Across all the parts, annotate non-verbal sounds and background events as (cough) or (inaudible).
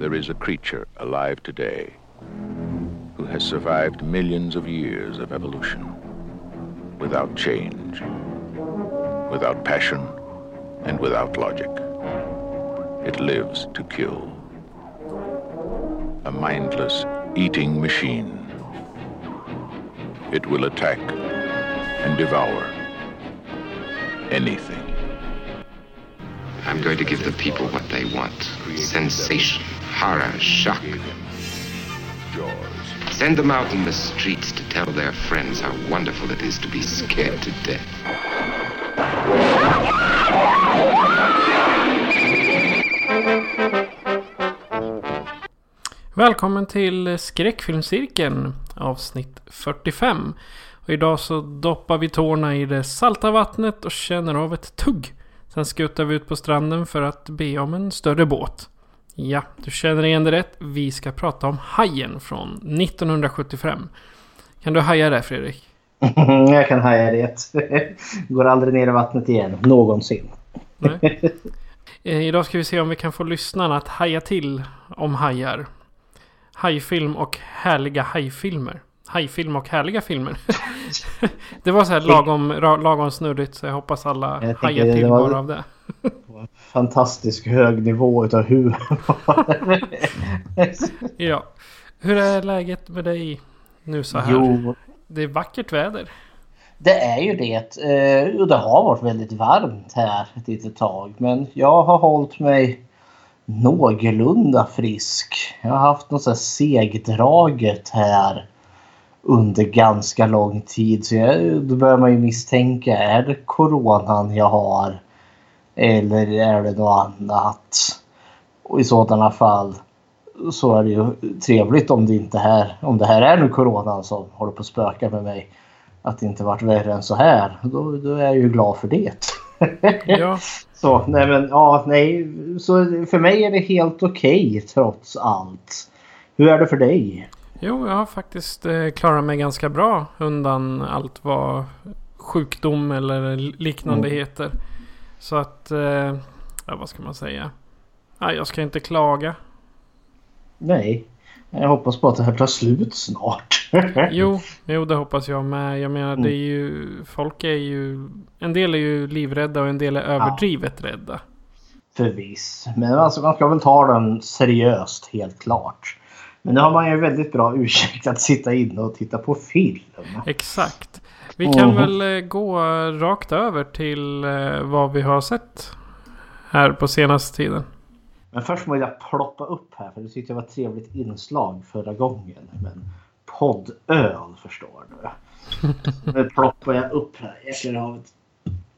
There is a creature alive today who has survived millions of years of evolution without change, without passion, and without logic. It lives to kill. A mindless eating machine. It will attack and devour anything. I'm going to give the people what they want sensation, horror, shock. Send them out in the streets to tell their friends how wonderful it is to be scared to death. Välkommen till Skräckfilmscirkeln avsnitt 45. Och idag så doppar vi tårna i det salta vattnet och känner av ett tugg. Sen skuttar vi ut på stranden för att be om en större båt. Ja, du känner igen det rätt. Vi ska prata om Hajen från 1975. Kan du haja det Fredrik? (laughs) Jag kan haja det. (laughs) Går aldrig ner i vattnet igen. Någonsin. Nej. Eh, Idag ska vi se om vi kan få lyssnarna att haja till om hajar. Hajfilm och härliga hajfilmer. Hajfilm och härliga filmer. (laughs) det var så här lagom, lagom snurrigt så jag hoppas alla hajar till bara av det. (laughs) Fantastisk hög nivå utav humor. (laughs) Ja. Hur är läget med dig nu så här? jo, Det är vackert väder. det är ju det. Eh, Och det har varit väldigt varmt här ett litet tag. Men jag har hållit mig någorlunda frisk. Jag har haft något så här segdraget här under ganska lång tid. Så jag, då börjar man ju misstänka, är det coronan jag har? Eller är det något annat? Och i sådana fall så är det ju trevligt om det inte här, om det här är nu coronan som håller på att spöka med mig. Att det inte varit värre än så här. Då, då är jag ju glad för det. Ja, (laughs) Så, nej men ja, nej. Så för mig är det helt okej trots allt. Hur är det för dig? jo jag har faktiskt eh, klarat mig ganska bra undan allt vad sjukdom eller liknande Mm. heter. Så att, eh, ja vad ska man säga? Nej, jag ska inte klaga. Nej. Jag hoppas på att det här tar slut snart. (laughs) Jo, jo det hoppas jag med. Jag menar Mm. det är ju... Folk är ju... En del är ju livrädda och en del är överdrivet rädda. Förviss. Men alltså, man ska väl ta den seriöst helt klart. Men nu har man ju väldigt bra (laughs) ursäkt att sitta inne och titta på film. Exakt. Vi kan Mhm. väl eh, gå rakt över till eh, vad vi har sett här på senaste tiden. Men först måste jag ploppa upp här för det tyckte jag var ett trevligt inslag förra gången. Men poddöl förstår du. (laughs) Nu ploppar jag upp här. Jäklar havet.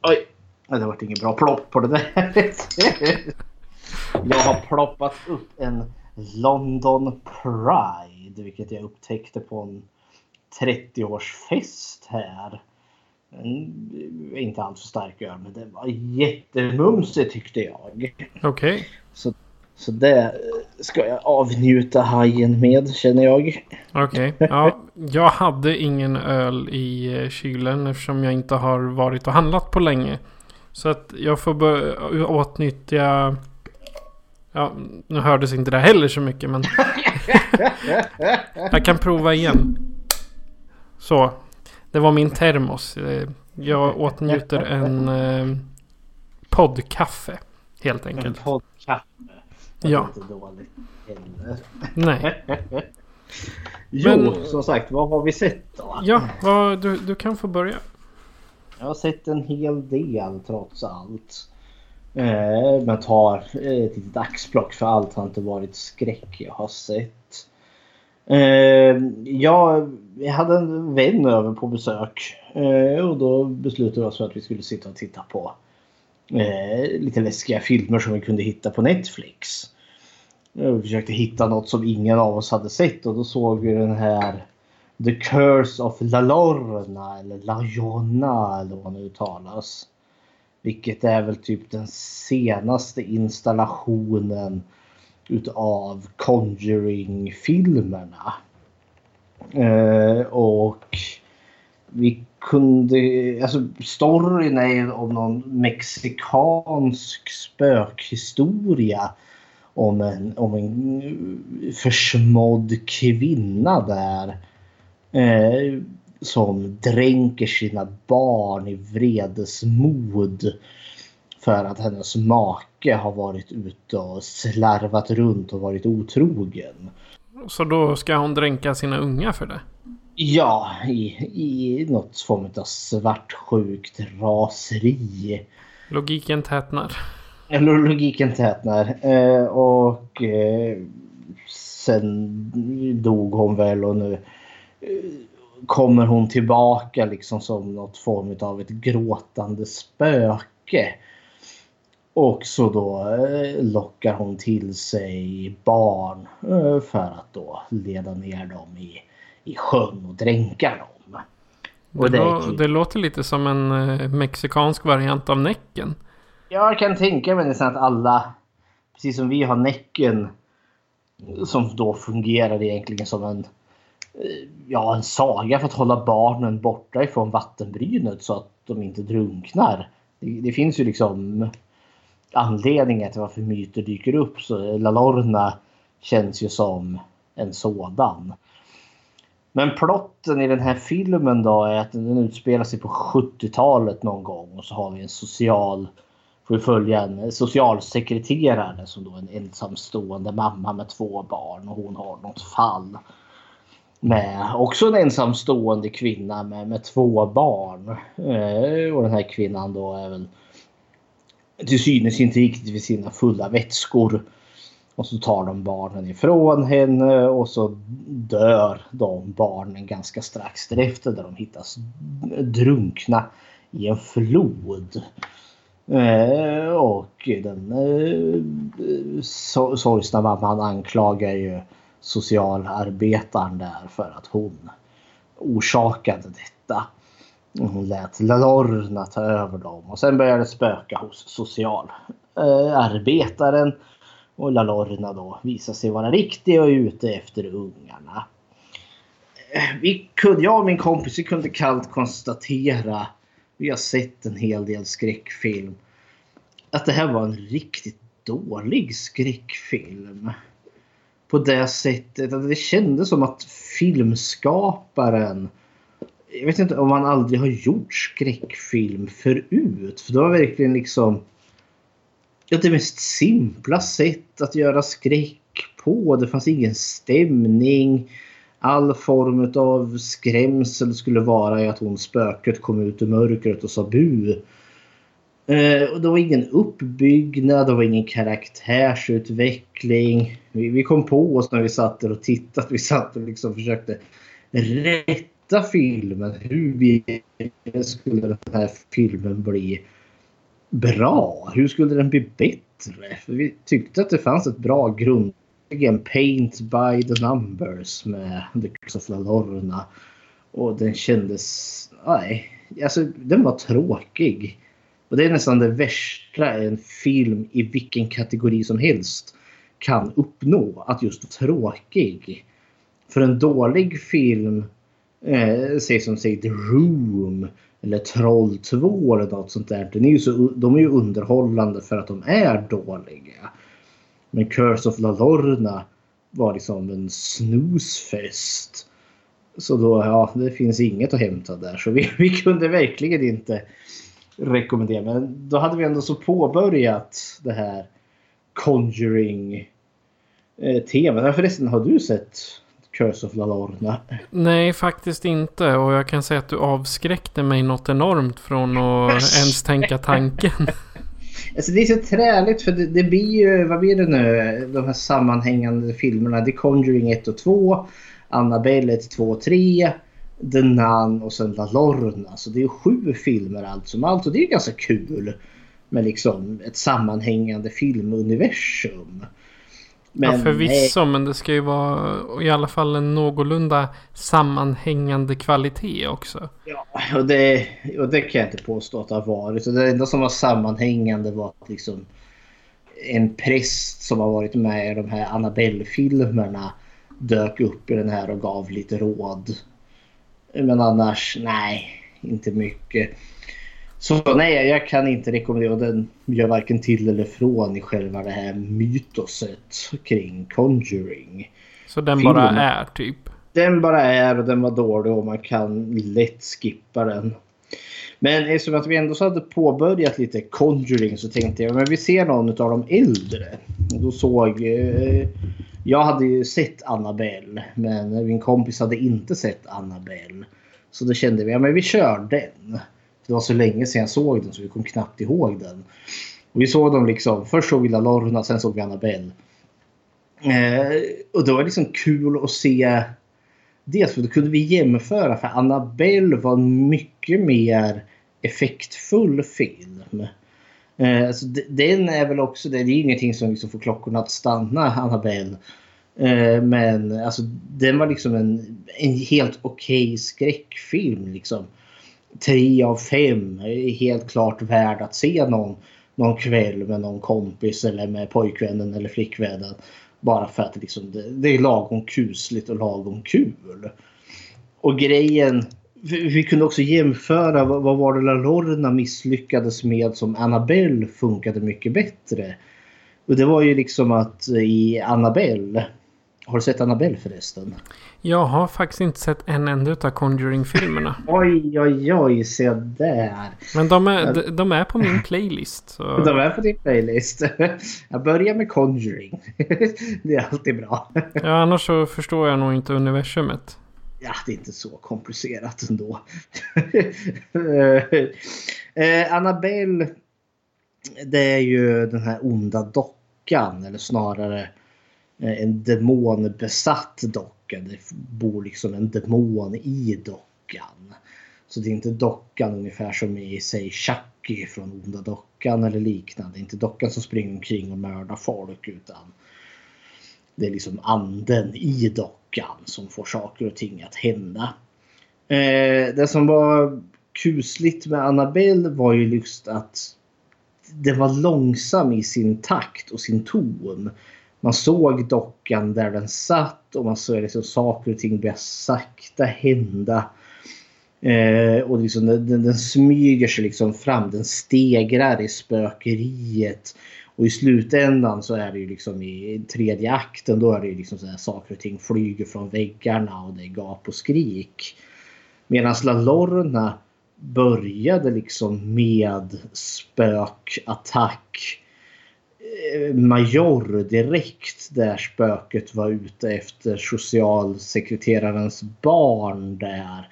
Oj! Nej, Det vart ingen bra plopp på det där. (laughs) Jag har ploppat upp en London Pride. Vilket jag upptäckte på en 30-årsfest här. En, inte alls för stark öl men det var jättemumsigt tyckte jag. Okej. Så, så det ska jag avnjuta hajen med känner jag. Okej. Ja, jag hade ingen öl i eh, kylen eftersom jag inte har varit och handlat på länge. Så att jag får börja åtnyttja... Ja, nu hördes inte det heller så mycket men... (laughs) jag kan prova igen. Så. Det var min termos. Eh, Jag åtnjuter en eh, poddkaffe. Helt En enkelt. poddkaffe. Ja. Inte dåligt heller. Nej. Jo, Men- som sagt, vad har vi sett då? Ja, vad, du, du kan få börja. Jag har sett en hel del trots allt. Eh, men tar ett litet axplock för allt har inte varit skräck jag har sett. Eh, jag, jag hade en vän över på besök eh, och då beslutade vi oss för att vi skulle sitta och titta på eh, lite läskiga filmer som vi kunde hitta på Netflix. Vi försökte hitta något som ingen av oss hade sett och då såg vi den här The Curse of La Lorna eller La Jonna eller vad det uttalas. Vilket är väl typ den senaste installationen utav Conjuring-filmerna. Eh, och vi kunde, alltså storyn är om någon mexikansk spökhistoria om en, om en försmådd kvinna där. Eh, som dränker sina barn i vredesmod. För att hennes make har varit ute och slarvat runt och varit otrogen. Så då ska hon dränka sina unga för det? Ja, i, i något form av svartsjukt raseri. Logiken tätnar. Eller logiken tätnar. Eh, och eh, sen dog hon väl och nu eh, kommer hon tillbaka liksom som något form av ett gråtande spöke. Och så då eh, lockar hon till sig barn eh, för att då leda ner dem i, i sjön och dränka dem. Och det, det, det låter lite som en eh, mexikansk variant av Näcken. Jag kan tänka mig nästan att alla, precis som vi har Näcken, som då fungerar egentligen som en ja, en saga för att hålla barnen borta ifrån vattenbrynet så att de inte drunknar. Det, det finns ju liksom anledningar till varför myter dyker upp. Så La Lorna känns ju som en sådan. Men plotten i den här filmen då är att den utspelar sig på 70-talet någon gång och så har vi en social får vi följa en socialsekreterare som då är en ensamstående mamma med två barn och hon har något fall med också en ensamstående kvinna med, med två barn. Eh, och den här kvinnan då är väl till synes inte riktigt vid sina fulla vätskor. Och så tar de barnen ifrån henne och så dör de barnen ganska strax därefter där de hittas drunkna i en flod. Eh, och den eh, sorgsna mamman anklagar ju socialarbetaren där för att hon orsakade detta. Hon lät Lorna ta över dem och sen började det spöka hos socialarbetaren. Och Lalorna då visar sig vara riktig och ute efter ungarna. Vi kunde, jag och min kompis vi kunde kallt konstatera, vi har sett en hel del skräckfilm, att det här var en riktigt dålig skräckfilm på det sättet. Att det kändes som att filmskaparen jag vet inte om han aldrig har gjort skräckfilm förut. För det var verkligen liksom det mest simpla sätt att göra skräck på. Det fanns ingen stämning. All form av skrämsel skulle vara i att hon spöket kom ut ur mörkret och sa bu. Eh, det var ingen uppbyggnad, det var ingen karaktärsutveckling. Vi, kom på oss när vi satt där och tittade. Vi satt och liksom försökte rätta filmen. Hur skulle den här filmen bli bra? Hur skulle den bli bättre? För vi tyckte att det fanns ett bra grund. Paint by the numbers med The Curse of La Lorna. Och den kändes... Nej, alltså den var tråkig. Och det är nästan det värsta en film i vilken kategori som helst kan uppnå. Att just vara tråkig. För en dålig film, eh, säg som säg The Room eller Troll 2 eller något sånt där. Den är ju så, de är ju underhållande för att de är dåliga. Men Curse of La Lorna var liksom en snusfest. Så då, ja, det finns inget att hämta där. Så vi, (laughs) vi kunde verkligen inte rekommendera. Men då hade vi ändå så påbörjat det här Conjuring eh, temat. Förresten, har du sett Curse of La Lorna? Nej, faktiskt inte. Och jag kan säga att du avskräckte mig något enormt från att ens tänka tanken. (laughs) Alltså det är så träligt för det, det, blir ju, vad blir det nu, de här sammanhängande filmerna. The Conjuring 1 och 2, Annabelle 1, 2 och 3. The Nun och sen La Lorna. Så det är sju filmer allt som allt och det är ganska kul. med liksom ett sammanhängande filmuniversum. Men, ja förvisso men det ska ju vara i alla fall en någorlunda sammanhängande kvalitet också. Ja och det, och det kan jag inte påstå att det har varit. det enda som var sammanhängande var att liksom en präst som har varit med i de här Annabelle-filmerna dök upp i den här och gav lite råd. Men annars, nej, inte mycket. Så nej, jag kan inte rekommendera. Den gör varken till eller från i själva det här mytoset kring Conjuring. Så den Film. bara är typ? Den bara är och den var dålig och man kan lätt skippa den. Men eftersom att vi ändå så hade påbörjat lite Conjuring så tänkte jag men vi ser någon av de äldre. Och då såg... Eh, jag hade ju sett Annabelle men min kompis hade inte sett Annabelle. Så då kände vi, ja men vi kör den. Det var så länge sedan jag såg den så vi kom knappt ihåg den. Och vi såg dem liksom, först såg vi La Lorna, sen såg vi Annabelle. Eh, och det var liksom kul att se Dels för då kunde vi jämföra för Annabelle var en mycket mer effektfull film. Eh, alltså, den är väl också, det är ingenting som liksom får klockorna att stanna, Annabelle. Eh, men alltså, den var liksom en, en helt okej okay skräckfilm. Liksom. Tre av fem är helt klart värd att se någon, någon kväll med någon kompis eller med pojkvännen eller flickvännen. Bara för att liksom, det, det är lagom kusligt och lagom kul. Och grejen vi kunde också jämföra vad, vad var det La Lorna misslyckades med som Annabelle funkade mycket bättre. Och det var ju liksom att i Annabelle har du sett Annabelle förresten? Jag har faktiskt inte sett en enda av Conjuring-filmerna. (laughs) oj, oj, oj, se där. Men de är, de är på min playlist. Så... (laughs) De är på din playlist. (laughs) Jag börjar med Conjuring. Det är alltid bra. Ja, annars så förstår jag nog inte universumet. Ja, det är inte så komplicerat ändå. eh, Annabelle, det är ju den här onda dockan, eller snarare Eh, en demonbesatt docka. Det bor liksom en demon i dockan. Så det är inte dockan ungefär som i säg Chucky från Onda dockan eller liknande. Det är inte dockan som springer omkring och mördar folk utan det är liksom anden i dockan som får saker och ting att hända. Eh, det som var kusligt med Annabelle var ju just att den var långsam i sin takt och sin ton man såg dockan där den satt och man såg liksom saker och ting börja sakta hända. Eh, och liksom den, den, smyger sig liksom fram. Den stegrar i spökeriet. Och i slutändan så är det ju liksom i tredje akten då är det ju liksom så här saker och ting flyger från väggarna och det är gap och skrik. Medan La Lorna började liksom med spökattack Eh, major direkt där spöket var ute efter socialsekreterarens barn där.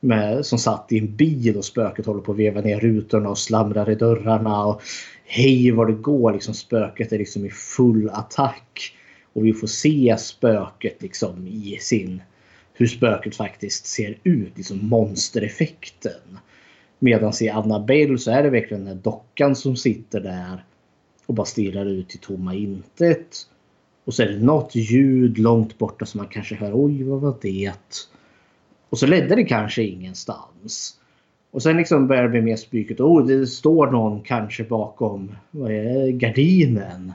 Med, som satt i en bil och spöket håller på att veva ner rutorna och slamrar i dörrarna. Och hej vad det går. Liksom, spöket är liksom i full attack. Och vi får se spöket liksom i sin... Hur spöket faktiskt ser ut. Liksom monstereffekten. Medan i Annabelle så är det verkligen den här dockan som sitter där och bara stirrar ut i tomma intet. Och så är det något ljud långt borta som man kanske hör. Oj, vad var det? Och så ledde det kanske ingenstans. Och sen liksom börjar det bli mer spyket. Oh, det står någon kanske bakom vad är, gardinen.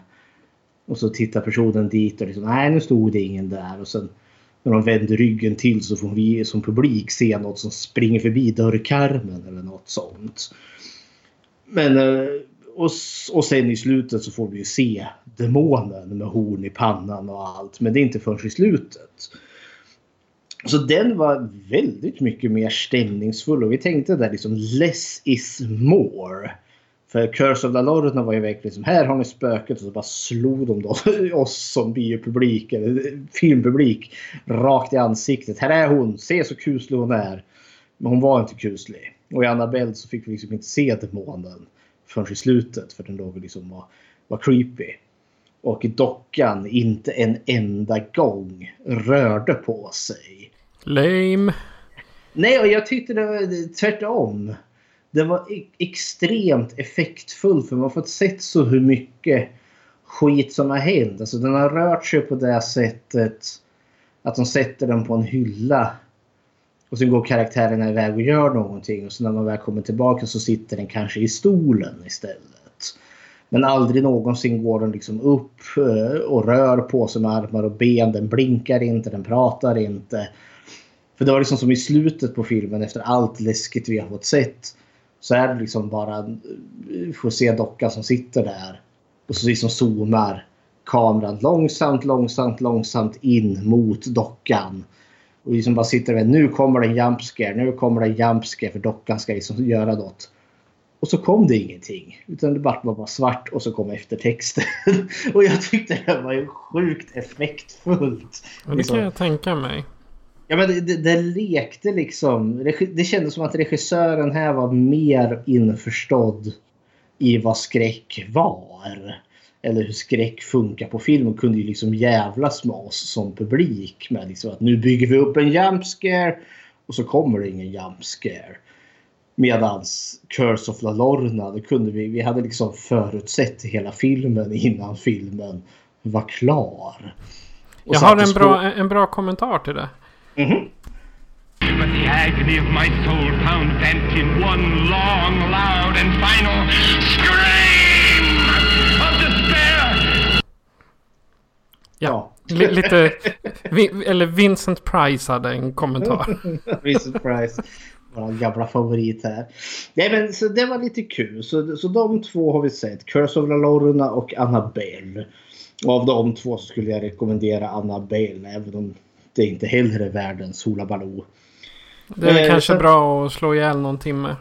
Och så tittar personen dit och liksom, nej nu stod det ingen där. Och sen när de vänder ryggen till så får vi som publik se något som springer förbi dörrkarmen eller något sånt. Men eh, och, och sen i slutet så får vi ju se demonen med horn i pannan och allt. Men det är inte förrän i slutet. Så den var väldigt mycket mer stämningsfull och vi tänkte där liksom less is more. För Curse of the Lorna var ju verkligen som här har ni spöket och så bara slog de då (laughs) oss som biopublik eller filmpublik rakt i ansiktet. Här är hon, se så kuslig hon är. Men hon var inte kuslig. Och i Annabelle så fick vi liksom inte se demonen förrän i slutet för den låg liksom var, var creepy. Och dockan inte en enda gång rörde på sig. Lame. Nej, och jag tyckte det var tvärtom. det var e- extremt effektfullt för man har fått sett så hur mycket skit som har hänt. Alltså den har rört sig på det sättet att de sätter den på en hylla och sen går karaktärerna iväg och gör någonting och så när man väl kommer tillbaka så sitter den kanske i stolen istället. Men aldrig någonsin går den liksom upp eh, och rör på sig med armar och ben. Den blinkar inte, den pratar inte. För det var liksom som i slutet på filmen efter allt läskigt vi har fått sett. Så är det liksom bara, vi får se dockan som sitter där. Och så liksom zoomar kameran långsamt, långsamt, långsamt in mot dockan. Och liksom bara sitter där, nu kommer det en jumpscare, nu kommer det en jumpscare för dockan ska liksom göra något. Och så kom det ingenting. Utan det bara var bara svart och så kom eftertexten. (laughs) och jag tyckte det var sjukt effektfullt. Ja, det kan jag tänka mig. Ja, men det, det, det lekte liksom. regi- Det kändes som att regissören här var mer införstådd i vad skräck var. Eller hur skräck funkar på film och kunde ju liksom jävlas med oss som publik. Med liksom att nu bygger vi upp en jump scare och så kommer det ingen jump scare. Medans Curse of La Lorna, det kunde vi, vi hade liksom förutsett hela filmen innan filmen var klar. Och Jag har en bra, en bra kommentar till det. But the agony of my soul found vent in one long, loud, and final scream Ja, li- lite... Eller Vincent Price hade en kommentar. (laughs) Vincent Price. Vår gamla favorit här. Nej men så det var lite kul. Så, så de två har vi sett. Curse of La Lorna och Annabelle. Och av de två så skulle jag rekommendera Annabelle. Även om det inte heller är världens Hoola Baloo. Det är Eh, kanske så- bra att slå ihjäl någon timme.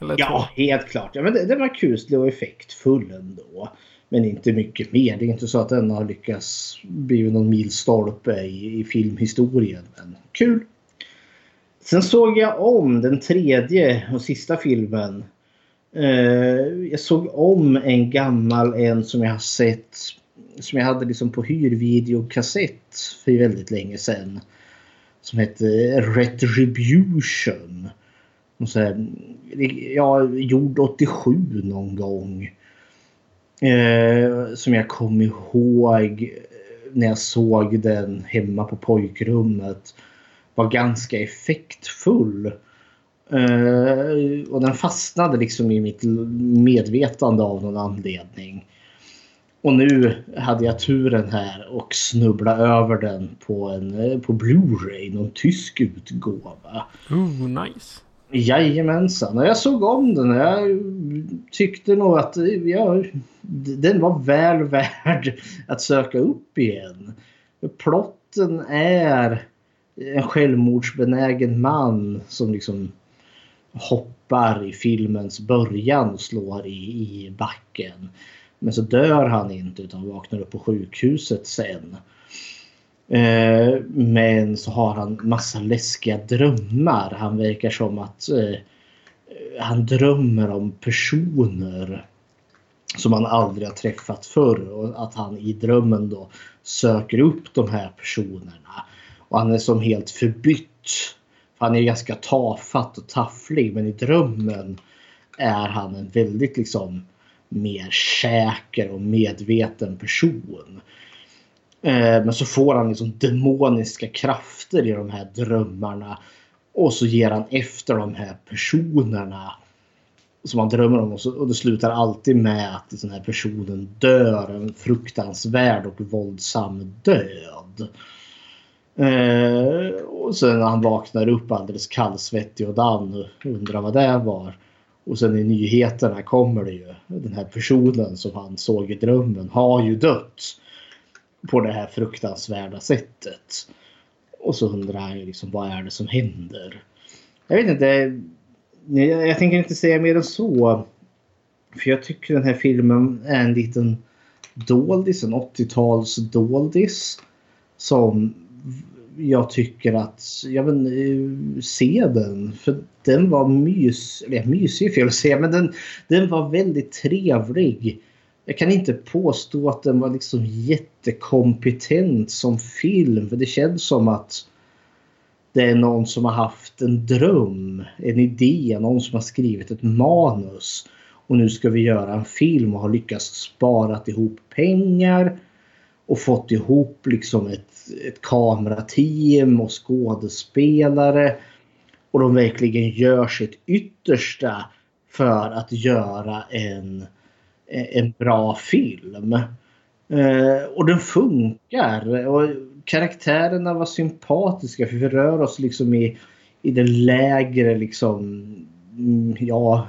Eller Ja, helt klart. Ja, men det, det var kuslig och effektfull ändå. Men inte mycket mer. Det är inte så att den har lyckats bli någon milstolpe i, i filmhistorien. Men kul! Sen såg jag om den tredje och sista filmen. Eh, jag såg om en gammal en som jag har sett. Som jag hade liksom på hyrvideokassett för väldigt länge sedan. Som hette Retribution. Och så här, ja, gjord 87 någon gång. Eh, som jag kom ihåg eh, när jag såg den hemma på pojkrummet. Var ganska effektfull. Eh, och den fastnade liksom i mitt medvetande av någon anledning. Och nu hade jag turen här och snubbla över den på en eh, på Blu-ray, någon tysk utgåva. Ooh, nice. Jajamensan. Och jag såg om den och jag tyckte nog att ja, den var väl värd (laughs) att söka upp igen. Plotten är en självmordsbenägen man som liksom hoppar i filmens början och slår i, i backen. Men så dör han inte utan vaknar upp på sjukhuset sen. Eh, men så har han massa läskiga drömmar. Han verkar som att eh, han drömmer om personer som han aldrig har träffat förr och att han i drömmen då söker upp de här personerna. Och han är som helt förbytt. Han är ganska tafatt och tafflig men i drömmen är han en väldigt liksom mer säker och medveten person. Eh, Men så får han liksom demoniska krafter i de här drömmarna. Och så ger han efter de här personerna som han drömmer om. Och, så, och det slutar alltid med att den här personen dör en fruktansvärd och våldsam död. Eh, och sen när han vaknar upp alldeles kallsvettig och dan och undrar vad det var. Och sen i nyheterna kommer det ju den här personen som han såg i drömmen har ju dött på det här fruktansvärda sättet. Och så undrar han ju liksom vad är det som händer? Jag vet inte. Jag, jag tänker inte säga mer än så. För jag tycker den här filmen är en liten doldis, en 80-tals doldis. Som jag tycker att, jag men eh, se den. För den var mys, eller mysig är fel att säga, men den, den var väldigt trevlig. Jag kan inte påstå att den var liksom jättekompetent som film. För det känns som att det är någon som har haft en dröm, en idé, någon som har skrivit ett manus. Och nu ska vi göra en film och har lyckats spara ihop pengar och fått ihop liksom ett, ett kamerateam och skådespelare. Och de verkligen gör sitt yttersta för att göra en, Eh, en bra film. Eh, och den funkar. Och karaktärerna var sympatiska för vi rör oss liksom i, i den lägre liksom mm, ja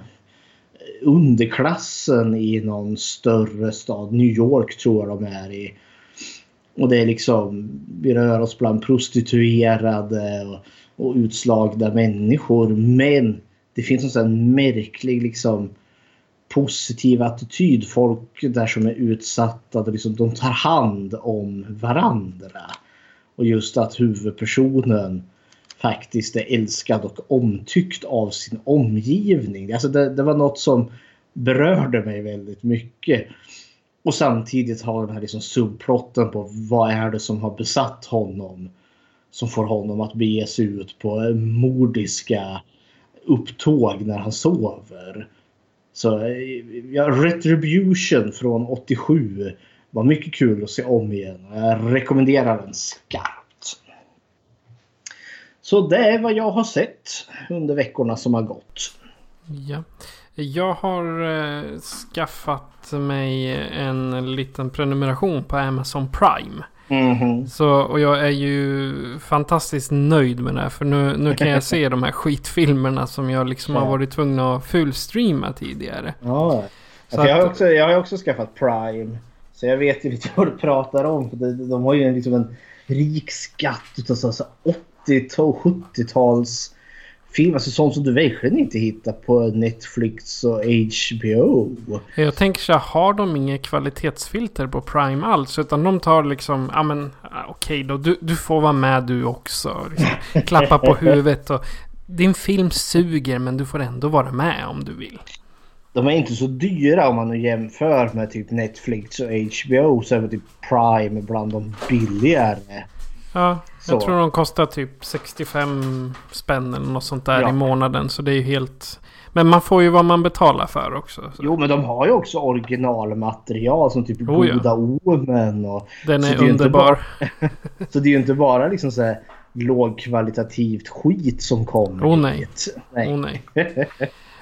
underklassen i någon större stad. New York tror jag de är i. Och det är liksom, vi rör oss bland prostituerade och, och utslagna människor. Men det finns en sån märklig liksom positiv attityd. Folk där som är utsatta, liksom, de tar hand om varandra. Och just att huvudpersonen faktiskt är älskad och omtyckt av sin omgivning. Alltså det, det var något som berörde mig väldigt mycket. Och samtidigt har den här liksom subplotten på vad är det som har besatt honom. Som får honom att bege sig ut på mordiska upptåg när han sover. Så eh, ja, Retribution från 87 var mycket kul att se om igen. Jag rekommenderar den skarpt. Så det är vad jag har sett under veckorna som har gått. Ja. Jag har eh, skaffat mig en liten prenumeration på Amazon Prime. Mhm. Så, och jag är ju fantastiskt nöjd med det här. För nu, nu kan jag se de här (laughs) skitfilmerna som jag liksom har Ja. varit tvungen att fullstreama tidigare. Ja. Så Alltså, jag, har också, jag har också skaffat Prime. Så jag vet ju lite (laughs) vad du pratar om. För de, de har ju en, liksom en rik skatt utav så, så 80 och 70-tals film. Alltså sånt som du verkligen inte hittar på Netflix och HBO. Jag tänker så här, har de inget kvalitetsfilter på Prime alls? Utan de tar liksom, ja men ah, okej då, du, du får vara med du också. Liksom, (laughs) klappa på huvudet och din film suger men du får ändå vara med om du vill. De är inte så dyra om man nu jämför med typ Netflix och HBO. Så är väl typ Prime bland de billigare. Ja, jag Så. tror de kostar typ 65 spänn eller något sånt där Ja. i månaden. Så det är ju helt... Men man får ju vad man betalar för också. Så. Jo men de har ju också originalmaterial som typ Oh, ja. Goda Omen och Den så är det är ju inte underbar. (laughs) Så det är ju inte bara liksom så här lågkvalitativt skit som kommer Oh, nej. Nej. Åh nej. (laughs)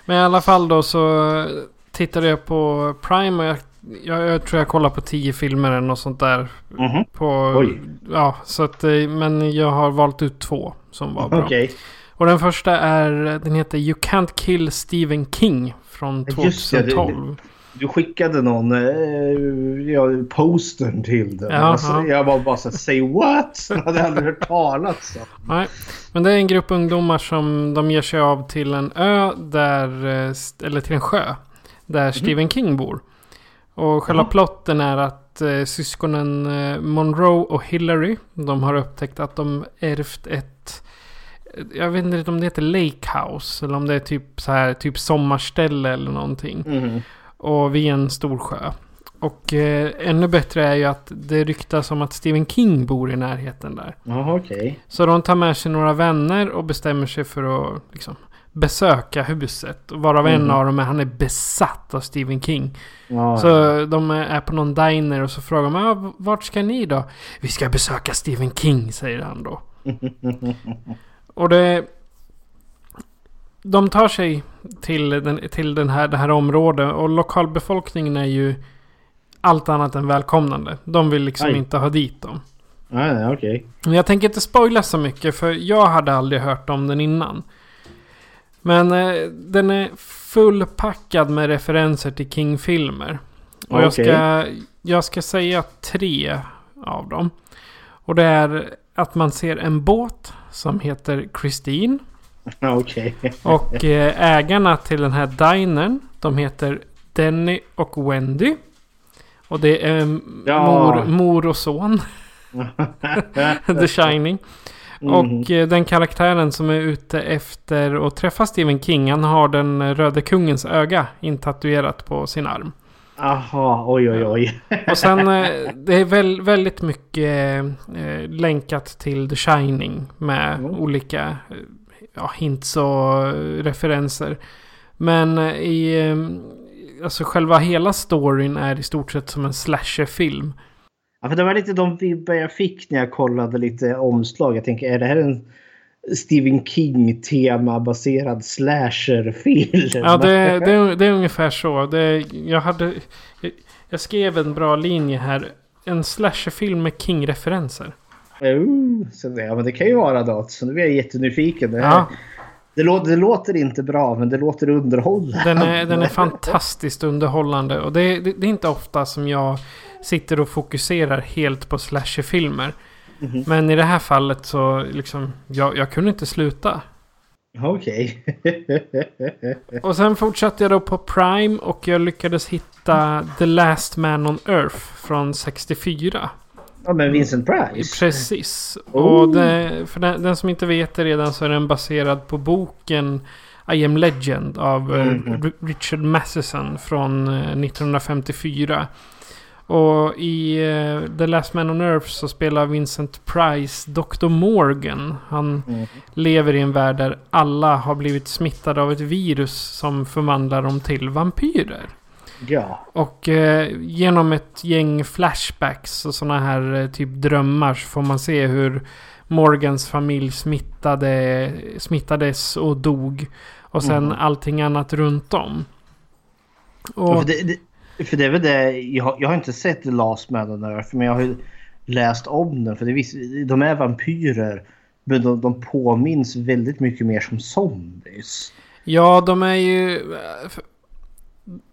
Men i alla fall då så tittade jag på Prime och jag, jag, jag tror jag kollade på 10 filmer eller något sånt där. Mhm. På, Oj. Ja, så att, eh, men jag har valt ut två som var bra. Okej. Och den första är, den heter You Can't Kill Stephen King från Just det, det- 2012. Du skickade någon eh, ja, postern till den. Jaha. Alltså, jag var bara så här, say what? (laughs) Jag hade aldrig hört talas om. Nej, men det är en grupp ungdomar som de ger sig av till en ö där, eh, eller till en sjö. Där Stephen King bor. Och själva Jaha. plotten är att eh, syskonen eh, Monroe och Hillary, de har upptäckt att de ärvt ett, jag vet inte om det heter Lake House. Eller om det är typ så här, typ sommarställe eller någonting. Mhm. Och vid en stor sjö. Och eh, ännu bättre är ju att det ryktas om att Stephen King bor i närheten där. Jaha okej. Så de tar med sig några vänner och bestämmer sig för att liksom, besöka huset. Varav en Mhm. av dem är, han är besatt av Stephen King. Ja, Så de är på någon diner och så frågar man ah, vart ska ni då? Vi ska besöka Stephen King säger han då. (laughs) och det... De tar sig till, den, till den här, det här området och lokalbefolkningen är ju allt annat än välkomnande. De vill liksom Aj. inte ha dit dem. Nej, nej, okej. Men jag tänker inte spoila så mycket för jag hade aldrig hört om den innan. Men eh, den är fullpackad med referenser till King-filmer. Och jag, Okej. ska, jag ska säga tre av dem. Och det är att man ser en båt som heter Christine. (laughs) Okej. Och eh, ägarna till den här dinern, de heter Denny och Wendy. Och det är Ja. mor, mor och son. (laughs) (laughs) The Shining. Mhm. Och eh, den karaktären som är ute efter att träffa Stephen King, han har den röde kungens öga intatuerat på sin arm. Aha, oj oj oj. (laughs) Och sen eh, det är väl, väldigt mycket eh, länkat till The Shining med Mm. olika ja, hints och referenser. Men i alltså själva hela storyn är i stort sett som en slasherfilm. Ja, för det var lite de vibbar jag fick när jag kollade lite omslag. Jag tänker, är det här en Stephen King-tema baserad slasherfilm? Ja, det, det, är- det är ungefär så. Det, jag, hade, jag, skrev en bra linje här. En slasherfilm med King-referenser. Så det, ja, men det kan ju vara något. Så nu är jag jättenyfiken. Det, Ja, det, låter, det låter inte bra, men det låter underhållande. den är, den är fantastiskt underhållande. Och det, det, det är inte ofta som jag sitter och fokuserar helt på slasherfilmer. Men i det här fallet så liksom, jag, jag kunde inte sluta. Okej. (laughs) Och sen fortsatte jag då på Prime och jag lyckades hitta The Last Man on Earth från 64. ja, men Vincent Price. Precis. Oh. Och det, för den, den som inte vet det redan så är den baserad på boken I am Legend av eh, Mhm. R- Richard Matheson från eh, 1954. Och i eh, The Last Man on Earth så spelar Vincent Price Dr. Morgan. Han Mhm. lever i en värld där alla har blivit smittade av ett virus som förvandlar dem till vampyrer. Ja. Och eh, genom ett gäng flashbacks och sådana här eh, typ drömmar så får man se hur Morgans familj smittade, smittades och dog. Och sen Mhm. allting annat runt om. Ja, Och, För det, det, för det är väl det, jag, har- jag har inte sett The Last Man on Earth, men jag har ju läst om den. För det är viss, de är vampyrer, men de, de påminns väldigt mycket mer som zombies. ja, de är ju...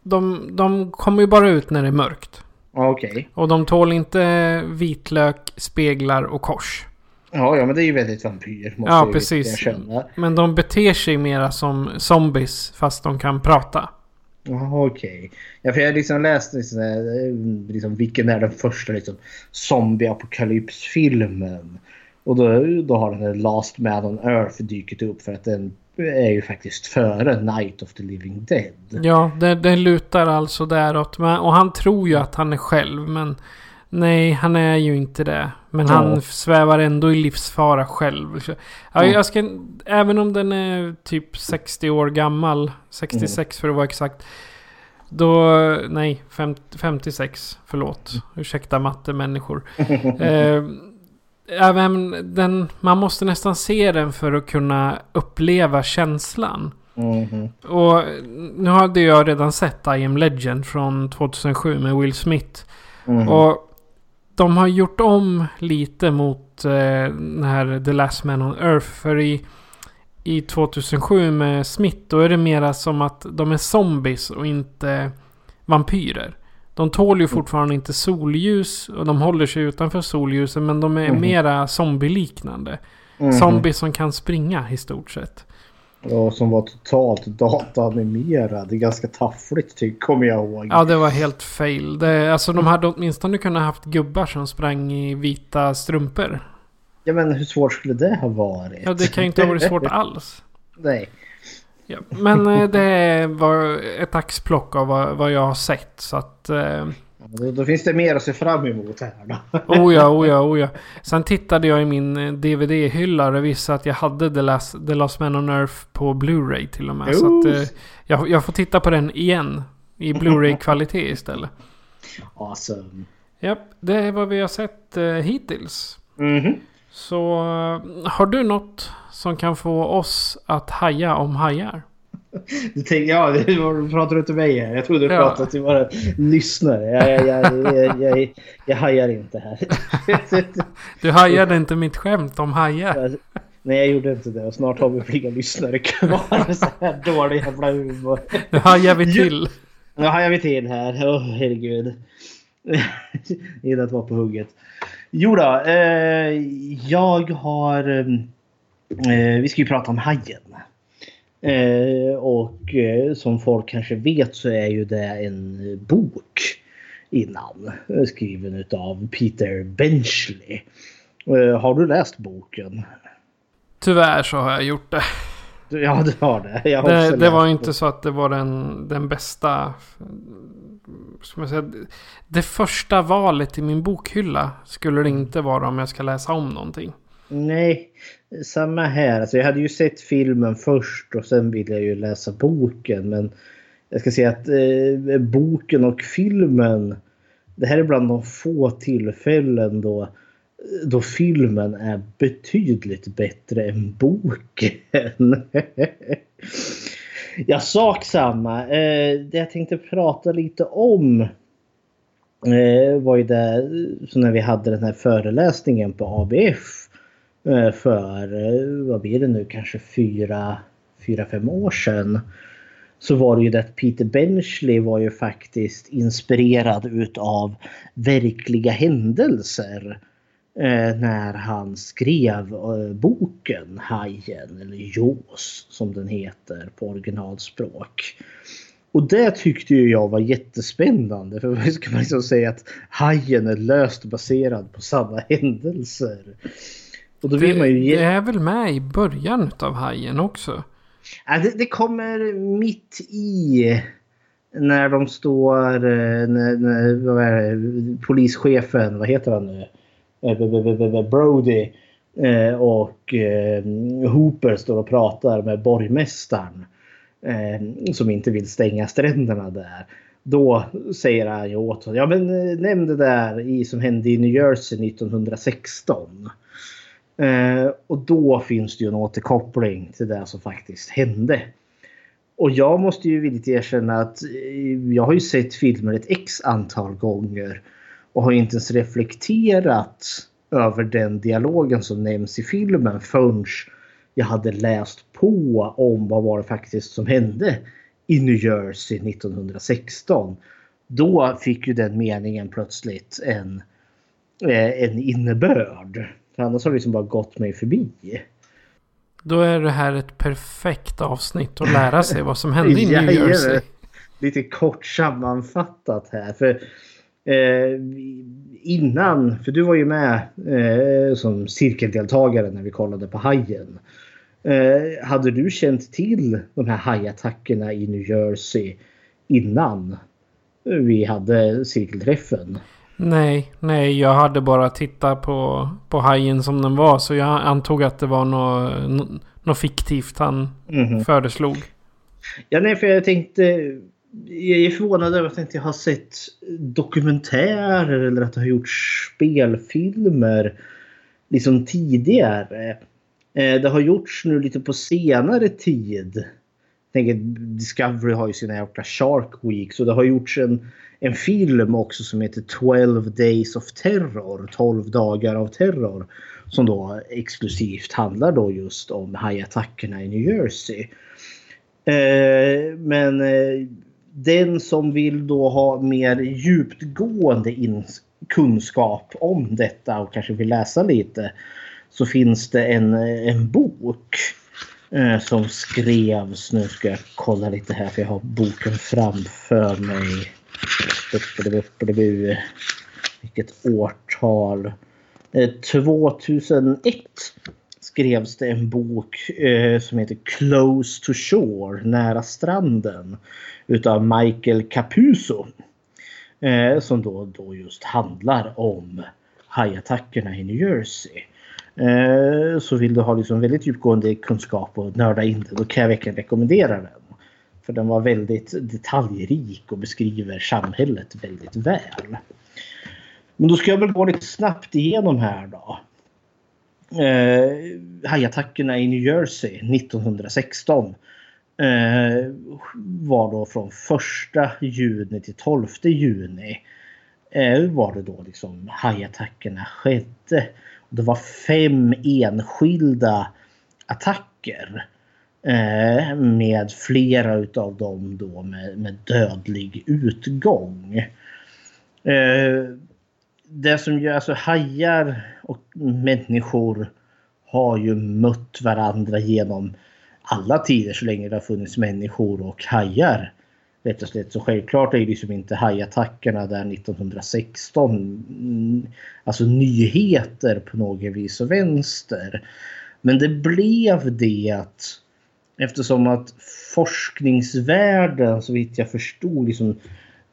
De, de kommer ju bara ut när det är mörkt. Okej. Och de tål inte vitlök, speglar och kors. Ja, ja, men det är ju väldigt vampyr. Måste Ja, precis. Men de beter sig mera som zombies fast de kan prata. Jaha okej. Ja, för jag har liksom läst liksom, eh, liksom, vilken är den första liksom, zombie-apokalypsfilmen. Och då, då har den här Last Man on Earth dykt upp för att den är ju faktiskt före Night of the Living Dead. Ja, den, den lutar alltså däråt. Men, och han tror ju att han är själv, men nej, han är ju inte det. Men Ja. han svävar ändå i livsfara själv. Ja, Mm. jag ska, även om den är typ 60 år gammal, 66 för att vara exakt. Då, nej, fem, 56, förlåt. Ursäkta mattemänniskor. (laughs) eh, även den, man måste nästan se den för att kunna uppleva känslan. Mhm. Och nu hade jag redan sett I am Legend från 2007 med Will Smith. Mhm. Och de har gjort om lite mot eh, den här The Last Man on Earth. För i, i 2007 med Smith då är det mera som att de är zombies och inte vampyrer. De tål ju fortfarande inte solljus och de håller sig utanför solljusen men de är Mhm. mera zombieliknande. Mhm. Zombies som kan springa i stort sett. Ja, som var totalt är ganska taffligt kommer jag ihåg. Ja, det var helt fail. Det, alltså de hade åtminstone kunnat haft gubbar som sprang i vita strumpor. Ja, men hur svårt skulle det ha varit? Ja, det kan ju inte ha varit svårt (laughs) alls. Nej. Ja. Men eh, det var ett axplock av vad, vad jag har sett. Så att... Eh, Då, då finns det mer att se fram emot här då. (laughs) oh ja, oh ja, oh ja. Sen tittade jag i min eh, DVD-hylla och visade att jag hade The Last, The Last Man on Earth på Blu-ray till och med. Så att eh, jag, jag får titta på den igen. I Blu-ray-kvalitet istället. (laughs) Awesome. Japp, det är vad vi har sett eh, hittills. Mhm. Så eh, har du något som kan få oss att haja om hajar? Du tänkte, ja, (laughs) var, pratar du till mig här? Jag trodde du Ja. pratade till våra lyssnare. Jag, jag, jag, jag, jag, hajar inte här. (laughs) Du hajade inte mitt skämt om hajar. Nej, jag gjorde inte det. Och snart har vi inga lyssnare kvar. (laughs) Så här dålig jävla humor. Nu hajar vi till. Nu hajar vi till här. Åh, herregud. Gillar att vara på hugget. Jo då, eh, jag har... Eh, vi ska ju prata om Hajen. Eh, och eh, som folk kanske vet så är ju det en bok innan. eh, Skriven utav Peter Benchley. Eh, har du läst boken? Tyvärr så har jag gjort det. Ja, du har det. Jag har Det, det var ju inte så att det var den, den bästa... Ska man säga, det första valet i min bokhylla skulle det inte vara om jag ska läsa om någonting. Nej, samma här. Alltså jag hade ju sett filmen först och sen ville jag ju läsa boken. Men jag ska säga att eh, boken och filmen. Det här är bland de få tillfällen då, då filmen är betydligt bättre än boken. (laughs) ja, sak samma. Eh, det jag tänkte prata lite om eh, var ju det eh, så när vi hade den här föreläsningen på ABF eh, Eh, för, eh, vad blir det nu, kanske fyra, fyra, fem år sedan. Så var det ju det att Peter Benchley var ju faktiskt inspirerad utav verkliga händelser. Eh, när han skrev eh, boken Hajen eller Jaws som den heter på originalspråk. Och det tyckte ju jag var jättespännande. För hur ska man liksom säga att Hajen är löst baserad på samma händelser. Och då vill Det, man ju... ge- det är väl med i början av Hajen också? Ja, det, det kommer mitt i när de står, eh, när, när, vad är det, polischefen, vad heter han nu? Eh, Brody eh, och Hooper står och pratar med borgmästaren som inte vill stänga stränderna där. Då säger han ju åt honom, ja men nämn det där i, som hände i New Jersey 1916. Eh, och då finns det ju en återkoppling till det som faktiskt hände. Och jag måste ju villigt erkänna att eh, jag har ju sett filmer ett x antal gånger och har inte ens reflekterat över den dialogen som nämns i filmen förrän jag hade läst på om vad var det faktiskt som hände i New Jersey 1916. Då fick ju den meningen plötsligt en, eh, en innebörd. Annars har det liksom bara gått mig förbi. Då är det här ett perfekt avsnitt att lära sig vad som hände i New. (laughs) Jersey. Lite kort sammanfattat här. För eh, innan, för du var ju med eh, som cirkeldeltagare när vi kollade på Hajen. Eh, hade du känt till de här hajattackerna i New Jersey innan vi hade cirkelträffen? Nej, nej, jag hade bara tittat på, på hajen som den var. Så jag antog att det var något, nå- något fiktivt han Mhm. föreslog. Ja, nej, för jag tänkte... Jag är förvånad över att jag inte har sett dokumentärer eller att det har gjorts spelfilmer liksom tidigare. Eh, Det har gjorts nu lite på senare tid. Tänker Discovery har ju sina jäkla Shark Week så det har gjorts en, en film också som heter 12 Days of Terror. 12 dagar av terror. Som då exklusivt handlar då just om hajattackerna i New Jersey. Eh, men eh, den som vill då ha mer djupgående in- kunskap om detta och kanske vill läsa lite så finns det en, en bok eh, som skrevs. Nu ska jag kolla lite här för jag har boken framför mig. Vilket årtal. Eh, 2001 skrevs det en bok eh, som heter Close to Shore, nära stranden. Utav Michael Capuso. Eh, som då, då just handlar om hajattackerna i New Jersey. Eh, så vill du ha liksom väldigt djupgående kunskap och nörda in det, då kan jag verkligen rekommendera den. För den var väldigt detaljrik och beskriver samhället väldigt väl. Men då ska jag väl gå lite snabbt igenom här då. Eh, hajattackerna i New Jersey 1916 eh, var då från 1 juni till 12 juni. Eh, var det då liksom hajattackerna skedde. Det var fem enskilda attacker. Eh, med flera utav dem då med, med dödlig utgång. Eh, det som gör, alltså hajar och människor har ju mött varandra genom alla tider så länge det har funnits människor och hajar. Rätt och slett. Så självklart är det liksom inte hajattackerna där 1916 mm, alltså nyheter på något vis och vänster. Men det blev det att Eftersom att forskningsvärlden, så vitt jag förstod, liksom,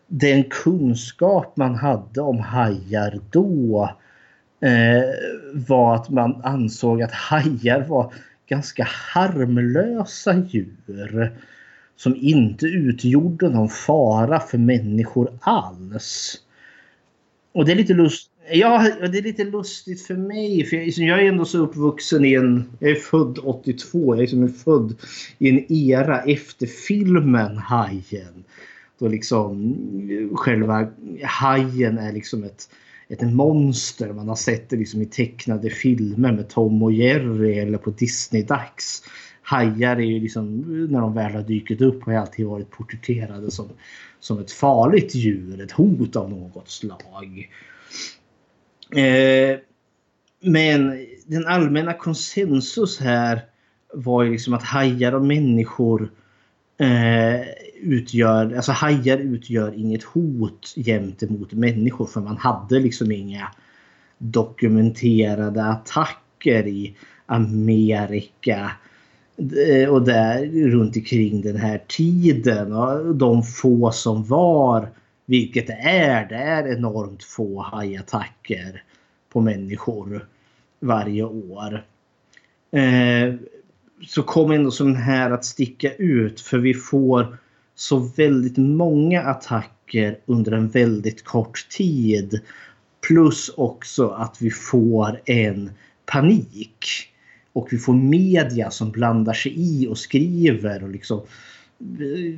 den kunskap man hade om hajar då eh, var att man ansåg att hajar var ganska harmlösa djur som inte utgjorde någon fara för människor alls. Och det är lite lust Ja, det är lite lustigt för mig. För jag, liksom, jag är ändå så uppvuxen i en... Jag är född 82. Jag är liksom född i en era efter filmen Hajen. Då liksom själva hajen är liksom ett, ett monster. Man har sett det liksom i tecknade filmer med Tom och Jerry eller på Disney-dags. Hajar är ju liksom, när de väl har dykt upp, har alltid varit porträtterade som, som ett farligt djur. Ett hot av något slag. Eh, men den allmänna konsensus här var ju liksom att hajar och människor eh, utgör, alltså hajar utgör inget hot gentemot människor för man hade liksom inga dokumenterade attacker i Amerika eh, Eh, och där runt omkring den här tiden. Och de få som var vilket det är. Det är enormt få hajattacker på människor varje år. Eh, så kommer ändå som här att sticka ut för vi får så väldigt många attacker under en väldigt kort tid. Plus också att vi får en panik. Och vi får media som blandar sig i och skriver och liksom eh,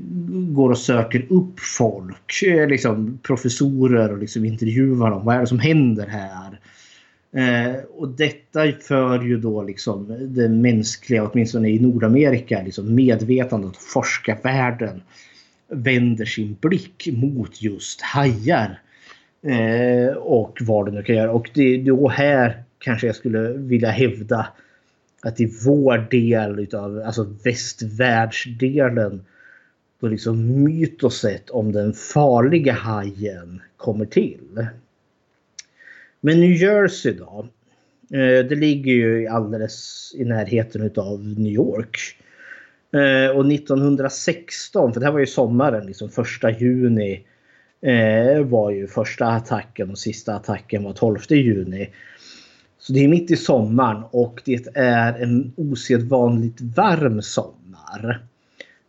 går och söker upp folk, eh, liksom professorer och liksom intervjuar dem. Vad är det som händer här? Eh, och detta för ju då liksom det mänskliga, åtminstone i Nordamerika, liksom medvetandet och forskarvärlden vänder sin blick mot just hajar. Eh, och vad det nu kan göra. Och det är då här kanske jag skulle vilja hävda att i vår del utav alltså västvärldsdelen då liksom mytoset om den farliga hajen kommer till. Men New Jersey då? Eh, det ligger ju alldeles i närheten utav New York. Eh, och 1916, för det här var ju sommaren, liksom första juni eh, var ju första attacken och sista attacken var 12 juni. Så det är mitt i sommaren och det är en osedvanligt varm sommar.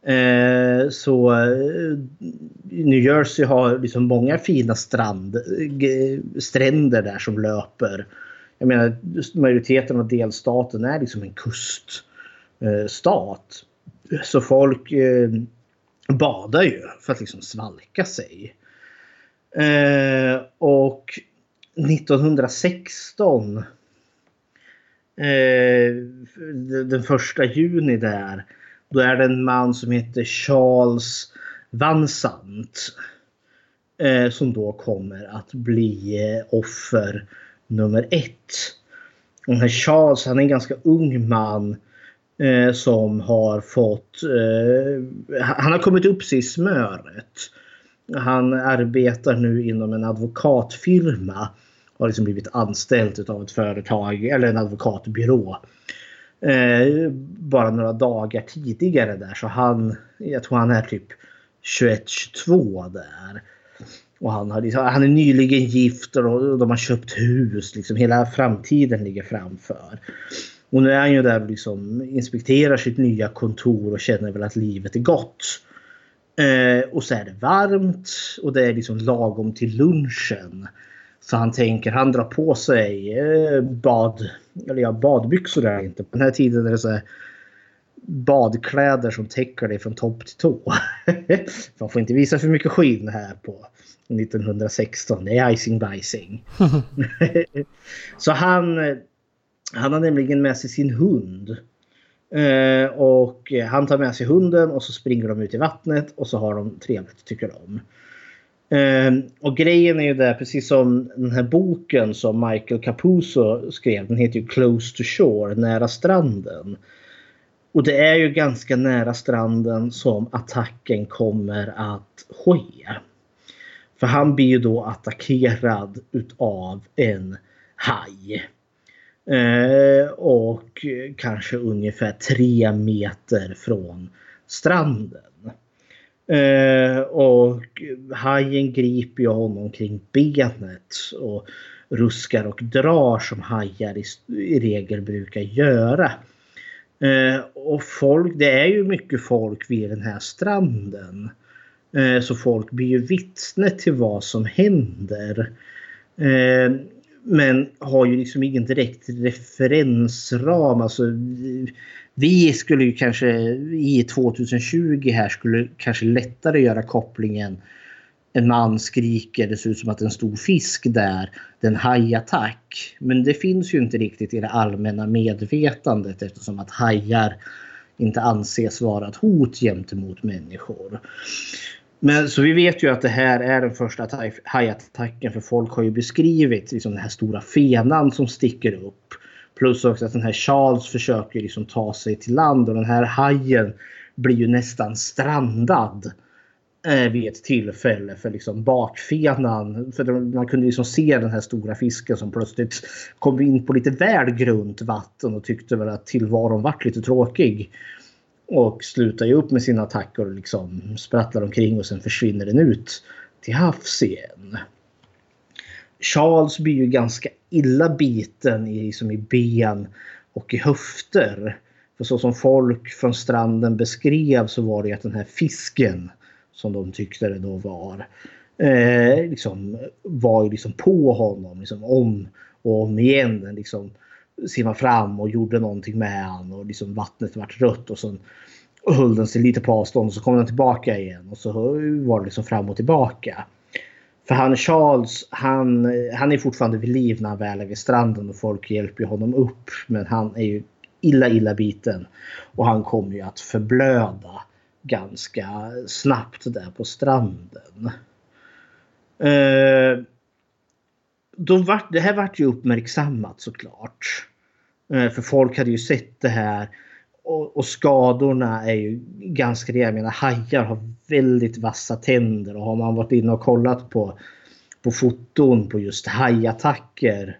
Eh, så eh, New Jersey har liksom många fina strand, stränder där som löper. Jag menar majoriteten av delstaten är liksom en kuststat. Eh, så folk eh, badar ju för att liksom svalka sig. Eh, och 1916 Eh, den första juni där då är det en man som heter Charles Vansant. Eh, som då kommer att bli eh, offer nummer ett. Och den här Charles han är en ganska ung man. Eh, som har fått... Eh, han har kommit upp sig i smöret. Han arbetar nu inom en advokatfirma. Har liksom blivit anställd av ett företag eller en advokatbyrå. Eh, bara några dagar tidigare där så han, jag tror han är typ 21-22 där. Och han, har, liksom, han är nyligen gift och de har köpt hus. Liksom, hela framtiden ligger framför. Och nu är han ju där och liksom inspekterar sitt nya kontor och känner väl att livet är gott. Eh, och så är det varmt och det är liksom lagom till lunchen. Så han tänker, han drar på sig eh, bad, eller ja, badbyxor är inte. På den här tiden är det så här badkläder som täcker dig från topp till tå. (laughs) Man får inte visa för mycket skinn här på 1916. Det är icing bicing. (laughs) så han, han har nämligen med sig sin hund. Eh, och han tar med sig hunden och så springer de ut i vattnet och så har de trevligt tycker de. Ehm, och grejen är ju där, precis som den här boken som Michael Capuzzo skrev. Den heter ju Close to Shore, Nära stranden. Och det är ju ganska nära stranden som attacken kommer att ske. För han blir ju då attackerad utav en haj. Eh, och kanske ungefär tre meter från stranden. Eh, och hajen griper ju honom kring benet och ruskar och drar som hajar i, i regel brukar göra. Eh, och folk, det är ju mycket folk vid den här stranden. Eh, så folk blir ju vittne till vad som händer. Eh, men har ju liksom ingen direkt referensram. Alltså, vi skulle ju kanske i 2020 här skulle kanske lättare göra kopplingen. En man skriker, det ser ut som att en stor fisk där. Det är en hajattack. Men det finns ju inte riktigt i det allmänna medvetandet eftersom att hajar inte anses vara ett hot gentemot människor. Men så vi vet ju att det här är den första hajattacken för folk har ju beskrivit liksom den här stora fenan som sticker upp. Plus också att den här Charles försöker liksom ta sig till land och den här hajen blir ju nästan strandad eh, vid ett tillfälle för liksom bakfenan. För man kunde liksom se den här stora fisken som plötsligt kom in på lite väl grunt vatten och tyckte väl att tillvaron vart lite tråkig. Och slutar ju upp med sina attacker och liksom sprattlar omkring och sen försvinner den ut till havs igen. Charles blir ju ganska illa biten i, liksom i ben och i höfter. För så som folk från stranden beskrev så var det att den här fisken som de tyckte det då var eh, liksom, var ju liksom på honom liksom om och om igen. Den liksom simmade fram och gjorde någonting med honom och liksom vattnet vart rött och så höll den sig lite på avstånd och så kom den tillbaka igen och så var det liksom fram och tillbaka. För han Charles, han, han är fortfarande vid liv när han väl är vid stranden och folk hjälper honom upp. Men han är ju illa, illa biten. Och han kommer ju att förblöda ganska snabbt där på stranden. Eh, då var, det här vart ju uppmärksammat såklart. Eh, för folk hade ju sett det här och, och, skadorna är ju ganska rejäla. Jag menar hajar har väldigt vassa tänder och har man varit inne och kollat på, på foton på just hajattacker.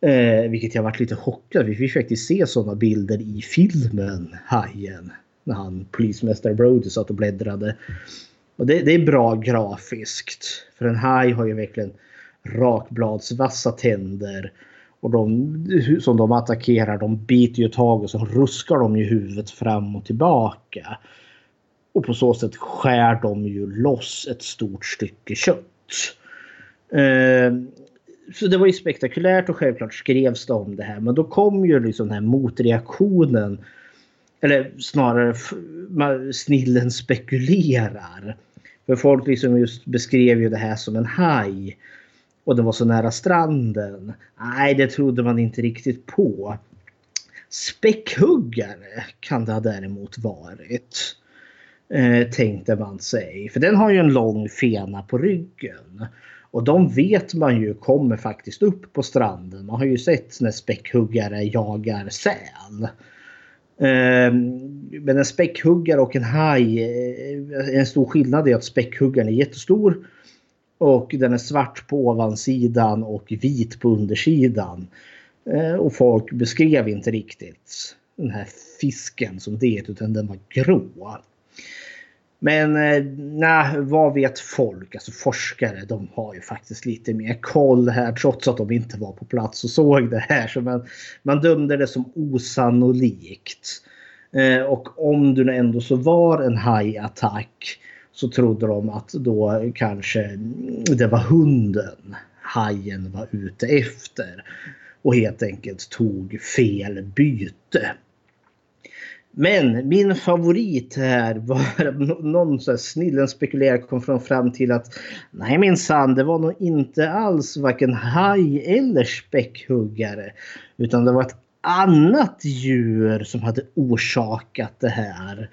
Eh, vilket jag varit lite chockad. Vi fick faktiskt se sådana bilder i filmen Hajen. När han, polismästare Brody, satt och bläddrade. Och det, det är bra grafiskt. För en haj har ju verkligen rakbladsvassa tänder. Och de som de attackerar de biter ju tag och så ruskar de ju huvudet fram och tillbaka. Och på så sätt skär de ju loss ett stort stycke kött. Eh, så det var ju spektakulärt och självklart skrevs det om det här. Men då kom ju liksom den här motreaktionen. Eller snarare snillen spekulerar. För folk liksom just beskrev ju det här som en haj och det var så nära stranden. Nej, det trodde man inte riktigt på. Späckhuggare kan det däremot varit. Eh, tänkte man sig. För den har ju en lång fena på ryggen. Och de vet man ju kommer faktiskt upp på stranden. Man har ju sett när späckhuggare jagar säl. Eh, men en späckhuggare och en haj, eh, en stor skillnad är att späckhuggaren är jättestor och den är svart på ovansidan och vit på undersidan. Eh, och folk beskrev inte riktigt den här fisken som det utan den var grå. Men eh, nej, vad vet folk? Alltså forskare, de har ju faktiskt lite mer koll här trots att de inte var på plats och såg det här. Så man, man dömde det som osannolikt. Eh, och om du ändå så var en hajattack så trodde de att då kanske det var hunden hajen var ute efter. Och helt enkelt tog fel byte. Men min favorit här var (laughs) någon så här snillen spekulerare kom fram till att nej minsann det var nog inte alls varken haj eller späckhuggare. Utan det var ett annat djur som hade orsakat det här.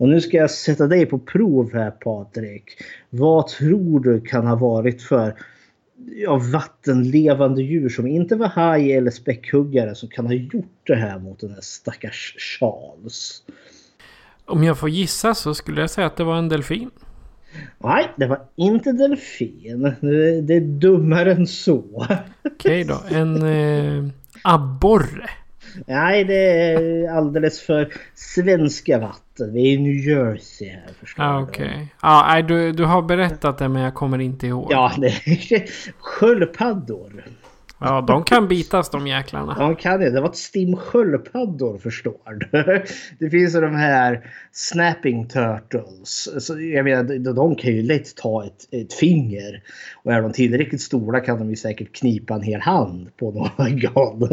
Och nu ska jag sätta dig på prov här Patrik. Vad tror du kan ha varit för ja, vattenlevande djur som inte var haj eller späckhuggare som kan ha gjort det här mot den här stackars Charles? Om jag får gissa så skulle jag säga att det var en delfin. Nej, det var inte delfin. Det är dummare än så. Okej okay då. En, eh, Abborre? Nej, det är alldeles för svenska vatten. Vi är i New Jersey här förstår Ja, du. okej. Ja, nej, du, du har berättat det men jag kommer inte ihåg. Ja, det är (laughs) sköldpaddor. Ja, de kan bitas de jäklarna. De kan det. Det var ett stim sköldpaddor förstår du. Det finns ju de här snapping turtles. Så jag menar, de- kan ju lätt ta ett, ett finger. Och är de tillräckligt stora kan de ju säkert knipa en hel hand på några (laughs) gång.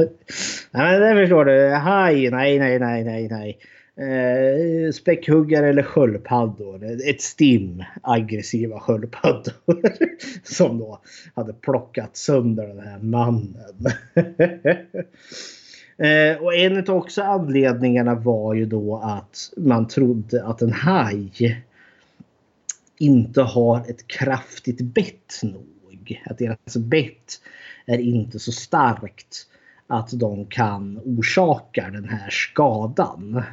Nej, men det förstår du. Haj, nej, nej, nej, nej, nej. Eh, späckhuggare eller sköldpaddor. Ett stim aggressiva sköldpaddor. (laughs) Som då hade plockat sönder den här mannen. (laughs) Eh, och en av också anledningarna var ju då att man trodde att en haj inte har ett kraftigt bett nog. Att deras bett är inte så starkt att de kan orsaka den här skadan.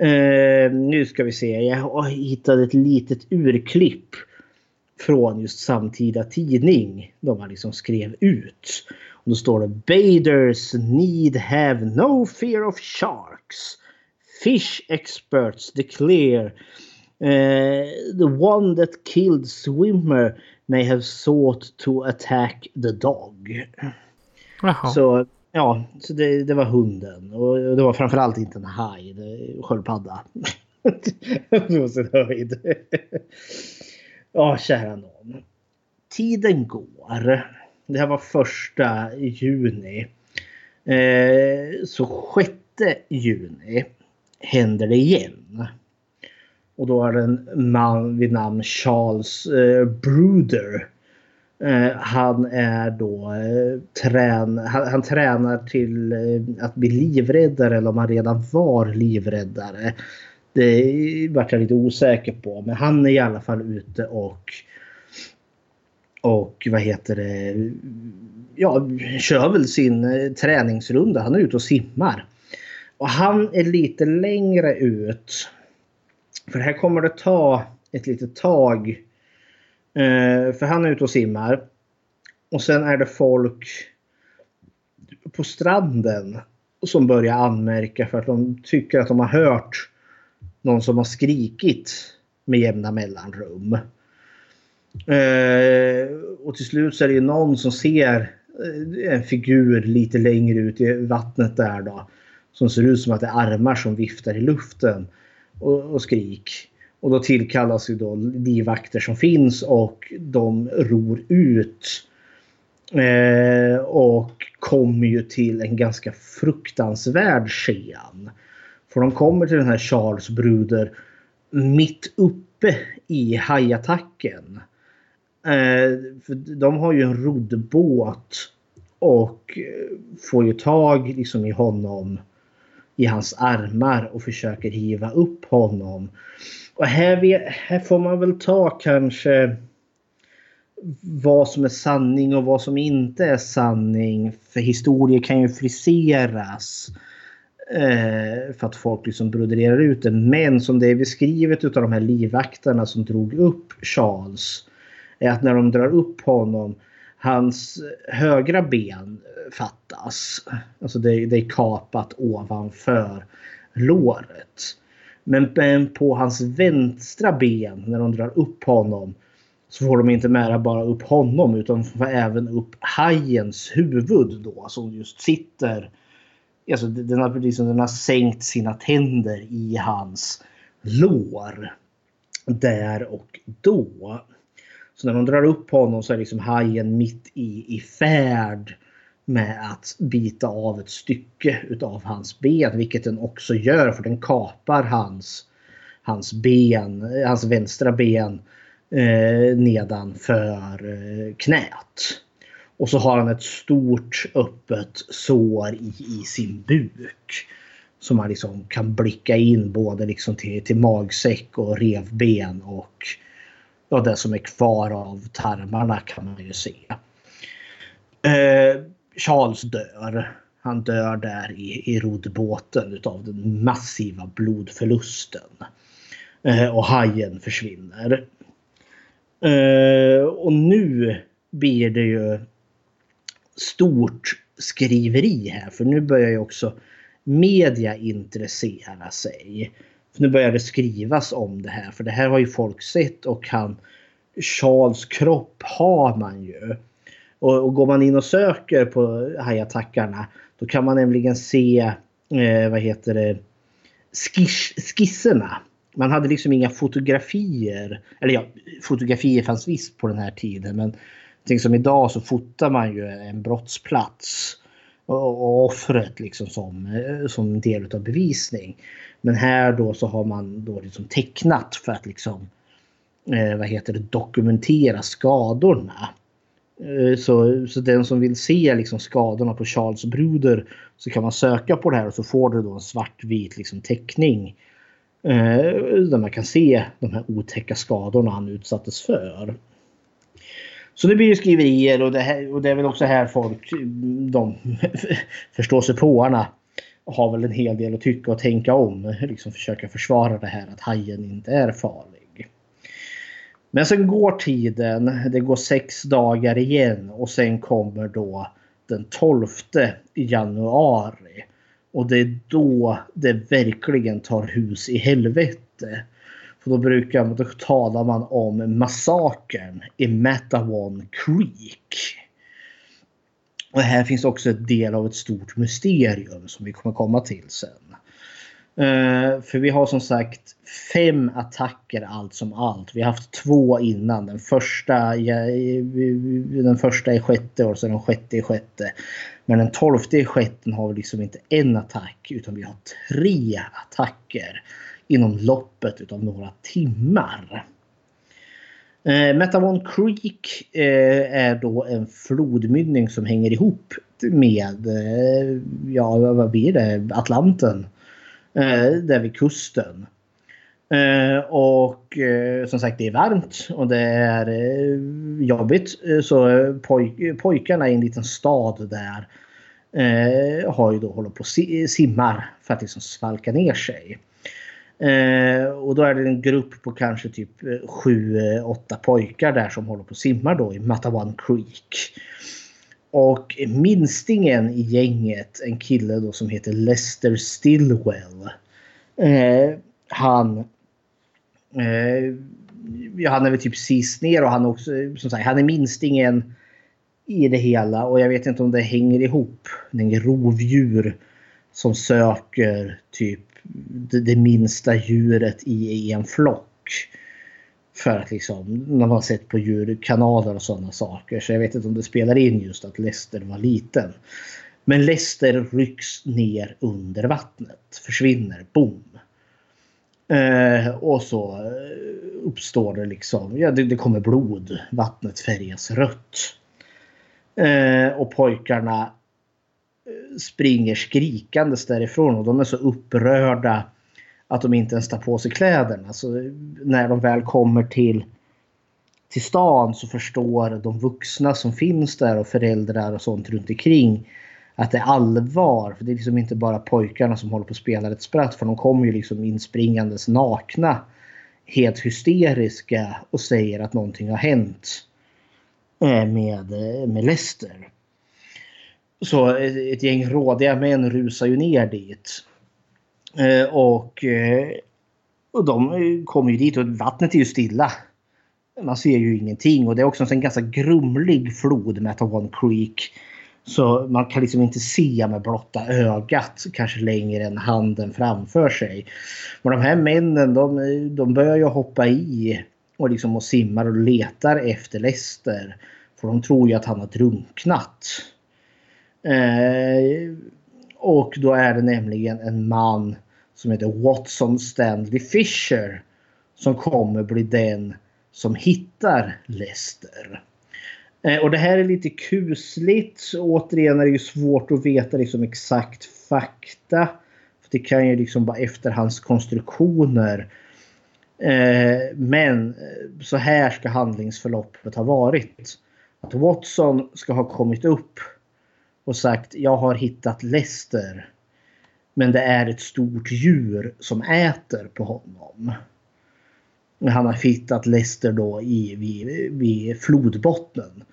Eh, nu ska vi se, jag hittade ett litet urklipp från just samtida tidning. De har liksom skrev ut. Och då står det Baders need have no fear of sharks. Fish experts declare eh, the one that killed swimmer may have sought to attack the dog. Jaha. Så ja, så det, det var hunden. Och det var framförallt inte en haj, det sköldpadda. På (laughs) sin höjd. Ja, kära någon. Tiden går. Det här var första juni. Eh, så sjätte juni händer det igen. Och då är det en man vid namn Charles eh, Bruder. Eh, han är då eh, trän han, han tränar till eh, att bli livräddare eller om han redan var livräddare. Det vart jag lite osäker på. Men han är i alla fall ute och och vad heter det? Ja, kör väl sin eh, träningsrunda. Han är ute och simmar. Och han är lite längre ut. För här kommer det ta ett litet tag. Eh, för han är ute och simmar. Och sen är det folk på stranden som börjar anmärka för att de tycker att de har hört någon som har skrikit med jämna mellanrum. Eh, och till slut så är det någon som ser eh, en figur lite längre ut i vattnet där då. Som ser ut som att det är armar som viftar i luften och, och skrik. Och då tillkallas ju då livvakter som finns och de ror ut. Eh, och kommer ju till en ganska fruktansvärd sken. För de kommer till den här Charles Bruder mitt uppe i hajattacken. Eh, för de har ju en roddbåt och får ju tag liksom i honom i hans armar och försöker hiva upp honom. Och här, vi- här får man väl ta kanske vad som är sanning och vad som inte är sanning. För historier kan ju friseras. Eh, för att folk liksom broderar ut det. Men som det är beskrivet utav de här livvakterna som drog upp Charles. Är att när de drar upp honom. Hans högra ben fattas. Alltså det, det är kapat ovanför låret. Men, på hans vänstra ben när de drar upp honom. Så får de inte med bara upp honom utan får även upp hajens huvud då som just sitter. Alltså den har, liksom, den har sänkt sina tänder i hans lår. Där och då. Så när de drar upp honom så är liksom hajen mitt i, i färd med att bita av ett stycke utav hans ben. Vilket den också gör för den kapar hans, hans ben, hans vänstra ben eh, nedanför eh, knät. Och så har han ett stort öppet sår i, i sin buk. Som man liksom kan blicka in både liksom till, till magsäck och revben och ja, det som är kvar av tarmarna kan man ju se. Eh, Charles dör. Han dör där i, i roddbåten utav den massiva blodförlusten. Eh, och hajen försvinner. Eh, och nu blir det ju stort skriveri här. För nu börjar ju också media intressera sig. För nu börjar det skrivas om det här. För det här har ju folk sett och han Charles kropp har man ju. Och, och går man in och söker på hajattackarna då kan man nämligen se eh, vad heter det skiss, skisserna. Man hade liksom inga fotografier. Eller ja, fotografier fanns visst på den här tiden. Men tänk som idag så fotar man ju en brottsplats. Och, offret liksom som, eh, som del av bevisning. Men här då så har man då liksom tecknat för att liksom eh, vad heter det, dokumentera skadorna. Eh, så, så den som vill se liksom skadorna på Charles Bruder så kan man söka på det här och så får du då en svartvit liksom teckning. Eh, där man kan se de här otäcka skadorna han utsattes för. Så det blir ju skriverier och det, här, och det är väl också här folk, de (laughs) förstår sig påarna har väl en hel del att tycka och tänka om. Liksom försöka försvara det här att hajen inte är farlig. Men sen går tiden, det går sex dagar igen och sen kommer då den 12 januari. Och det är då det verkligen tar hus i helvete. För då brukar då talar man om massakern i Matawan Creek. Och här finns också en del av ett stort mysterium som vi kommer komma till sen. Uh, för vi har som sagt fem attacker allt som allt. Vi har haft två innan. Den första, ja, den första i sjätte och sen den sjätte i sjätte. Men den tolfte i sjätte har vi liksom inte en attack utan vi har tre attacker inom loppet av några timmar. Eh, Metavon Creek eh, är då en flodmynning som hänger ihop med, eh, ja vad blir det, Atlanten. Eh, där vid kusten. Eh, och eh, som sagt det är varmt och det är eh, jobbigt. Eh, så eh, poj pojkarna i en liten stad där har ju då hållit på och simmar för att liksom svalka ner sig. och då är det en grupp på kanske typ 7-8 pojkar där som håller på och simmar då i Matawan Creek. Och minstingen i gänget, en kille då som heter Lester Stillwell. Eh, han... Eh, han är väl typ sist ner och han också, som sagt, han är minstingen i det hela. Och jag vet inte om det hänger ihop. Det är rovdjur som söker typ det, det minsta djuret i, i en flock. För att liksom, när man har sett på djurkanaler och sådana saker. Så jag vet inte om det spelar in just att Lester var liten. Men Lester rycks ner under vattnet. Försvinner. Boom. Eh, och så eh, uppstår det liksom, ja det, det kommer blod. Vattnet färgas rött. Eh, och pojkarna eh, springer skrikandes därifrån och de är så upprörda att de inte ens tar på sig kläderna. Så när de väl kommer till, till stan så förstår de vuxna som finns där och föräldrar och sånt runt omkring att det är allvar. För det är liksom inte bara pojkarna som håller på att spela ett spratt. För de kommer ju liksom inspringandes nakna. Helt hysteriska och säger att någonting har hänt. Eh, med, eh, med Lester. Så ett gäng rådiga män rusar ju ner dit. Eh, och, eh, och de eh, kommer ju dit och vattnet är ju stilla. Man ser ju ingenting och det är också en ganska grumlig flod, Metawan Creek. Så man kan liksom inte se med blotta ögat kanske längre än handen framför sig. Men de här männen de, de börjar ju hoppa i och, liksom och simmar och letar efter Lester. För de tror ju att han har drunknat. Eh, och då är det nämligen en man som heter Watson Stanley Fisher som kommer bli den som hittar Lester. Eh, och det här är lite kusligt. Återigen är det ju svårt att veta liksom exakt fakta. För Det kan ju liksom vara efterhandskonstruktioner. Eh, men eh, så här ska handlingsförloppet ha varit. Att Watson ska ha kommit upp och sagt jag har hittat Lester. Men det är ett stort djur som äter på honom. Han har hittat Lester då i, vid, vid flodbottnen.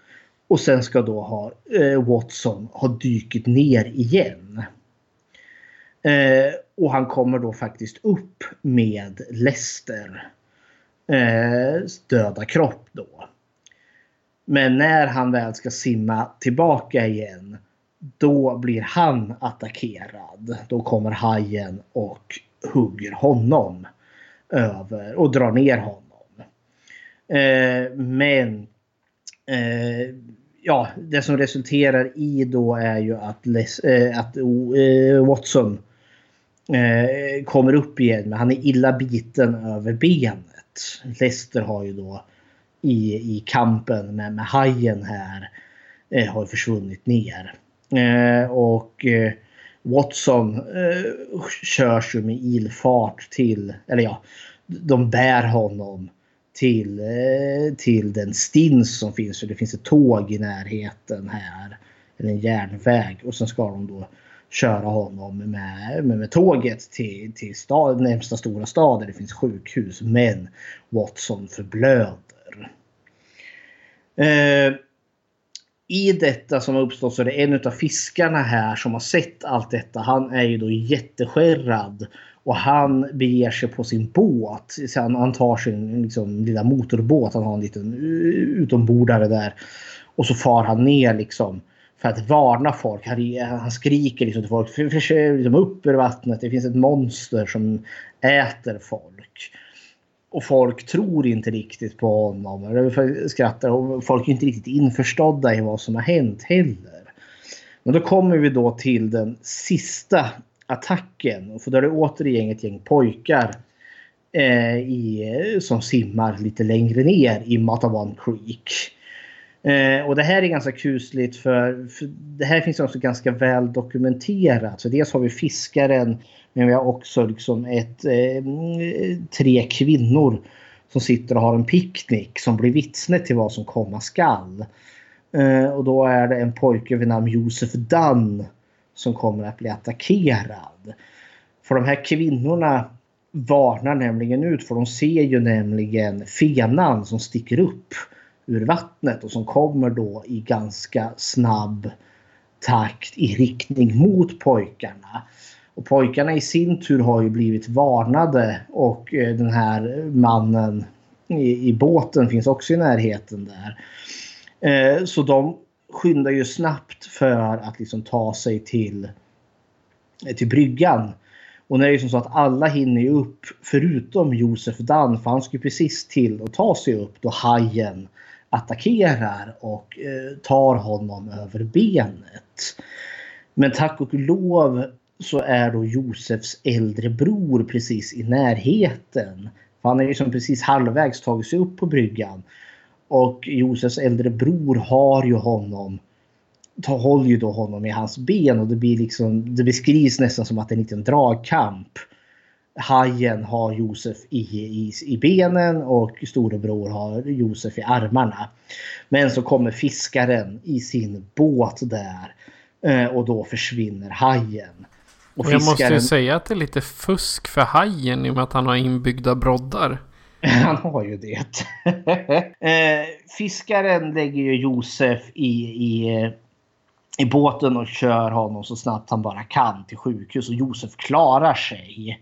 Och sen ska då ha eh, Watson ha dykt ner igen. Eh, och han kommer då faktiskt upp med Lester eh, döda kropp då. Men när han väl ska simma tillbaka igen då blir han attackerad. Då kommer hajen och hugger honom över och drar ner honom. Eh, men eh, ja, det som resulterar i då är ju att, Les, eh, att eh, Watson eh, kommer upp igen men han är illa biten över benet. Lester har ju då i, i kampen med, med hajen här eh, har försvunnit ner. Eh, och eh, Watson eh, körs ju med ilfart till, eller ja, de bär honom till, eh, till den stins som finns. För det finns ett tåg i närheten här. Eller en järnväg. Och sen ska de då köra honom med, med, med tåget till, till stad, närmsta stora stad där det finns sjukhus. Men Watson förblöder. Eh, i detta som har uppstått så är det en av fiskarna här som har sett allt detta. Han är ju då jätteskärrad. Och han beger sig på sin båt. Han, han tar sin liksom, lilla motorbåt. Han har en liten utombordare där. Och så far han ner liksom. För att varna folk. Han, skriker liksom till folk. Försök liksom upp ur vattnet. Det finns ett monster som äter folk. Och folk tror inte riktigt på honom. Skrattar. Och folk är inte riktigt införstådda i vad som har hänt heller. Men då kommer vi då till den sista attacken. För då är det återigen ett gäng pojkar eh, i, som simmar lite längre ner i Matawan Creek. Eh, och det här är ganska kusligt för, för, det här finns också ganska väl dokumenterat. Så dels har vi fiskaren men vi har också liksom ett, eh, tre kvinnor som sitter och har en picknick som blir vittne till vad som komma skall. Eh, och då är det en pojke vid namn Josef Dunn som kommer att bli attackerad. För de här kvinnorna varnar nämligen ut för de ser ju nämligen fenan som sticker upp ur vattnet och som kommer då i ganska snabb takt i riktning mot pojkarna. Och pojkarna i sin tur har ju blivit varnade och eh, den här mannen i, i båten finns också i närheten där. Eh, så de skyndar ju snabbt för att liksom ta sig till, eh, till bryggan. Och när det är som så att alla hinner upp förutom Josef Dan för han ska precis till att ta sig upp då hajen attackerar och eh, tar honom över benet. Men tack och lov så är då Josefs äldre bror precis i närheten. För han är liksom precis halvvägs tagit sig upp på bryggan. Och Josefs äldre bror har ju honom tar, håller ju då honom i hans ben och det blir liksom det beskrivs nästan som att det är en liten dragkamp. Hajen har Josef i, i, i benen och storebror har Josef i armarna. Men så kommer fiskaren i sin båt där eh, och då försvinner hajen. Och fiskaren... Jag måste ju säga att det är lite fusk för hajen i och med att han har inbyggda broddar. (laughs) Han har ju det. (laughs) Eh, fiskaren lägger ju Josef i, i, i båten och kör honom så snabbt han bara kan till sjukhus. Och Josef klarar sig.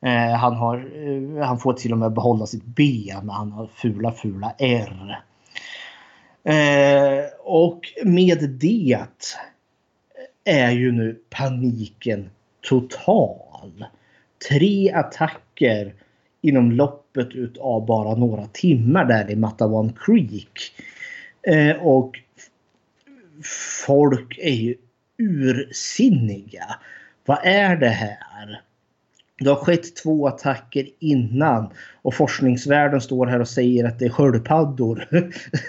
Eh, han, har, eh, han får till och med behålla sitt ben. Han har fula, fula R. och med det är ju nu paniken total. Tre attacker inom loppet av bara några timmar där i Matawan Creek. Eh, och folk är ju ursinniga. Vad är det här? Det har skett två attacker innan och forskningsvärlden står här och säger att det är sköldpaddor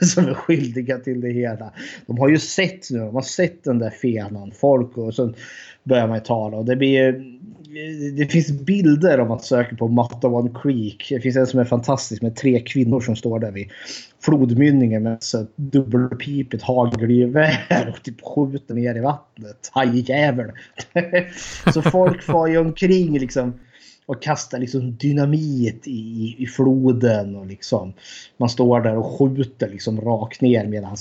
(laughs) som är skyldiga till det hela. De har ju sett nu, de har sett den där fenan, folk och så börjar man tala och det blir det finns bilder om man söker på Matawan Creek. Det finns en som är fantastisk med tre kvinnor som står där vid flodmynningen med dubbelpipigt hagelgevär och typ skjuter ner i vattnet. Hajjävel! (laughs) så folk far ju omkring liksom och kastar liksom dynamit i, i floden. och liksom Man står där och skjuter liksom rakt ner medan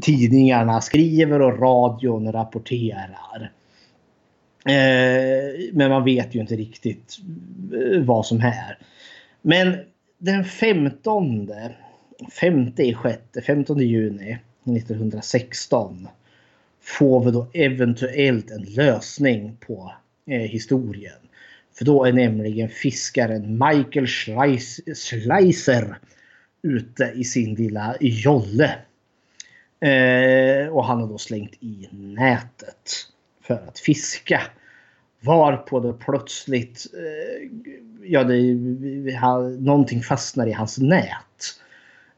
tidningarna skriver och radion rapporterar. Eh, men man vet ju inte riktigt eh, vad som är. Men den 15, 5 sjätte, 15 juni 1916 får vi då eventuellt en lösning på eh, historien. För då är nämligen fiskaren Michael Schleiser ute i sin lilla jolle. Eh, och han har då slängt i nätet för att fiska. Varpå det plötsligt eh, ja, det, någonting fastnar i hans nät.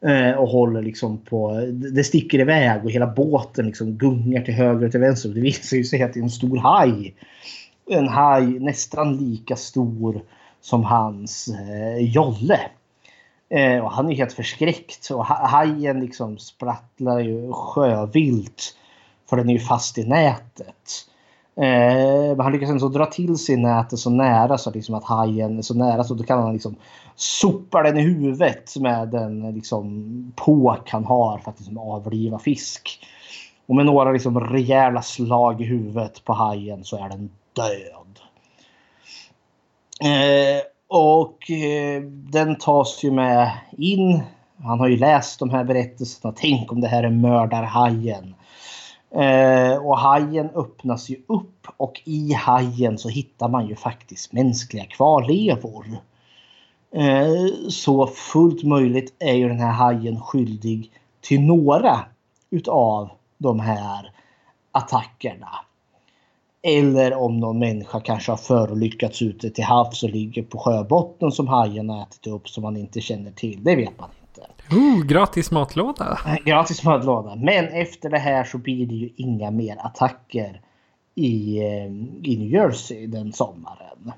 Eh, och håller liksom på, det sticker iväg och hela båten liksom gungar till höger och till vänster. Det visar ju sig att det är en stor haj. En haj nästan lika stor som hans eh, jolle. Eh, och han är helt förskräckt. Och hajen liksom sprattlar ju sjövilt. För den är ju fast i nätet. Eh, men han lyckas ändå dra till sig nätet så nära så liksom att hajen är så nära så då kan han liksom sopa den i huvudet med den liksom, påk han har för att liksom, avliva fisk. Och med några liksom, rejäla slag i huvudet på hajen så är den död. Eh, och eh, den tas ju med in. Han har ju läst de här berättelserna. Tänk om det här är mördarhajen. Eh, och hajen öppnas ju upp och i hajen så hittar man ju faktiskt mänskliga kvarlevor. Eh, så fullt möjligt är ju den här hajen skyldig till några utav de här attackerna. Eller om någon människa kanske har förolyckats ute till havs och ligger på sjöbotten som hajen har ätit upp som man inte känner till. Det vet man inte. Oh, gratis matlåda! Gratis matlåda. Men efter det här så blir det ju inga mer attacker i, eh, i New Jersey den sommaren.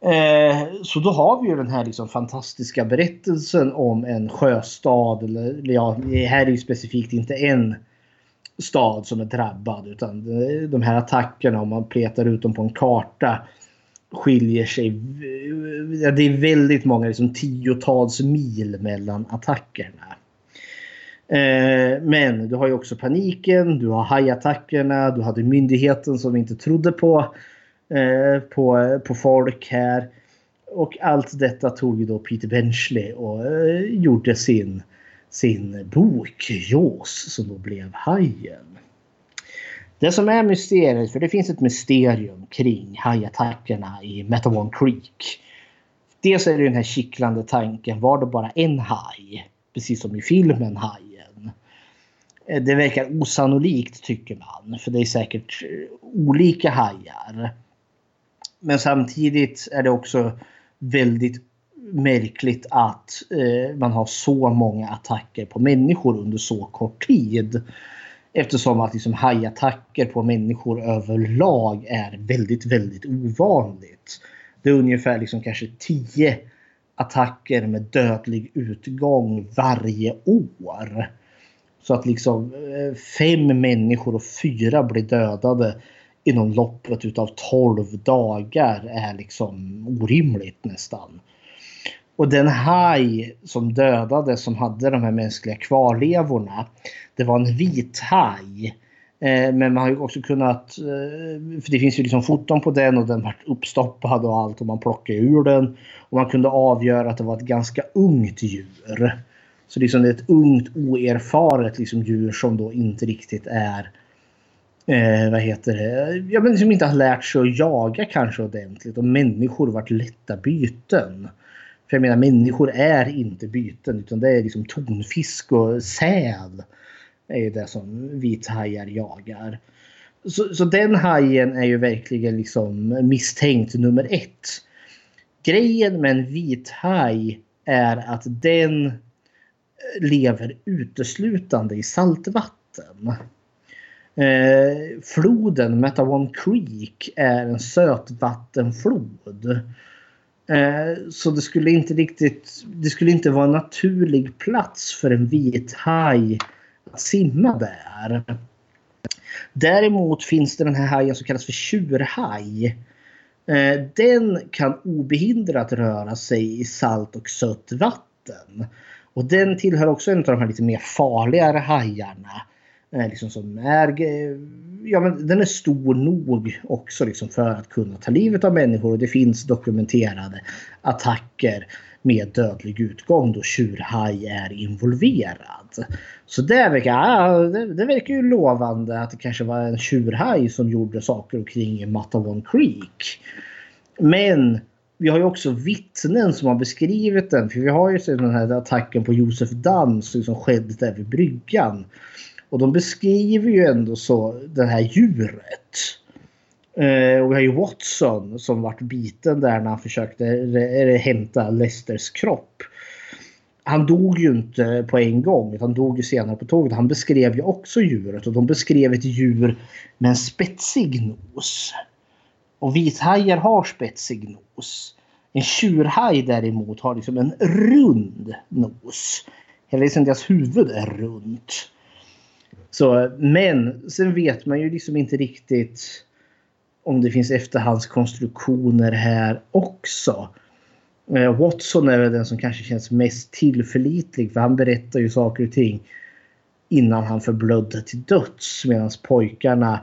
Eh, så då har vi ju den här liksom fantastiska berättelsen om en sjöstad. Eller ja, här är ju specifikt inte en stad som är drabbad utan de här attackerna om man petar ut dem på en karta skiljer sig. Det är väldigt många, liksom tiotals mil mellan attackerna. Eh, men du har ju också paniken, du har hajattackerna, du hade myndigheten som inte trodde på, eh, på, på folk här. Och allt detta tog ju då Peter Benchley och eh, gjorde sin, sin bok Jaws som då blev Hajen. Det som är mysteriet, för det finns ett mysterium kring hajattackerna i Metamon Creek. Dels är det den här kittlande tanken, var det bara en haj? Precis som i filmen Hajen. Det verkar osannolikt tycker man, för det är säkert eh, olika hajar. Men samtidigt är det också väldigt märkligt att eh, man har så många attacker på människor under så kort tid. Eftersom att liksom hajattacker på människor överlag är väldigt, väldigt ovanligt. Det är ungefär liksom kanske 10 attacker med dödlig utgång varje år. Så att liksom eh, fem människor och fyra blir dödade inom loppet utav 12 dagar är liksom orimligt nästan. Och den haj som dödades som hade de här mänskliga kvarlevorna. Det var en vit haj. Eh, men man har ju också kunnat, eh, för det finns ju liksom foton på den och den vart uppstoppad och allt och man plockade ur den. Och man kunde avgöra att det var ett ganska ungt djur. Så liksom det är ett ungt oerfaret liksom djur som då inte riktigt är eh, vad heter det? Ja, men som inte har lärt sig att jaga kanske ordentligt och människor varit lätta byten. För jag menar människor är inte byten utan det är liksom tonfisk och säl. är det som vithajar jagar. Så, så den hajen är ju verkligen liksom misstänkt nummer ett. Grejen med en vithaj är att den eh, lever uteslutande i saltvatten. Eh, floden Metawan Creek är en sötvattenflod. Eh, så det skulle inte riktigt, det skulle inte vara en naturlig plats för en vit haj att simma där. Däremot finns det den här hajen som kallas för tjurhaj. Eh, den kan obehindrat röra sig i salt och sött vatten. Och den tillhör också en av de här lite mer farligare hajarna. Eh, liksom som är, ja, men den är stor nog också liksom för att kunna ta livet av människor. Och det finns dokumenterade attacker med dödlig utgång då tjurhaj är involverad. Så det verkar, ja, det, det verkar ju lovande att det kanske var en tjurhaj som gjorde saker omkring Matawan Creek. Men vi har ju också vittnen som har beskrivit den. För vi har ju den här attacken på Josef Damm som skedde där vid bryggan. Och de beskriver ju ändå så det här djuret. Eh, och vi har ju Watson som vart biten där när han försökte hämta Lesters kropp. Han dog ju inte på en gång utan dog ju senare på tåget. Han beskrev ju också djuret och de beskrev ett djur med en spetsig nos. Och vithajar har spetsig nos. En tjurhaj däremot har liksom en rund nos. Hela liksom deras huvud är runt. Så, men sen vet man ju liksom inte riktigt om det finns efterhandskonstruktioner här också. Eh, Watson är väl den som kanske känns mest tillförlitlig för han berättar ju saker och ting innan han förblödde till döds medan pojkarna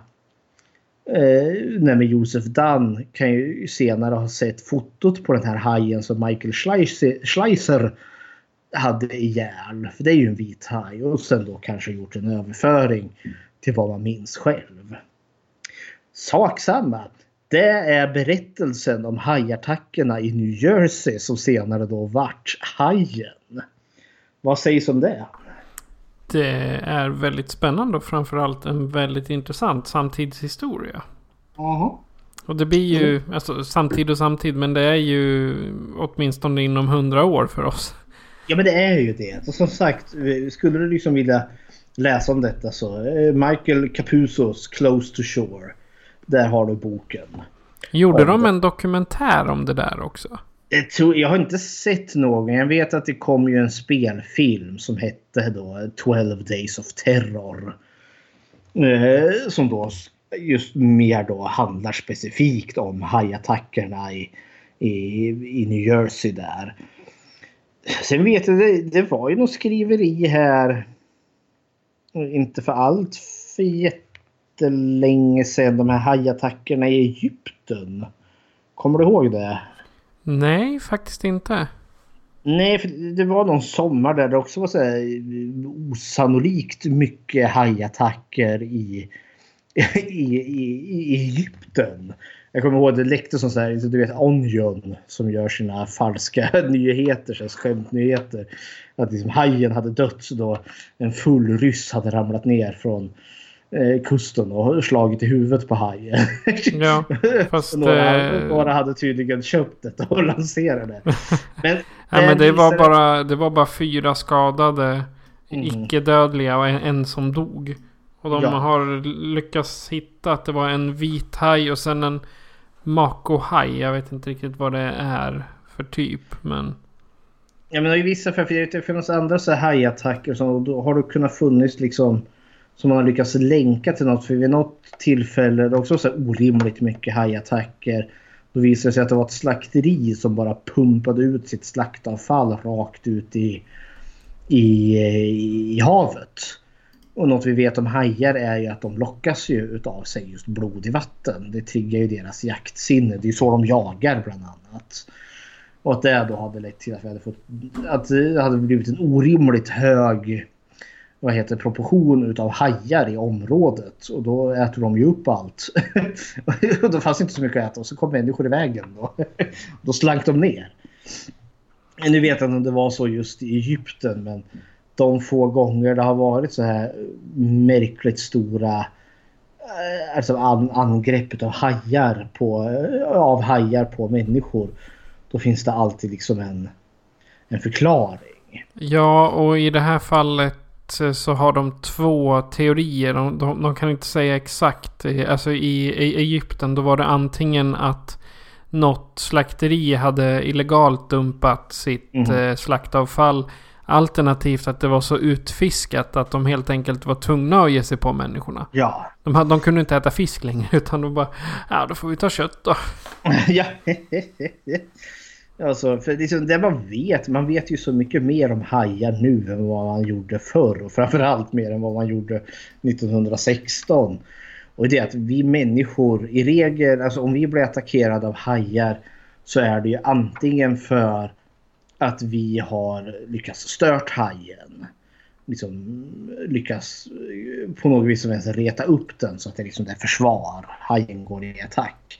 eh, Josef Dunn kan ju senare ha sett fotot på den här hajen som Michael Schleiser hade ihjäl. För det är ju en vit haj. Och sen då kanske gjort en överföring till vad man minns själv. Sak samma. Det är berättelsen om hajattackerna i New Jersey som senare då vart hajen. Vad sägs om det? Det är väldigt spännande och framförallt en väldigt intressant samtidshistoria. Jaha. Och det blir ju, mm. alltså samtid och samtid, men det är ju åtminstone inom hundra år för oss. Ja men det är ju det. Och som sagt, skulle du liksom vilja läsa om detta så eh, Michael Capuzos Close to Shore. Där har du boken. Gjorde de en dokumentär om det där också? Jag har inte sett någon. Jag vet att det kom ju en spelfilm som hette då 12 Days of Terror. Eh, som då just mer då handlar specifikt om hajattackerna i, i, i New Jersey där. Sen vet jag, det, det var ju något skriveri här. Inte för allt för jättelänge sedan. De här hajattackerna i Egypten. Kommer du ihåg det? Nej, faktiskt inte. Nej, för det var någon sommar där det också var så här osannolikt mycket hajattacker i, (laughs) i, i, i Egypten. Jag kommer ihåg det läckte som så här, du vet Onion som gör sina falska (laughs) nyheter, så skämtnyheter. Att liksom hajen hade dött då en full ryss hade ramlat ner från eh, kusten och slagit i huvudet på hajen. Ja, (laughs) fast... några, eh... några hade tydligen köpt det och (laughs) lanserat det. Men, ja, men det, var bara, det var bara fyra skadade mm. icke-dödliga och en, en som dog. Och de ja. har lyckats hitta att det var en vit haj och sen en Mako-haj. Jag vet inte riktigt vad det är för typ. Men... Ja men i vissa fall, för det finns andra så hajattacker som då har det kunnat funnits liksom som man har lyckats länka till något. För vid något tillfälle, det är också så orimligt mycket hajattacker. Då visade det sig att det var ett slakteri som bara pumpade ut sitt slaktavfall rakt ut i, i, eh, i havet. Och något vi vet om hajar är ju att de lockas ju utav sig just blod i vatten. Det triggar ju deras jaktsinne. Det är så de jagar bland annat. Och att det då hade lett till att vi hade fått... Att det hade blivit en orimligt hög vad heter proportion utav hajar i området. Och då äter de ju upp allt. (laughs) och då fanns inte så mycket att äta och så kom människor i vägen. Då, då slank de ner. Nu vet jag inte om det var så just i Egypten men de få gånger det har varit så här märkligt stora eh, alltså an, angrepp av hajar på, eh, av hajar på människor. Då finns det alltid liksom en, en förklaring. Ja, och i det här fallet så har de två teorier. De, de, de kan inte säga exakt. Alltså i, i Egypten då var det antingen att något slakteri hade illegalt dumpat sitt mm. slaktavfall Alternativt att det var så utfiskat att de helt enkelt var tvungna att ge sig på människorna. Ja. De, hade, de kunde inte äta fisk längre (laughs) utan de bara, ja då får vi ta kött då. (laughs) ja. (laughs) Alltså, för liksom det man vet, man vet ju så mycket mer om hajar nu än vad man gjorde förr och framförallt mer än vad man gjorde 1916. Och det är att vi människor i regel, alltså om vi blir attackerade av hajar så är det ju antingen för att vi har lyckats stört hajen. Liksom lyckas eh, på något vis som ens reta upp den så att det liksom är försvar. Hajen går i attack.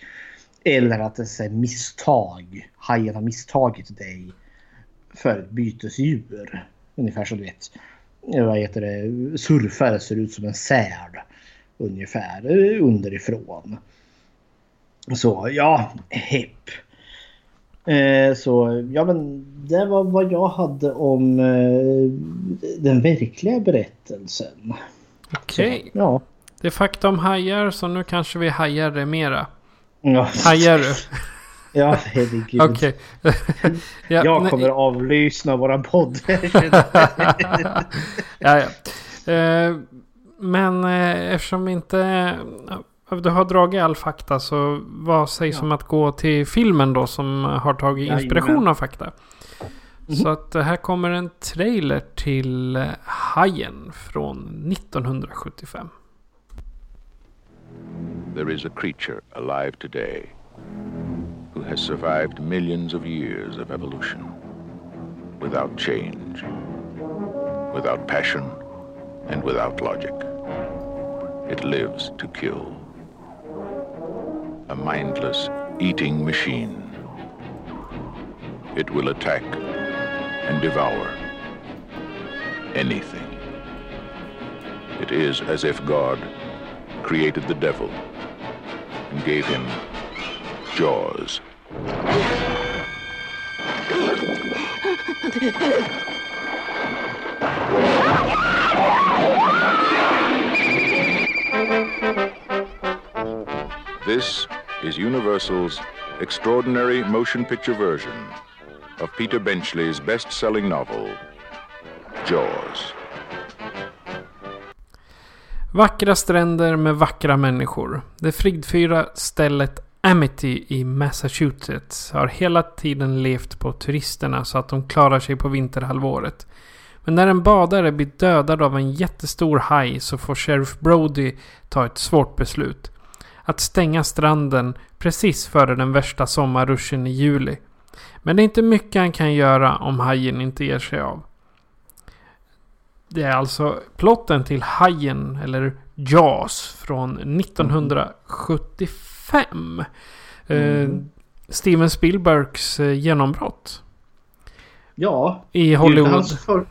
Eller att det är misstag. Hajen har misstagit dig för ett bytesdjur. Ungefär som du vet. Eh, vad heter det? Surfare ser ut som en säl. Ungefär eh, underifrån. Så ja, hepp. Eh, så ja men det var vad jag hade om eh, den verkliga berättelsen. Okej. Så, ja. Det är fakta om hajar så nu kanske vi hajar det mera. Ja, Hajar du? (laughs) ja herregud. Okej. (laughs) ja, Jag nej- kommer att avlyssna våran podd. (laughs) ja, ja. Eh, men eh, eftersom inte du har dragit all fakta så vad sägs Ja. om att gå till filmen då som har tagit Jajamän. inspiration av fakta? Mhm. Så att eh, här kommer en trailer till eh, Hajen från 1975. There is a creature alive today who has survived millions of years of evolution without change, without passion, and without logic. It lives to kill. A mindless eating machine. It will attack and devour anything. It is as if God created the devil and gave him jaws. This is Universal's extraordinary motion picture version of Peter Benchley's best selling novel, Jaws. Vackra stränder med vackra människor. Det fridfyra stället Amity i Massachusetts har hela tiden levt på turisterna så att de klarar sig på vinterhalvåret. Men när en badare blir dödad av en jättestor haj så får Sheriff Brody ta ett svårt beslut. Att stänga stranden precis före den värsta sommarruschen i juli. Men det är inte mycket han kan göra om hajen inte ger sig av. Det är alltså plotten till Hajen, eller Jaws, från 1975. Eh, Steven Spielbergs eh, genombrott ja, i det Hollywood. hans för...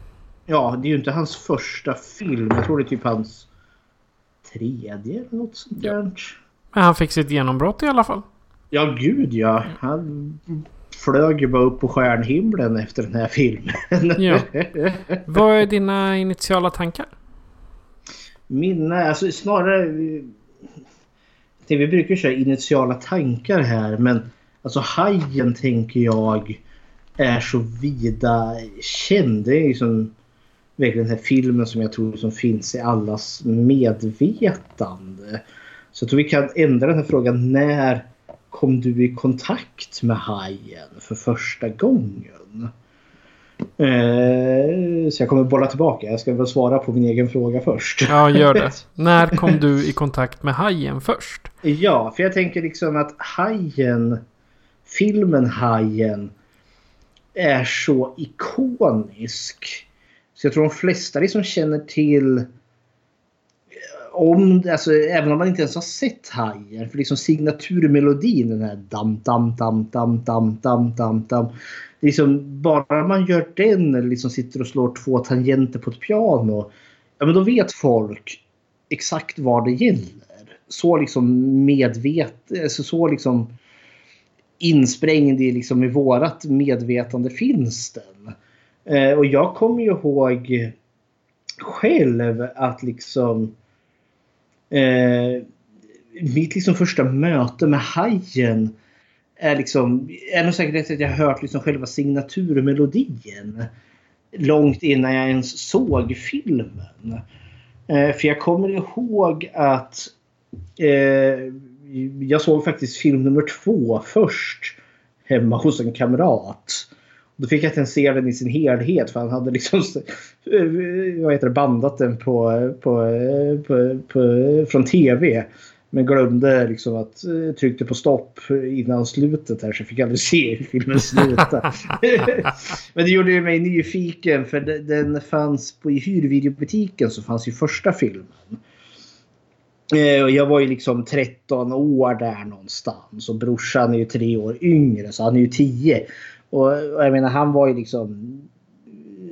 Ja, det är ju inte hans första film. Jag tror det är typ hans tredje eller något sånt där. Men han fick sitt genombrott i alla fall. Ja, gud ja. Han flög ju bara upp på stjärnhimlen efter den här filmen. (laughs) Ja. Vad är dina initiala tankar? Mina, alltså snarare... Vi brukar köra initiala tankar här men alltså Hajen tänker jag är så vida känd. Det är liksom verkligen den här filmen som jag tror som finns i allas medvetande. Så jag tror vi kan ändra den här frågan. När kom du i kontakt med Hajen för första gången? Eh, så jag kommer bolla tillbaka. Jag ska väl svara på min egen fråga först. Ja, gör det. (laughs) När kom du i kontakt med Hajen först? Ja, för jag tänker liksom att Hajen, filmen Hajen är så ikonisk. Så jag tror de flesta liksom känner till om, alltså, även om man inte ens har sett Hajen. För liksom signaturmelodin, den här dam, dam, dam, dam, dam, dam, dam, dam. Liksom, bara man gör den eller liksom sitter och slår två tangenter på ett piano. Ja, men då vet folk exakt vad det gäller. Så liksom medvetet, alltså så liksom insprängd i, liksom, i vårat medvetande finns den. Eh, och jag kommer ju ihåg själv att liksom eh, mitt liksom första möte med Hajen är liksom, är nog säkert att jag har hört liksom själva signaturmelodin. långt innan jag ens såg filmen. Eh, för jag kommer ihåg att eh, jag såg faktiskt film nummer två först hemma hos en kamrat. Då fick jag inte ens se den i sin helhet för han hade liksom eh, vad heter det, bandat den på, på, på, på, från tv. Men glömde liksom att eh, tryckte på stopp innan slutet här så jag fick aldrig se hur filmen slutade. (laughs) Men det gjorde mig nyfiken för den fanns på i hyrvideobutiken så fanns ju första filmen. Eh, och jag var ju liksom 13 år där någonstans och brorsan är ju tre år yngre så han är ju 10. Och jag menar han var ju liksom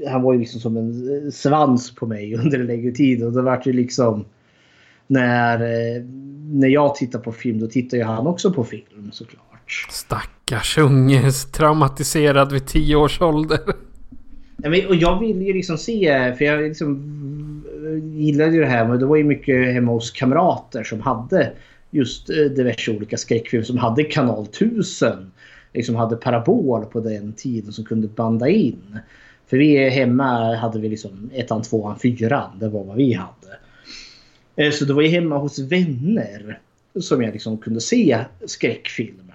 han var ju liksom som en svans på mig (laughs) under en längre tid och då vart det liksom när, eh, när jag tittar på film då tittar ju han också på film såklart. Stackars unge, traumatiserad vid 10 års ålder. och jag ville ju liksom se, för jag liksom gillade ju det här men det var ju mycket hemma hos kamrater som hade just eh, diverse olika skräckfilmer som hade kanal 1000. Liksom hade parabol på den tiden som kunde banda in. För vi hemma hade vi liksom ettan, tvåan, fyran. Det var vad vi hade. Eh, så det var ju hemma hos vänner som jag liksom kunde se skräckfilmerna.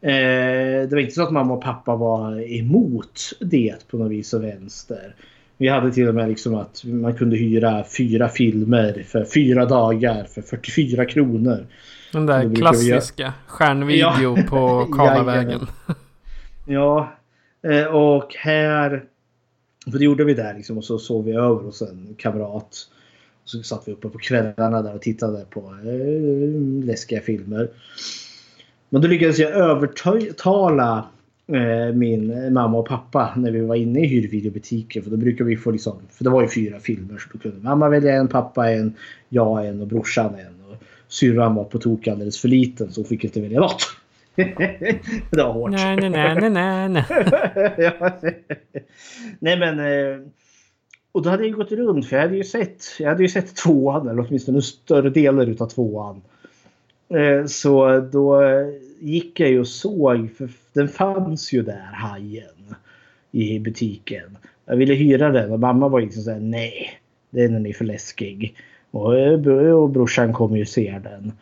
Eh, det var inte så att mamma och pappa var emot det på något vis och vänster. Vi hade till och med liksom att man kunde hyra fyra filmer för fyra dagar för 44 kronor. Den där klassiska stjärnvideo ja. på (laughs) Karlavägen. ja, eh, och här... För det gjorde vi där liksom och så sov vi över hos en kamrat. Så satt vi uppe på kvällarna där och tittade på äh, läskiga filmer. Men då lyckades jag övertala äh, min mamma och pappa när vi var inne i hyrvideobutiken. För då brukar vi få liksom, för det var ju fyra filmer så då kunde mamma välja en, pappa en, jag en och brorsan en. Syrran var på tok alldeles för liten så hon fick inte välja något. (laughs) det var hårt. Nej, nej, nej, nej, nej. nej (laughs) men och då hade jag gått runt för jag hade ju sett, jag hade ju sett tvåan eller åtminstone större delar utav tvåan. Eh, så då gick jag ju och såg, för den fanns ju där, Hajen, i butiken. Jag ville hyra den och mamma var liksom såhär, nej, den är för läskig. Och, eh, och brorsan kommer ju se den.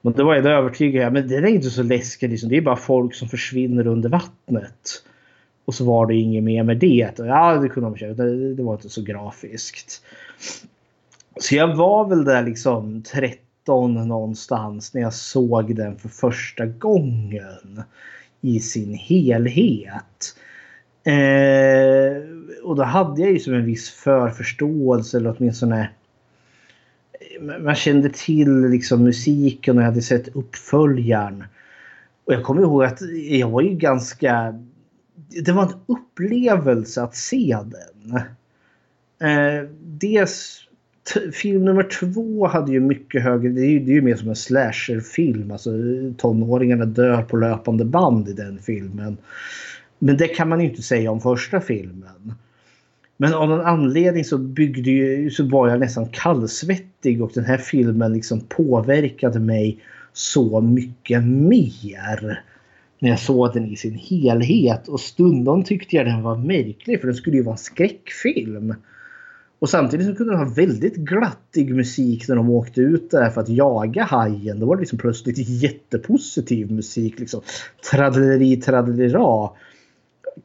Men då var jag övertygad, men det är inte så läskigt. liksom. Det är bara folk som försvinner under vattnet. Och så var det inget mer med det. Ja, det kunde de köpa. Det, det var inte så grafiskt. Så jag var väl där liksom 13 någonstans när jag såg den för första gången. I sin helhet. Eh, och då hade jag ju som en viss förförståelse eller åtminstone man kände till liksom musiken och jag hade sett uppföljaren. Och jag kommer ihåg att jag var ju ganska det var en upplevelse att se den. Eh, dels film nummer två hade ju mycket högre, det är ju, det är ju mer som en slasherfilm. Alltså tonåringarna dör på löpande band i den filmen. Men det kan man ju inte säga om första filmen. Men av någon anledning så byggde ju, så var jag nästan kallsvettig och den här filmen liksom påverkade mig så mycket mer när jag såg den i sin helhet. Och stundom tyckte jag den var märklig för den skulle ju vara en skräckfilm. Och samtidigt så kunde den ha väldigt glattig musik när de åkte ut där för att jaga hajen. Då var det liksom plötsligt jättepositiv musik. Liksom. Tradeleri tradelera.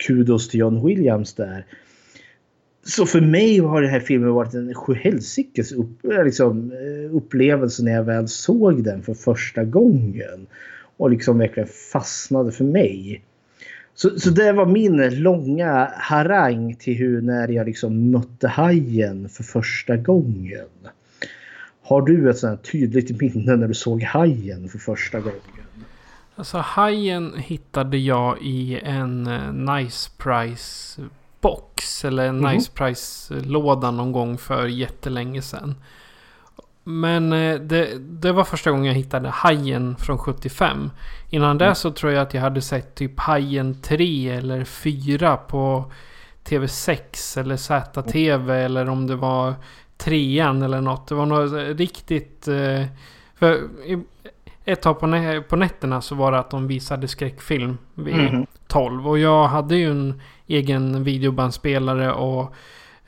Kudos till John Williams där. Så för mig har den här filmen varit en sjuhelsikes upp, eh, liksom, eh, upplevelse när jag väl såg den för första gången och liksom verkligen fastnade för mig. Så, så det var min långa harang till hur när jag liksom mötte hajen för första gången. Har du ett sånt tydligt minne när du såg hajen för första gången? Alltså hajen hittade jag i en eh, Nice Price box. Eller en mm. Nice Price låda någon gång för jättelänge sedan. Men eh, det, det, var första gången jag hittade Hajen från 75. Innan mm. det så tror jag att jag hade sett typ Hajen 3 eller 4 på TV6 eller ZTV mm. eller om det var trean eller något. Det var något riktigt... Eh, för ett tag på, nä på nätterna så var det att de visade skräckfilm vid mm. 12. Och jag hade ju en egen videobandspelare och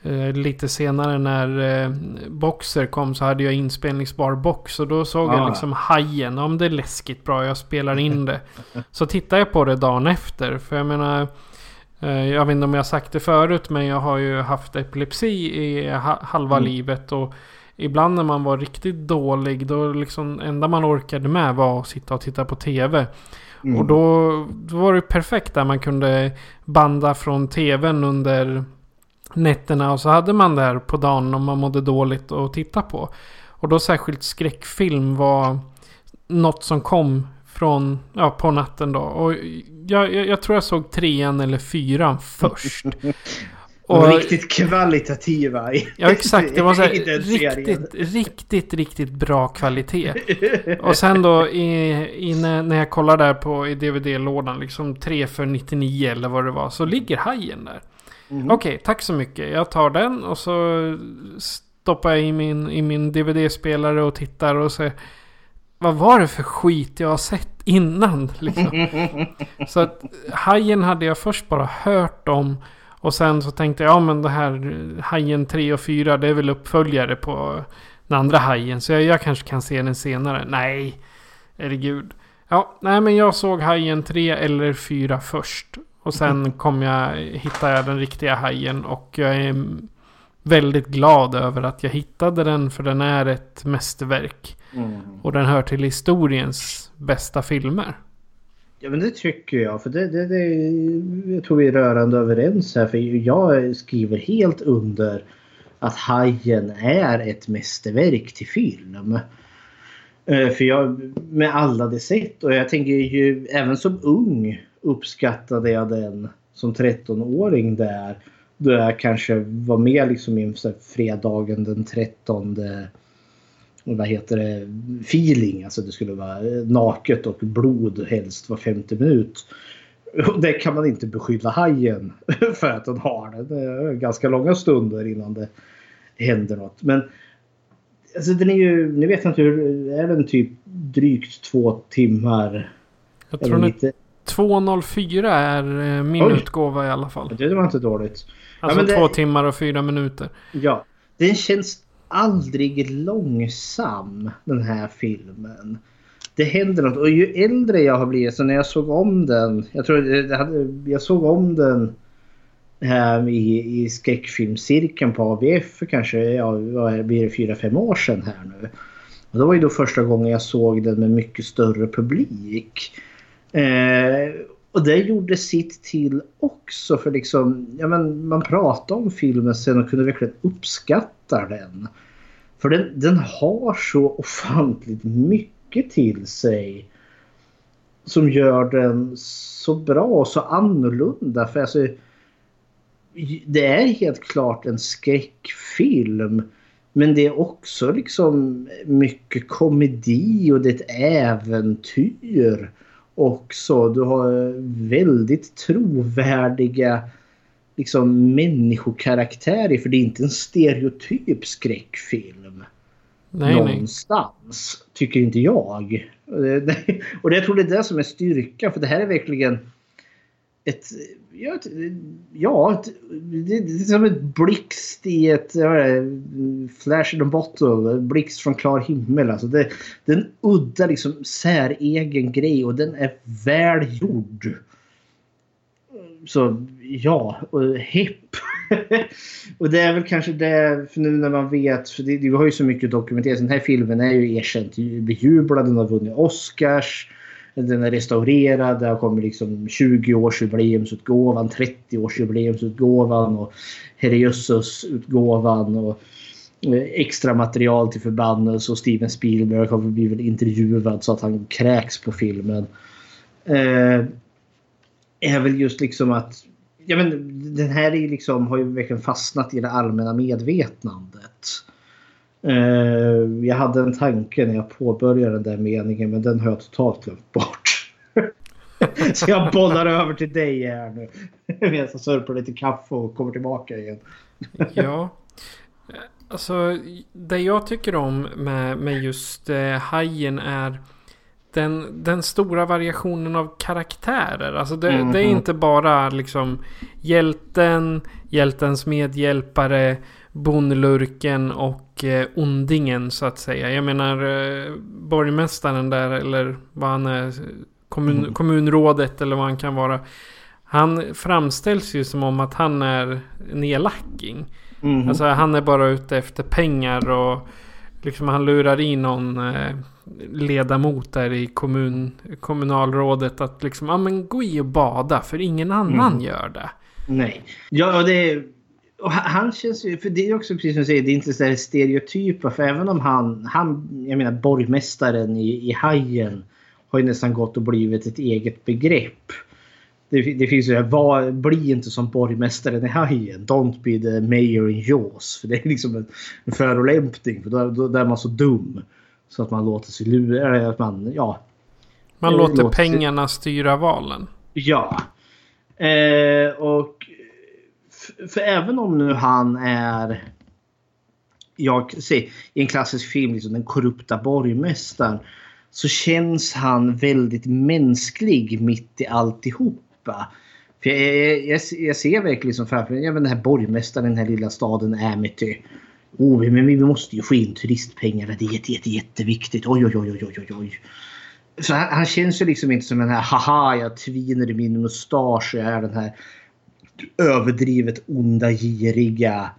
eh, lite senare när eh, Boxer kom så hade jag inspelningsbar box. Och då såg Ah. jag liksom hajen. Om det är läskigt bra, jag spelar in det. (laughs) så tittade jag på det dagen efter. För jag menar... eh, Jag vet inte om jag har sagt det förut men jag har ju haft epilepsi i ha- halva livet. Och ibland när man var riktigt dålig då liksom enda man orkade med var att sitta och titta på TV. Mm. Och då, då var det perfekt där man kunde banda från TVn under nätterna. Och så hade man där på dagen om man mådde dåligt att titta på. Och då särskilt skräckfilm var något som kom från, ja, på natten då. Och jag, jag, jag tror jag såg trean eller fyran först. (laughs) Och riktigt kvalitativa Ja exakt, det var så här, (laughs) riktigt, riktigt, riktigt bra kvalitet. Och sen då i, i när, jag kollar där på i DVD-lådan, liksom 3 för 99 eller vad det var, så ligger hajen där. Mhm. Okej, tack så mycket. Jag tar den och så stoppar jag i min, i min DVD-spelare och tittar och ser vad var det för skit jag har sett innan? Liksom. (laughs) så att hajen hade jag först bara hört om. Och sen så tänkte jag, ja men det här Hajen 3 och 4 det är väl uppföljare på den andra Hajen. Så jag, jag kanske kan se den senare. Nej, herregud. Ja, nej men jag såg Hajen 3 eller 4 först. Och sen kom jag, hittade jag den riktiga Hajen och jag är väldigt glad över att jag hittade den för den är ett mästerverk. Mm. Och den hör till historiens bästa filmer. Ja men det tycker jag. För det, det, det, jag tror vi är rörande överens här. För jag skriver helt under att Hajen är ett mästerverk till film. Eh, för jag, med alla det sett och jag tänker ju även som ung uppskattade jag den som 13-åring där. Då jag kanske var med liksom inför fredagen den 13 vad heter det, feeling. Alltså det skulle vara naket och blod helst var femte minut. Och det kan man inte beskylla hajen (laughs) för att den har det. Det är ganska långa stunder innan det händer något. Men alltså den är ju, nu vet jag inte hur, är den typ drygt två timmar? Jag tror att lite, 2.04 är eh, min Oj. utgåva i alla fall. det var inte dåligt. Alltså det- två timmar och fyra minuter. Ja, den känns aldrig långsam den här filmen. Det händer något och ju äldre jag har blivit så när jag såg om den. Jag tror eh, jag, hade, jag såg om den i, i skräckfilmscirkeln på ABF för kanske ja, vad blir det, fyra fem år sedan här nu. Och det var ju då första gången jag såg den med mycket större publik. Eh, och det gjorde sitt till också för liksom, ja men man pratade om filmen sen och kunde verkligen uppskatta den. För den, den har så ofantligt mycket till sig. Som gör den så bra och så annorlunda. För alltså, det är helt klart en skräckfilm. Men det är också liksom mycket komedi och det är ett äventyr också. Du har väldigt trovärdiga liksom människokaraktärer för det är inte en stereotyp skräckfilm. Nej, nej. någonstans. Tycker inte jag. Eh, (laughs) Och det, jag tror det är det som är styrkan för det här är verkligen ett... Ja, ett, ja ett, det, det är som ett blixt i ett... vet inte, Flash in a bottle. Blixt från klar himmel. Alltså det, det är en udda liksom säregen grej och den är väl gjord. Så ja, och hipp. (laughs) och det är väl kanske det, för nu när man vet, för det, vi har ju så mycket dokumenterat. Den här filmen är ju erkänt bejublad, den har vunnit Oscars. Den är restaurerad, det har kommit liksom 20-årsjubileumsutgåvan, 30-årsjubileumsutgåvan och Herrejösses-utgåvan och eh, extra material till förbannelse och Steven Spielberg har blivit intervjuad så att han kräks på filmen. Eh, är väl just liksom att ja, men den här är liksom, har ju verkligen fastnat i det allmänna medvetandet. Eh, jag hade en tanke när jag påbörjade den där meningen men den har jag totalt glömt bort. (laughs) Så jag bollar över till dig här nu. (laughs) Medan jag sörplar lite kaffe och kommer tillbaka igen. (laughs) Ja. Alltså, det jag tycker om med, med just eh, Hajen är den, den stora variationen av karaktärer. Alltså det, Mhm. det är inte bara liksom hjälten, hjältens medhjälpare, bonlurken och eh, ondingen så att säga. Jag menar eh, borgmästaren där eller vad han är, kommun, Mm. kommunrådet eller vad han kan vara. Han framställs ju som om att han är en elacking. Mhm. Alltså han är bara ute efter pengar och liksom han lurar i någon eh, ledamot där i kommun, kommunalrådet att liksom, ja men gå i och bada för ingen annan Mm. gör det. Nej. Ja, det... Och han- känns ju... För det är också precis som du säger, det är inte så stereotypa. För även om han... han jag menar borgmästaren i, i Hajen har ju nästan gått och blivit ett eget begrepp. Det, det finns ju det här, var, bli inte som borgmästaren i Hajen. Don't be the mayor in Jaws. För det är liksom en, en förolämpning. För då, då, då är man så dum. Så att man låter sig lura. Att man, ja, Man Det låter låter- pengarna styra valen. Ja. Eh, och för även om nu han är jag ser i en klassisk film liksom den korrupta borgmästaren så känns han väldigt mänsklig mitt i alltihopa. För jag, jag, jag, jag ser verkligen som framför mig, den här borgmästaren i den här lilla staden Amity. Oh, men vi måste ju få in turistpengarna, Det är jätte, jätte, jätteviktigt. Oj, oj, oj, oj, oj, oj. Så han, han känns ju liksom inte som den här haha jag tviner i min mustasch och jag är den här överdrivet onda giriga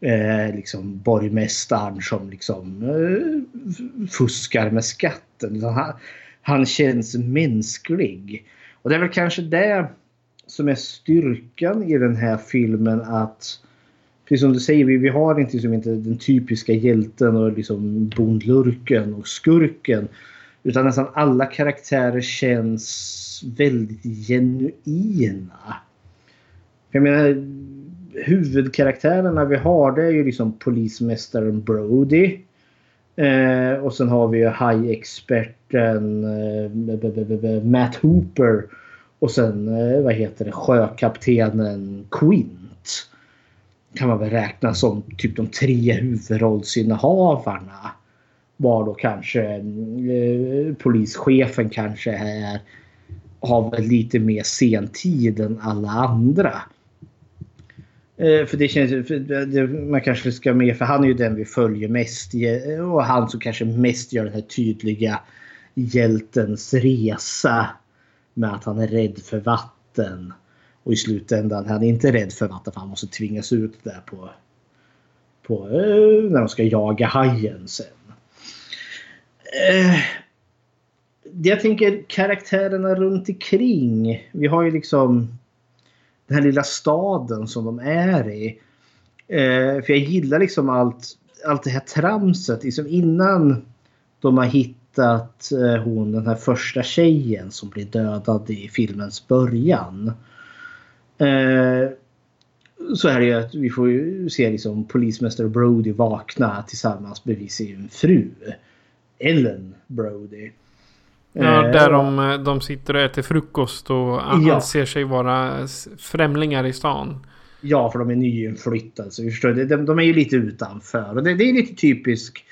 eh, liksom borgmästaren som liksom eh, fuskar med skatten. Han, han känns mänsklig. Och det är väl kanske det som är styrkan i den här filmen att Precis som du säger, vi, vi har inte, liksom, inte den typiska hjälten och liksom bondlurken och skurken. Utan nästan alla karaktärer känns väldigt genuina. Jag menar, huvudkaraktärerna vi har det är ju liksom polismästaren Brody. Eh, och sen har vi ju hajexperten eh, Matt Hooper. Och sen eh, vad heter det, sjökaptenen Quint. Kan man väl räkna som typ de tre huvudrollsinnehavarna. Var då kanske eh, polischefen kanske är har väl lite mer sentid än alla andra. Eh, för det känns för det, man kanske ska med för han är ju den vi följer mest eh, och han som kanske mest gör den här tydliga hjältens resa med att han är rädd för vatten. Och i slutändan han är inte rädd för vatten för han måste tvingas ut där på, på eh, när de ska jaga hajen sen. Jag tänker karaktärerna runt omkring. Vi har ju liksom den här lilla staden som de är i. Eh, för jag gillar liksom allt, allt det här tramset. Liksom innan de har hittat eh, hon den här första tjejen som blir dödad i filmens början. Eh, så är det ju att vi får ju se liksom polismästare Brody vakna tillsammans med sin fru. Ellen Brody. Ja, Eh, där de, de sitter och äter frukost och Ja. anser sig vara främlingar i stan. Ja, för de är nyinflyttade. Så förstår, de, de, de är ju lite utanför. Och det, det är lite typisk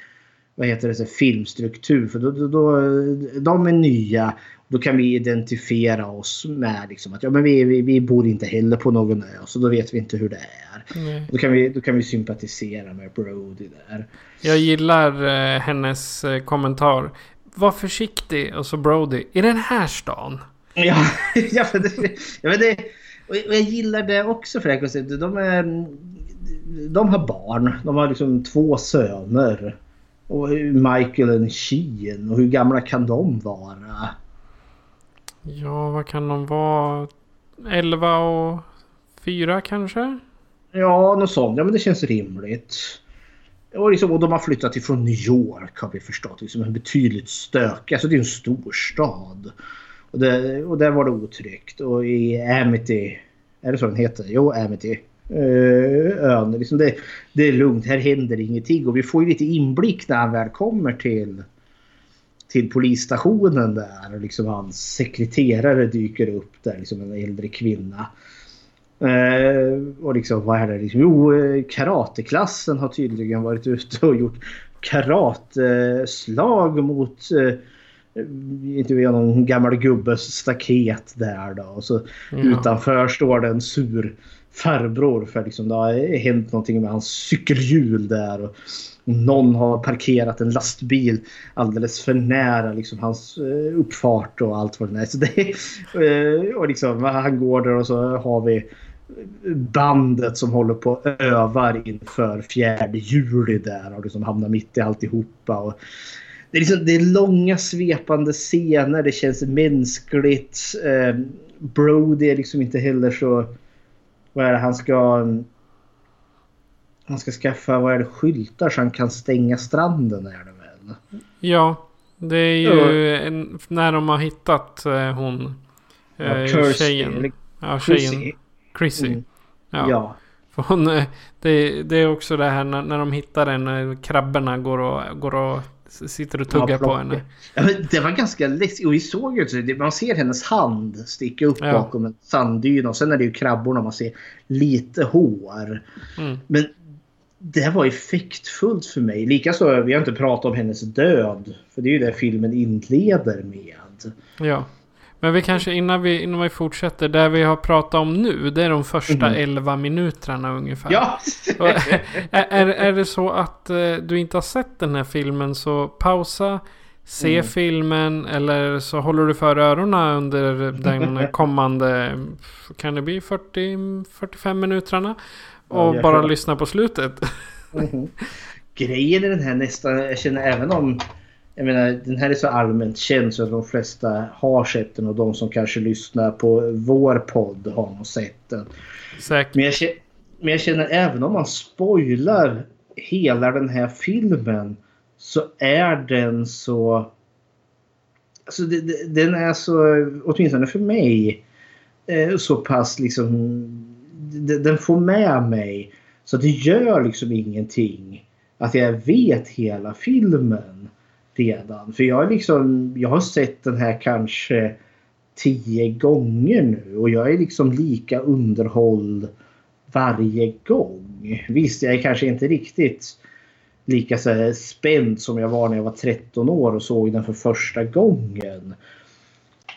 vad heter det, så filmstruktur. För då, då, då, de är nya. Då kan vi identifiera oss med liksom, att ja, men vi, vi, vi bor inte heller på någon ö. Så då vet vi inte hur det är. Nej. Då kan vi, då kan vi sympatisera med Brody där. Jag gillar eh, hennes eh, kommentar. Var försiktig, och så Brody. I den här stan. Ja, (laughs) ja, men det, ja, men det, och jag gillar det också för det här de, är, de har barn. De har liksom två söner. Och Michael och Sheen. Och hur gamla kan de vara? Ja, vad kan de vara? 11 och 4 kanske? Ja, något sånt. Ja, men det känns rimligt. Och, liksom, och de har flyttat ifrån New York har vi förstått. Liksom en betydligt stökig, Alltså det är en stor stad. Och, det, och där var det otryggt. Och i Amity. Är det så den heter? Jo, Amity. Eh, ön. Liksom det, det är lugnt. Här händer ingenting. Och vi får ju lite inblick när han väl kommer till till polisstationen där. Och liksom hans sekreterare dyker upp där. Liksom en äldre kvinna. Eh, och liksom vad är det? Liksom, jo, eh, karateklassen har tydligen varit ute och gjort karateslag mot intervjuar någon gammal gubbes staket där då. Och så Ja. utanför står det en sur farbror för liksom det har hänt någonting med hans cykelhjul där. Och någon har parkerat en lastbil alldeles för nära liksom hans eh, uppfart och allt vad det är. Så det (laughs) eh, och liksom, han går där och så har vi bandet som håller på och övar inför fjärde juli där och liksom hamnar mitt i alltihopa. Och det, är liksom, det är långa svepande scener, det känns mänskligt. Eh, Brody är liksom inte heller så... Vad är det han ska... Han ska skaffa vad är det, skyltar så han kan stänga stranden är det väl? Ja, det är ju en, när de har hittat eh, hon. Ja, Eh, Kirsty, tjejen. Ja, tjejen. Chrissy. Mm. Ja. Ja. För hon, eh, det, det är också det här när, när de hittar den. När krabborna går och, går och sitter och tuggar Ja, på henne. Ja, det var ganska läskigt. Och vi såg ju också, man ser hennes hand sticka upp Ja. bakom en sanddyna. Och sen är det ju krabborna man ser lite hår. Mm. Men det var effektfullt för mig. Likaså, vi har inte pratat om hennes död. För det är ju det filmen inleder med. Ja. Men vi kanske innan vi, innan vi fortsätter. Det vi har pratat om nu. Det är de första Mhm. 11 minuterna ungefär. Ja! (laughs) Är, är, det så att eh, du inte har sett den här filmen så pausa. Se Mm. filmen eller så håller du för öronen under (laughs) den kommande, kan det bli 40-45 minuterna? Ja, Och jag bara lyssna på slutet. Mhm. Grejen i den här nästan, jag känner även om jag menar, den här är så allmänt känd så att de flesta har sett den och de som kanske lyssnar på vår podd har nog sett den. Säkert. Men jag, känner, men jag känner även om man spoilar hela den här filmen så är den så... Alltså det, det, den är så, åtminstone för mig, eh, så pass liksom... de- Den får med mig. Så det gör liksom ingenting att jag vet hela filmen redan. För jag liksom, jag har sett den här kanske tio gånger nu och jag är liksom lika underhålld varje gång. Visst, jag är kanske inte riktigt lika så här spänd som jag var när jag var 13 år och såg den för första gången.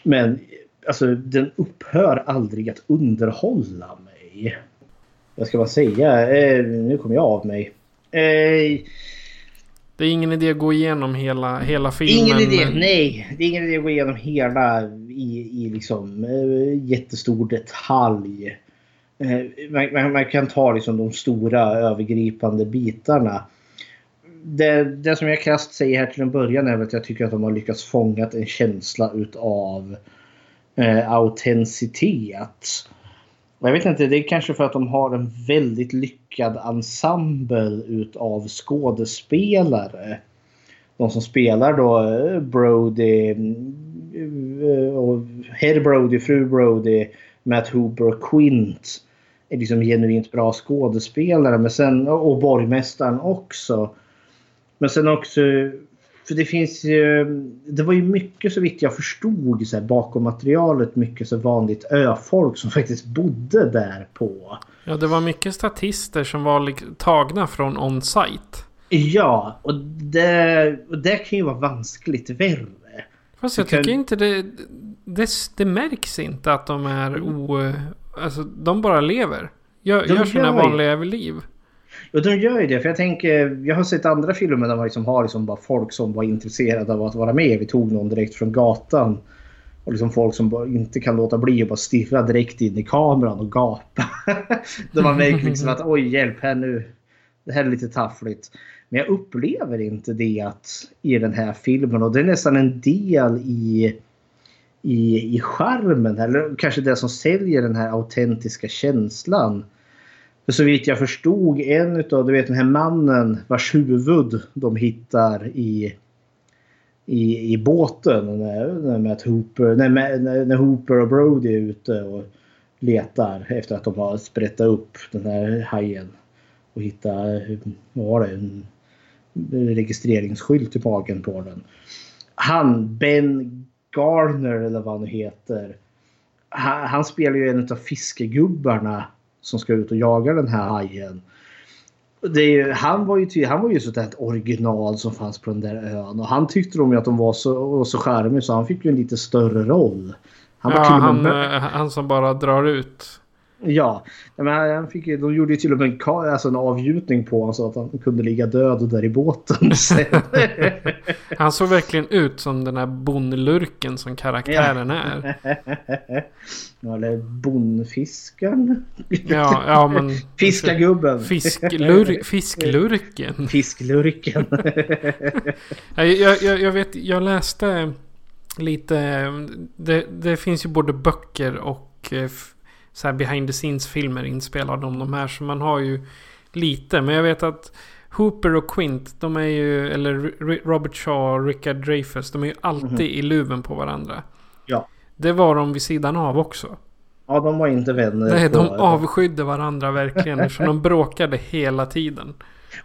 Men alltså, den upphör aldrig att underhålla mig. Jag ska bara säga, eh, nu kommer jag av mig. Eh, det är ingen idé att gå igenom hela, hela filmen. Ingen idé, men- nej. Det är ingen idé att gå igenom hela i, i liksom eh, jättestor detalj. Eh, man, man, man kan ta liksom de stora övergripande bitarna. Det, det som jag krasst säger här till en början är att jag tycker att de har lyckats fånga en känsla utav eh, autenticitet. Och Jag vet inte, det är kanske för att de har en väldigt lyckad ensemble utav skådespelare de som spelar då eh, Brody eh, och Herr Brody, fru Brody, Matt Hooper och Quint är liksom genuint bra skådespelare. Men sen, och borgmästaren också. Men sen också, för det finns ju, det var ju mycket så vitt jag förstod så här, bakom materialet, mycket så vanligt öfolk som (laughs) faktiskt bodde där på. Ja, det var mycket statister som var tagna från on-site. Ja, och det, och det kan ju vara vanskligt värre. Fast jag tycker kan- inte det, det... Det märks inte att de är o... Alltså, de bara lever. Gör, De gör sina vanliga liv. Och de gör ju det. För jag tänker, jag har sett andra filmer där man liksom har liksom bara folk som var intresserade av att vara med. Vi tog någon direkt från gatan. Och liksom folk som bara inte kan låta bli att bara stirra direkt in i kameran och gapa. Då man märker liksom att oj hjälp här nu. Det här är lite taffligt. Men jag upplever inte det att, i den här filmen. Och det är nästan en del i, i, i charmen. Eller kanske det som säljer den här autentiska känslan. Så vitt jag förstod en utav, du vet den här mannen vars huvud de hittar i i, i båten när, när, Hooper, när, när, Hooper och Brody är ute och letar efter att de har sprättat upp den här hajen. Och hittar, vad var det, en registreringsskylt i magen på den. Han, Ben Garner eller vad han nu heter. Han, han spelar ju en av fiskegubbarna som ska ut och jaga den här hajen. ju, han var ju, han var ju sånt där ett original som fanns på den där ön. Och han tyckte de ju att de var så, så charmiga så han fick ju en lite större roll. Han ja, han, eh, han som bara drar ut. Ja, men han fick, de gjorde ju till och med en, alltså en avgjutning på honom så att han kunde ligga död där i båten. (laughs) (laughs) Han såg verkligen ut som den här bondlurken som karaktären är. Ja, Eller bondfiskaren. Ja, ja men... Fiskargubben. Fisklur, (laughs) fisklurken. Fisklurken. Jag, jag, jag, vet, jag läste lite. Det, det finns ju både böcker och eh, så här behind the scenes filmer inspelade om de här. Så man har ju lite. Men jag vet att Hooper och Quint, de är ju, eller Robert Shaw och Richard Dreyfuss, de är ju alltid i luven på varandra. Ja. Det var de vid sidan av också. ja, de var inte vänner. Nej, de avskydde varandra verkligen. För de bråkade hela tiden.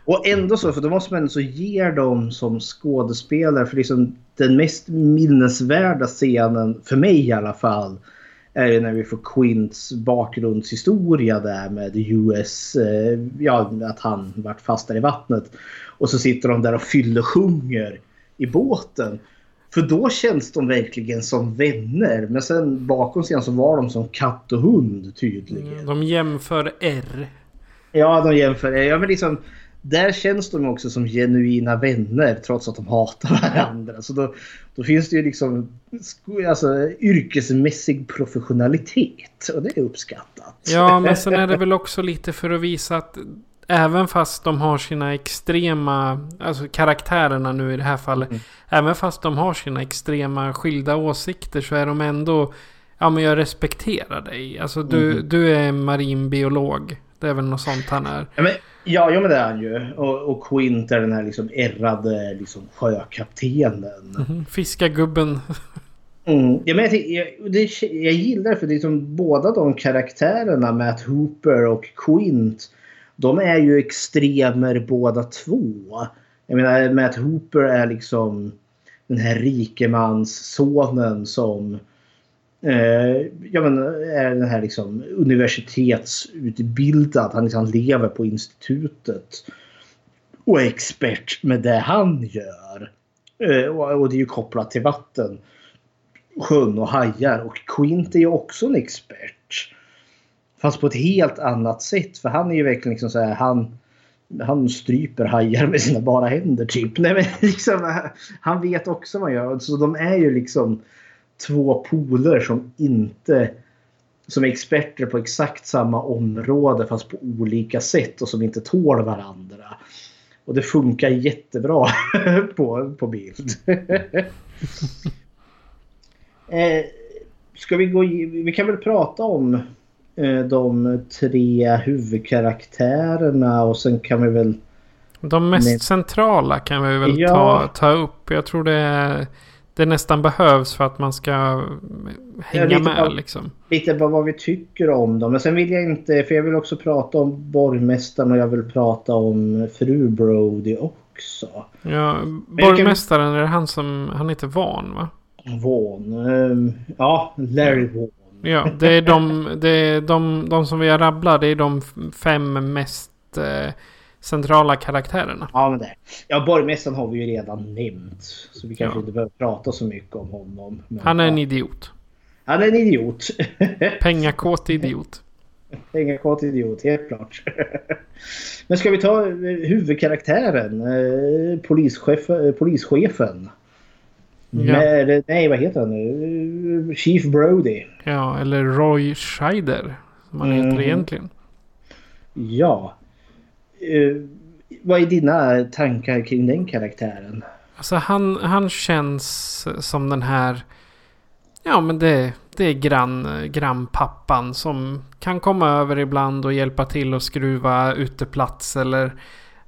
Och ändå så, för då måste man så ge dem som skådespelare. För liksom den mest minnesvärda scenen, för mig i alla fall, är ju när vi får Quints bakgrundshistoria där med US, eh, ja att han vart fast där i vattnet. Och så sitter de där och fyller sjunger i båten. För då känns de verkligen som vänner. Men sen bakom scenen så var de som katt och hund tydligen. De jämför R. Ja, de jämför. Ja, men liksom, där känns de också som genuina vänner trots att de hatar varandra. Så då, då finns det ju liksom alltså, yrkesmässig professionalitet och det är uppskattat. Ja, men sen är det väl också lite för att visa att även fast de har sina extrema, alltså karaktärerna nu i det här fallet. Även fast de har sina extrema skilda åsikter så är de ändå, ja men jag respekterar dig. Alltså du, du är marinbiolog. Det är väl något sånt han är. Ja, men, ja, ja, men det är han ju. Och, och Quint är den här liksom ärrade liksom, sjökaptenen. Mm, Fiskargubben. Mm. Ja, men jag, jag, det, jag gillar för det är som båda de karaktärerna, Matt Hooper och Quint, de är ju extremer båda två. Jag menar, Matt Hooper är liksom den här rikemanssonen som eh, ja, men är den här liksom universitetsutbildad. Han, liksom, lever på institutet och är expert med det han gör. Eh, och, och det är ju kopplat till vatten sjön och hajar. Och Quint är ju också en expert. Fast på ett helt annat sätt. För han är ju verkligen liksom så här, han, han stryper hajar med sina bara händer typ. Nej, men (laughs) liksom, eh, han vet också vad han gör. Så de är ju liksom två poler som inte som är experter på exakt samma område fast på olika sätt och som inte tål varandra. Och det funkar jättebra (laughs) på, på bild. (laughs) Eh, ska vi gå i- Vi kan väl prata om eh, de tre huvudkaraktärerna och sen kan vi väl... De mest centrala kan vi väl Ja. ta, ta upp. Jag tror det, det nästan behövs för att man ska hänga lite med av- liksom. Lite vad, vad vi tycker om dem. Men sen vill jag inte... För jag vill också prata om borgmästaren och jag vill prata om fru Brody också. Ja, jag kan- borgmästaren, är det han som... Han heter Van va? Vaughan. ehm, ja, Larry Vaughan. Ja, det är de, det är de, de som vi har rabblat. Det är de fem mest eh, centrala karaktärerna. Ja, men det. Ja, borgmästaren har vi ju redan nämnt. Så vi kanske Ja. inte behöver prata så mycket om honom. Men, Han är en idiot. Han är en idiot. (laughs) Pengakåt idiot. Pengakåt idiot, helt klart. (laughs) Men ska vi ta eh, huvudkaraktären? Eh, polischef, eh, polischefen. Ja. Med, nej, vad heter han nu? Chief Brody. Ja, eller Roy Scheider. Som han heter Mhm. egentligen. Ja. Eh, vad är dina tankar kring den karaktären? Alltså han, han känns som den här... Ja men det, det är grann, grannpappan som kan komma över ibland och hjälpa till att skruva uteplats eller...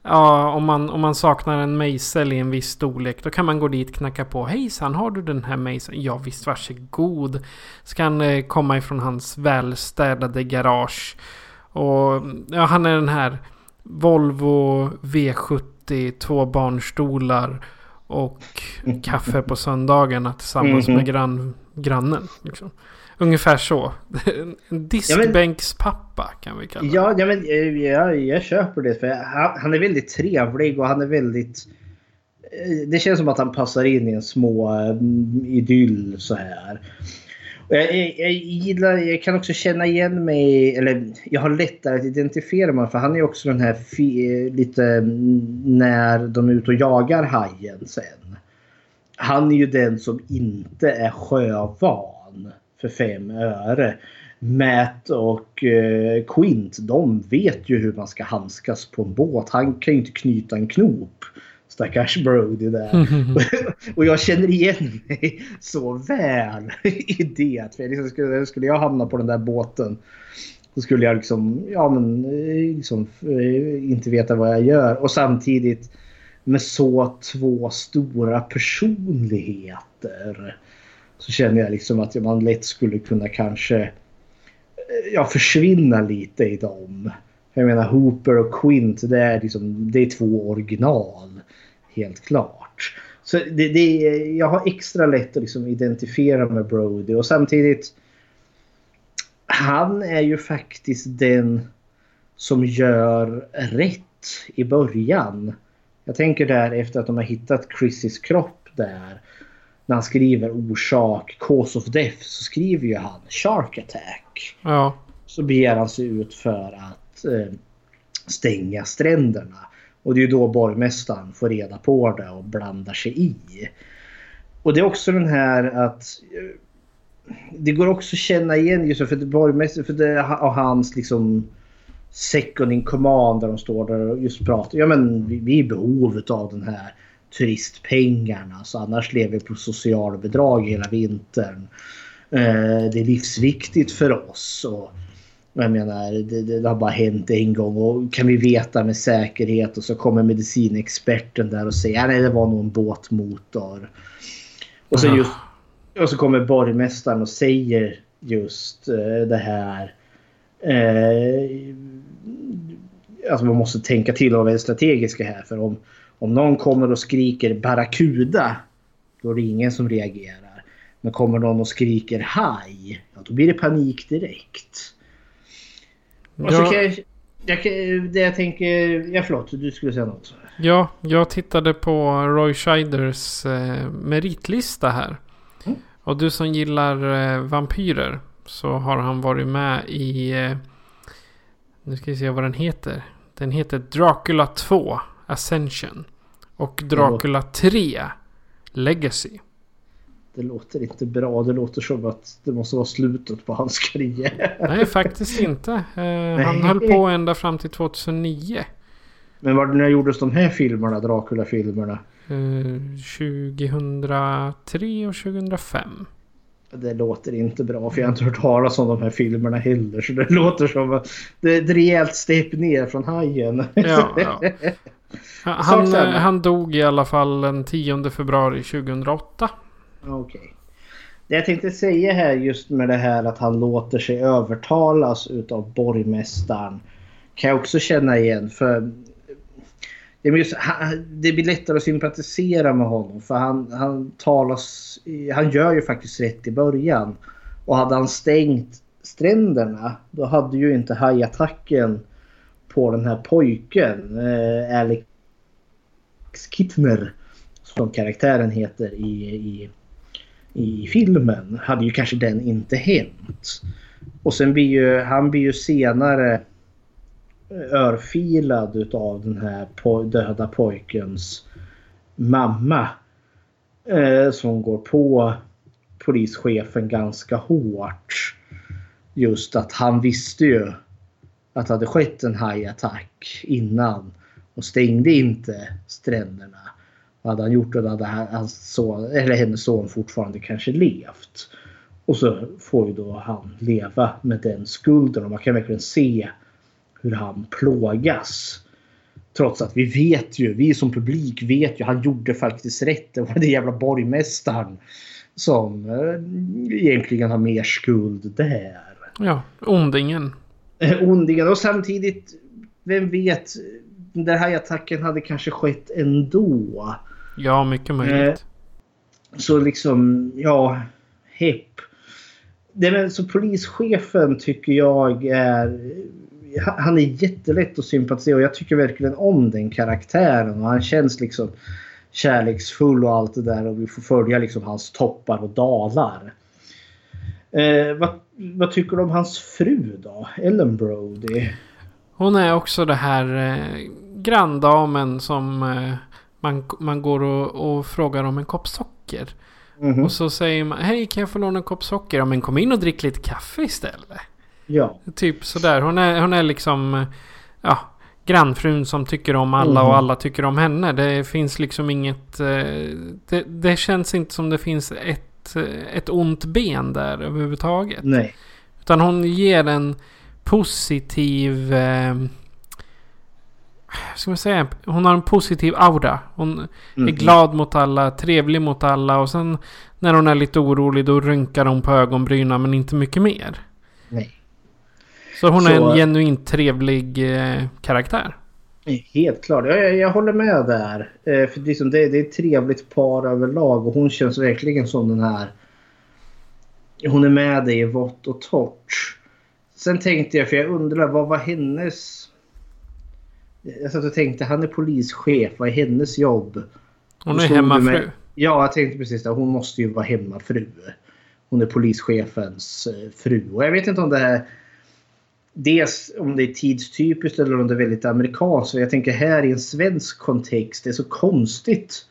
Ja, om man, om man saknar en mejsel i en viss storlek då kan man gå dit, knacka på. Hejsan, har du den här mejseln? Ja visst, varsågod. Ska han eh, komma ifrån hans välstädade garage. Och ja, han är den här Volvo V70, två barnstolar och (laughs) kaffe på söndagarna tillsammans Mhm. med grann, grannen. Liksom. Ungefär så. (laughs) En diskbänkspappa kan vi kalla det. Ja, ja men eh, jag, jag köper det. För han, han är väldigt trevlig och han är väldigt... eh, Det känns som att han passar in i en små mm, idyll så här. Jag, jag, jag, gillar, jag kan också känna igen mig, eller jag har lättare att identifiera mig för han är också den här fi, eh, lite mm, när de är ute och jagar hajen sen. Han är ju den som inte är sjövan för fem öre. Matt och eh, Quint, de vet ju hur man ska handskas på en båt. Han kan ju inte knyta en knop. Stackars Brody där. (laughs) och jag känner igen mig så väl i det. För liksom skulle, skulle jag hamna på den där båten så skulle jag liksom, ja men, eh, liksom, eh, inte veta vad jag gör. Och samtidigt med så två stora personligheter så känner jag liksom att man lätt skulle kunna kanske eh, ja, försvinna lite i dem. Jag menar Hooper och Quint det är, liksom, det är två original. Helt klart. Så det, det, jag har extra lätt att liksom identifiera med Brody och samtidigt han är ju faktiskt den som gör rätt i början. Jag tänker där efter att de har hittat Chrissys kropp där. När han skriver orsak, cause of death, så skriver ju han shark attack. Ja. Så beger han sig ut för att eh, stänga stränderna. Och det är ju då borgmästaren får reda på det och blandar sig i. Och det är också den här att eh, det går också att känna igen just för att borgmästaren för det, och hans liksom second in command där de står där och just pratar. Ja men vi, vi är i behov av den här turistpengarna så annars lever vi på socialbidrag hela vintern. Eh, det är livsviktigt för oss. Och, jag menar, det, det, har bara hänt en gång och kan vi veta med säkerhet och så kommer medicinexperten där och säger att det var nog en båtmotor. Och så, just, och så kommer borgmästaren och säger just uh, det här. Uh, alltså man måste tänka till och vara strategiska här för om, om någon kommer och skriker barracuda då är det ingen som reagerar. Men kommer någon och skriker haj, ja, då blir det panik direkt. Och så Ja. kan jag, jag, det jag tänker... Ja, förlåt. Du skulle säga något. Ja, jag tittade på Roy Scheiders eh, meritlista här. Mm. Och du som gillar eh, vampyrer så har han varit med i... Eh, nu ska vi se vad den heter. Den heter Dracula 2 Ascension. Och Dracula 3 Legacy. Det låter inte bra. Det låter som att det måste vara slutet på hans karriär. Nej, faktiskt inte. Eh, han höll på ända fram till 2009. Men var det när gjordes de här filmerna? Dracula-filmerna? Eh, 2003 och 2005. Det låter inte bra för jag har inte hört talas om de här filmerna heller. Så det låter som att det är ett rejält steg ner från hajen. Ja, ja. (laughs) Han, samma. han dog i alla fall den 10 februari 2008. Okej. Det jag tänkte säga här just med det här att han låter sig övertalas utav borgmästaren. Kan jag också känna igen för det, just, det blir lättare att sympatisera med honom för han, han talas, han gör ju faktiskt rätt i början. Och hade han stängt stränderna då hade ju inte hajattacken på den här pojken, eh, Alex Kittner, som karaktären heter i, i i filmen hade ju kanske den inte hänt. Och sen blir ju han blir ju senare eh, örfilad utav den här po- döda pojkens mamma. Eh, som går på polischefen ganska hårt. Just att han visste ju att det hade skett en hajattack innan och stängde inte stränderna. Hade han gjort det hade han- hans son, eller hennes son fortfarande kanske levt. Och så får ju då han leva med den skulden och man kan verkligen se hur han plågas. Trots att vi vet ju, vi som publik vet ju, han gjorde faktiskt rätt. Det var den jävla borgmästaren som eh, egentligen har mer skuld där. Ja, ondingen. Eh, Ondingen och samtidigt, vem vet, den här attacken hade kanske skett ändå. Ja, mycket möjligt. Så liksom, ja. hepp. Det men, så polischefen tycker jag är... Han är jättelätt att sympatisera och jag tycker verkligen om den karaktären. Och han känns liksom kärleksfull och allt det där. Och vi får följa liksom hans toppar och dalar. Eh, vad, vad tycker du om hans fru då? Ellen Brody? Hon är också det här eh, granndamen som eh, man, man går och, och frågar om en kopp socker. Mhm. Och så säger man hej kan jag få låna en kopp socker? Ja men kom in och drick lite kaffe istället. Ja. Typ sådär. Hon är, hon är liksom eh, ja, grannfrun som tycker om alla Mhm. och alla tycker om henne. Det finns liksom inget... eh, Det, det känns inte som det finns ett, eh, ett ont ben där överhuvudtaget. Nej. Utan hon ger en positiv... Ska man säga? Hon har en positiv aura. Hon är Mhm. glad mot alla, trevlig mot alla och sen när hon är lite orolig då rynkar hon på ögonbrynen men inte mycket mer. Nej. Så hon är Så- en genuint trevlig eh, karaktär. Helt klart. Jag, jag, jag håller med där. Eh, för liksom det, det är ett trevligt par överlag och hon känns verkligen som den här... Hon är med dig i vått och torrt. Sen tänkte jag, för jag undrar vad var hennes... Jag satt och tänkte, han är polischef. Vad är hennes jobb? Hon är hemmafru. Ja, jag tänkte precis det. Hon måste ju vara hemmafru. Hon är polischefens eh, fru. Och jag vet inte om det är... Dels om det är tidstypiskt eller om det är väldigt amerikanskt. Jag tänker här i en svensk kontext. Det är så konstigt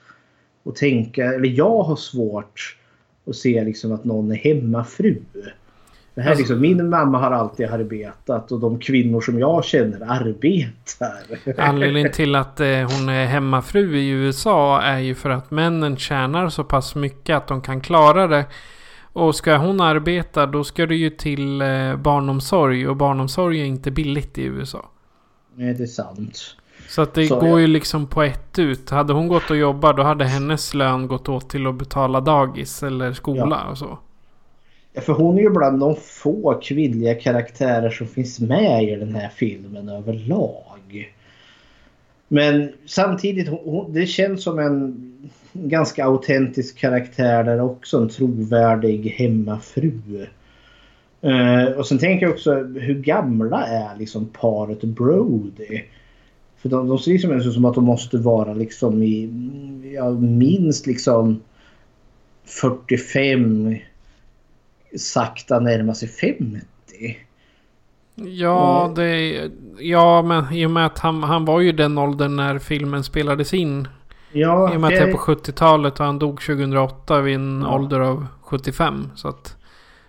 att tänka. Eller jag har svårt att se liksom att någon är hemmafru. Det här är Alltså- liksom, min mamma har alltid arbetat och de kvinnor som jag känner arbetar. Anledningen (laughs) till att eh, hon är hemmafru i USA är ju för att männen tjänar så pass mycket att de kan klara det. Och ska hon arbeta då ska det ju till eh, barnomsorg och barnomsorg är inte billigt i USA. Nej, det är sant. Så att det Så, går ja. ju liksom på ett ut. Hade hon gått och jobbat då hade hennes lön gått åt till att betala dagis eller skola och så. För hon är ju bland de få kvinnliga karaktärer som finns med i den här filmen överlag. Men samtidigt, hon, det känns som en ganska autentisk karaktär där också. En trovärdig hemmafru. Eh, och sen tänker jag också, hur gamla är liksom paret Brody? För de, de ser liksom ut som att de måste vara liksom i ja, minst liksom 45 sakta närma sig 50. Ja, det... Ja, men i och med att han, han var ju den åldern när filmen spelades in. Ja, I och med att det är på 70-talet och han dog 2008 vid en Ja. ålder av 75. Så att...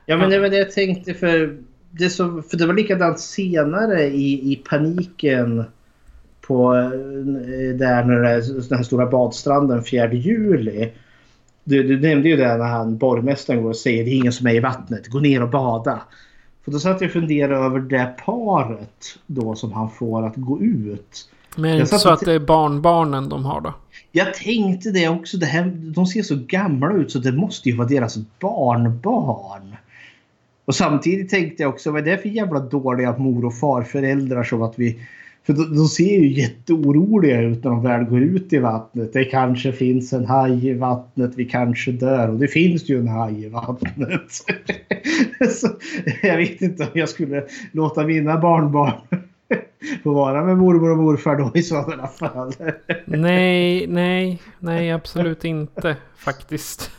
ja men det var det jag tänkte för det, så, för det var likadant senare i, i paniken på eh, där när det den här stora badstranden 4 juli. Du, du nämnde ju det när han borgmästaren går och säger det är ingen som är i vattnet, gå ner och bada. För då satt jag och funderade över det paret då som han får att gå ut. Men är det inte så att det är barnbarnen de har då? Jag tänkte det också. Det här, de ser så gamla ut så det måste ju vara deras barnbarn. Och samtidigt tänkte jag också vad är det för jävla dåliga mor och farföräldrar som att vi... För de, de ser ju jätteoroliga ut när de väl går ut i vattnet. Det kanske finns en haj i vattnet, vi kanske dör. Och det finns ju en haj i vattnet. (laughs) så, jag vet inte om jag skulle låta mina barnbarn få vara med mormor och morfar då i sådana fall. Nej, (laughs) nej, nej absolut inte faktiskt.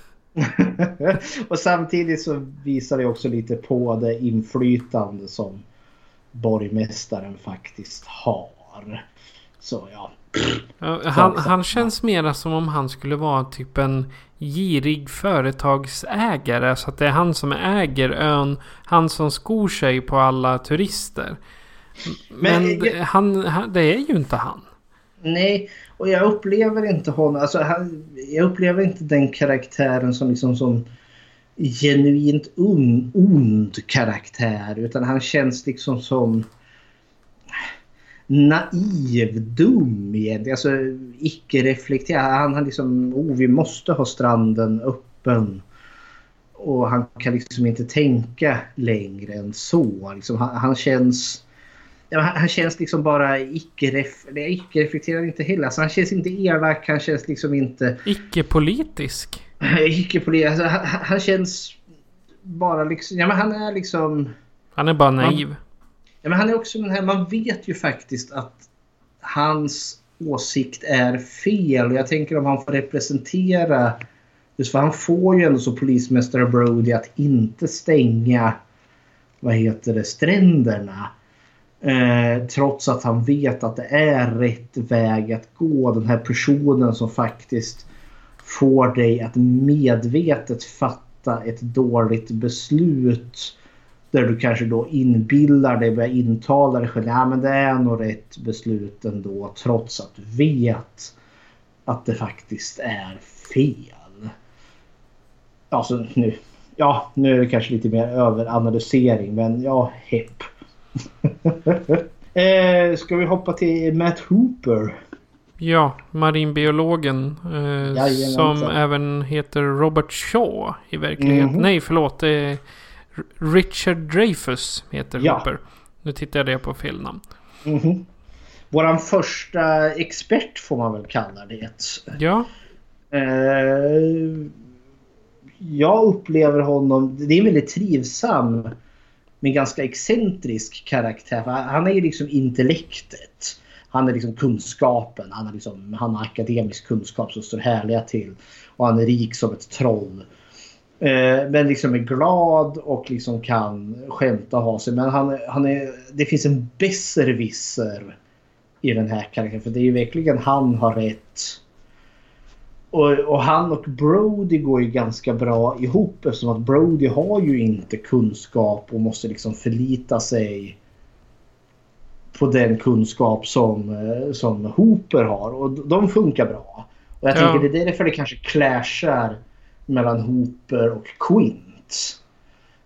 och samtidigt så visar det också lite på det inflytande som borgmästaren faktiskt har. Så ja. Han, han känns mera som om han skulle vara typ en girig företagsägare. Så att det är han som äger ön. Han som skor sig på alla turister. Men, Men det- han, det är ju inte han. Nej, och jag upplever inte honom. Alltså, han, jag upplever inte den karaktären som liksom som genuint un, ond karaktär. Utan han känns liksom som naiv, dum egentligen. Alltså icke-reflekterad. Han har liksom, oh vi måste ha stranden öppen. Och han kan liksom inte tänka längre än så. Liksom, han, han känns... Han, känns liksom bara icke-reflekterad, icke-reflekterad inte heller. Alltså, han känns inte elak, han känns liksom inte Icke-politisk icke-politisk. Alltså, han, han känns bara liksom... Ja men han är liksom... Han är bara naiv. Ja, men han är också den här, man vet ju faktiskt att hans åsikt är fel. Och jag tänker om han får representera... Just för han får ju ändå så polismästare Brody att inte stänga vad heter det, stränderna. Eh, trots att han vet att det är rätt väg att gå. Den här personen som faktiskt får dig att medvetet fatta ett dåligt beslut. Där du kanske då inbillar dig, börjar intala dig själv. att men det är nog rätt beslut ändå. Trots att du vet att det faktiskt är fel. Alltså nu. Ja, nu är det kanske lite mer överanalysering men ja, hepp. (laughs) eh, ska vi hoppa till Matt Hooper? Ja, marinbiologen. Eh, som även heter Robert Shaw i verkligheten. Mhm. Nej, förlåt. Är Richard Dreyfus heter Ja. Hooper. Nu tittar jag på fel namn. Mhm. Våran första expert får man väl kalla det. Ja, Eh, jag upplever honom, det är en väldigt trivsam men ganska excentrisk karaktär. Han är ju liksom intellektet. Han är liksom kunskapen. Han, är liksom, han har akademisk kunskap som står härliga till. Och han är rik som ett troll. Eh, men liksom är glad och liksom kan skämta och ha sig. Men han, han är, det finns en besserwisser i den här karaktären. För det är ju verkligen han har rätt. Och, och han och Brody går ju ganska bra ihop eftersom att Brody har ju inte kunskap och måste liksom förlita sig på den kunskap som, eh, som Hooper har. Och de funkar bra. Och jag Ja. tänker det är därför det kanske clashar mellan Hooper och Quint.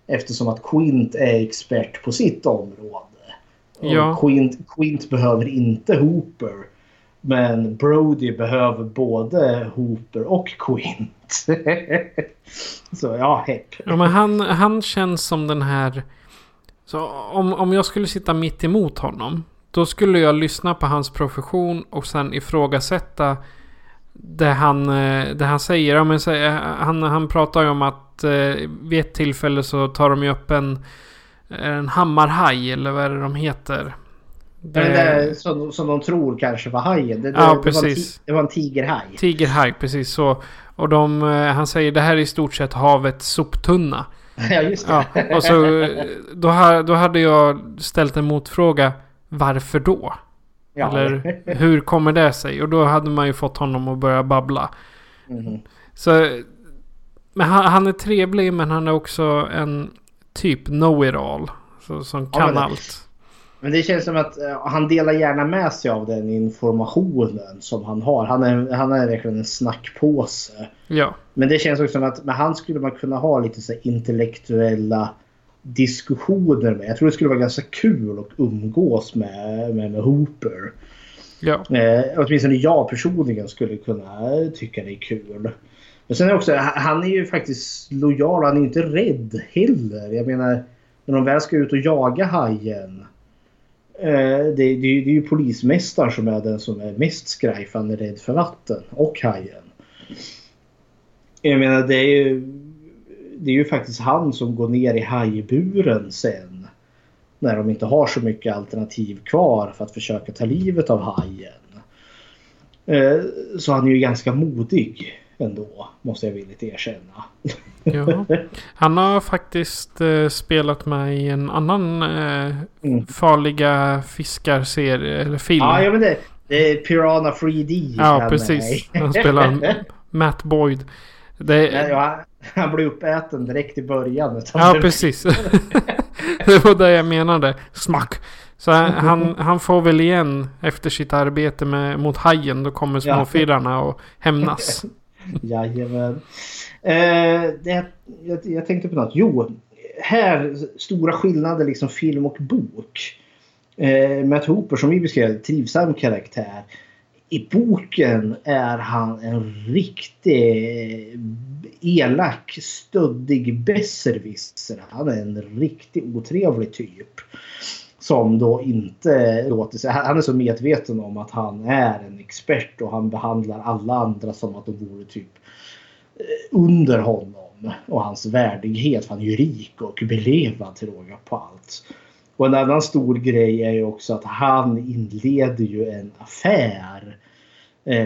Eftersom att Quint är expert på sitt område. Och Ja. Quint, Quint behöver inte Hooper. Men Brody behöver både Hooper och Quint. (laughs) Så ja, hepp. ja men han, han känns som den här... Så om, om jag skulle sitta mitt emot honom. Då skulle jag lyssna på hans profession och sen ifrågasätta det han, eh, det han säger. Ja, men, eh, han, han pratar ju om att eh, vid ett tillfälle så tar de ju upp en, en hammarhaj eller vad är det de heter. Det där som, som de tror kanske var hajen. Det, det, Ja, det, var, en precis. det var en tigerhaj. Tigerhaj, precis så. Och de, eh, han säger det här är i stort sett havets soptunna. (laughs) Ja, just det. Ja, och så eh, då, ha- då hade jag ställt en motfråga. Varför då? Ja. Eller hur kommer det sig? Och då hade man ju fått honom att börja babbla. Mhm. Så, men han, han är trevlig men han är också en typ know-it-all. Som Ja, kan det- allt. Men det känns som att eh, han delar gärna med sig av den informationen som han har. Han är, han är verkligen en snackpåse. Ja, Men det känns också som att med han skulle man kunna ha lite så intellektuella diskussioner med. Jag tror det skulle vara ganska kul att umgås med, med, med Hooper. ja. Eh, åtminstone jag personligen skulle kunna tycka det är kul. Men sen är också, han är ju faktiskt lojal. Han är inte rädd heller. Jag menar, när de väl ska ut och jaga hajen. Eh, det, det, är ju- det är ju polismästaren som är den som är mest skraj för han är rädd för vatten och hajen. Jag menar det är ju, det är ju faktiskt han som går ner i hajburen sen. När de inte har så mycket alternativ kvar för att försöka ta livet av hajen. Eh, så han är ju ganska modig ändå, måste jag villigt erkänna ja. Han har faktiskt eh, spelat med i en annan eh, Mm. farliga fiskar-serie eller film. Ja, ja men det, det är Piranha 3D. Ja, han precis. Han spelar (laughs) Matt Boyd. Det, Ja, ja, han blir uppäten direkt i början. ja, precis. (laughs) det var det jag menade. Smack. Så han, han får väl igen efter sitt arbete med, mot hajen. Då kommer Ja. småfirarna och hämnas. (laughs) Jajamän. Eh, det, jag, jag tänkte på något. Jo, här stora skillnader liksom film och bok. Eh, Matt Hooper som vi beskrev, trivsam karaktär. I boken är han en riktig elak, stöddig besserwisser. Han är en riktigt otrevlig typ. Som då inte låter sig... Han är så medveten om att han är en expert och han behandlar alla andra som att de vore typ Eh, under honom. och hans värdighet. för Han är ju rik och belevad till råga på allt. Och en annan stor grej är ju också att han inleder ju en affär eh,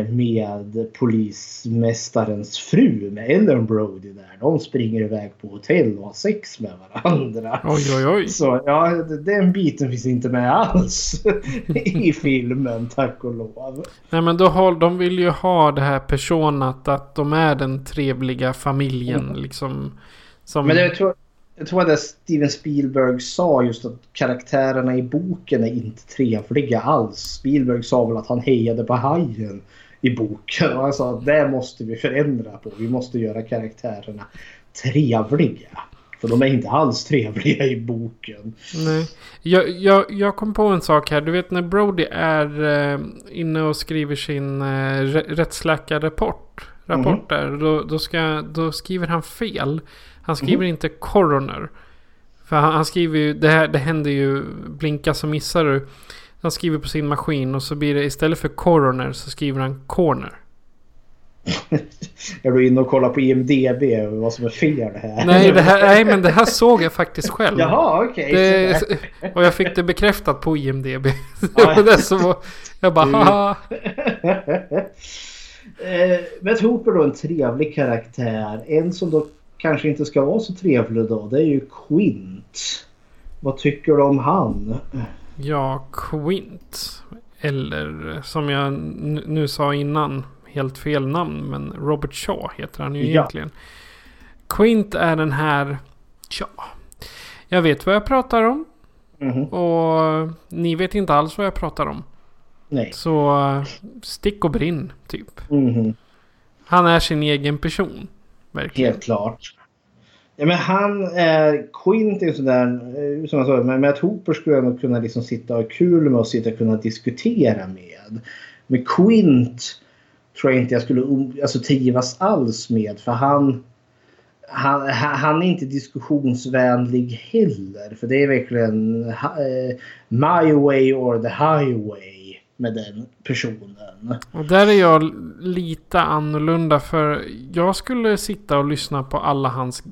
med polismästarens fru med Ellen Brody där. De springer iväg på hotell och har sex med varandra. Oj, oj, oj. Så ja, den biten finns inte med alls (laughs) i filmen, tack och lov. Nej men då har, de vill ju ha det här personat att de är den trevliga familjen liksom. Som... Men jag tror, jag tror att det Steven Spielberg sa just att karaktärerna i boken är inte trevliga alls. Spielberg sa väl att han hejade på hajen i boken. Och han sa att det måste vi förändra på. Vi måste göra karaktärerna trevliga. För de är inte alls trevliga i boken. Nej. Jag, jag, jag kom på en sak här. Du vet när Brody är eh, inne och skriver sin eh, rättsläkarrapport. Rapport där. Då, då, ska, då skriver han fel. Han skriver inte coroner. För han, han skriver ju, det, här, det händer ju, blinka så missar du. Han skriver på sin maskin och så blir det istället för coroner så skriver han corner. Är du inne och kollar på IMDB vad som är fel här? Nej, det här, nej men det här (laughs) såg jag faktiskt själv. Jaha, okej. Det, (laughs) och jag fick det bekräftat på IMDB. (laughs) var det som var, jag bara haha. Eh, Men Hooper då en trevlig karaktär. En som då kanske inte ska vara så trevlig då. Det är ju Quint. Vad tycker du om han? Ja, Quint. Eller som jag nu sa innan. Helt fel namn. Men Robert Shaw heter han ju Ja. egentligen. Quint är den här... Ja. Jag vet vad jag pratar om. Mhm. Och ni vet inte alls vad jag pratar om. Nej. Så stick och brinn, typ. Mhm. Han är sin egen person. Verkligen. Helt klart. Ja, men han eh, Quint är sådär... eh, Som jag sa, men med att Hooper skulle jag nog kunna liksom sitta och ha kul med och sitta och kunna diskutera med. Men Quint tror jag inte jag skulle um-, alltså, trivas alls med. För han, han, han är inte diskussionsvänlig heller. För det är verkligen eh, my way or the highway med den personen. Och där är jag lite annorlunda för jag skulle sitta och lyssna på alla hans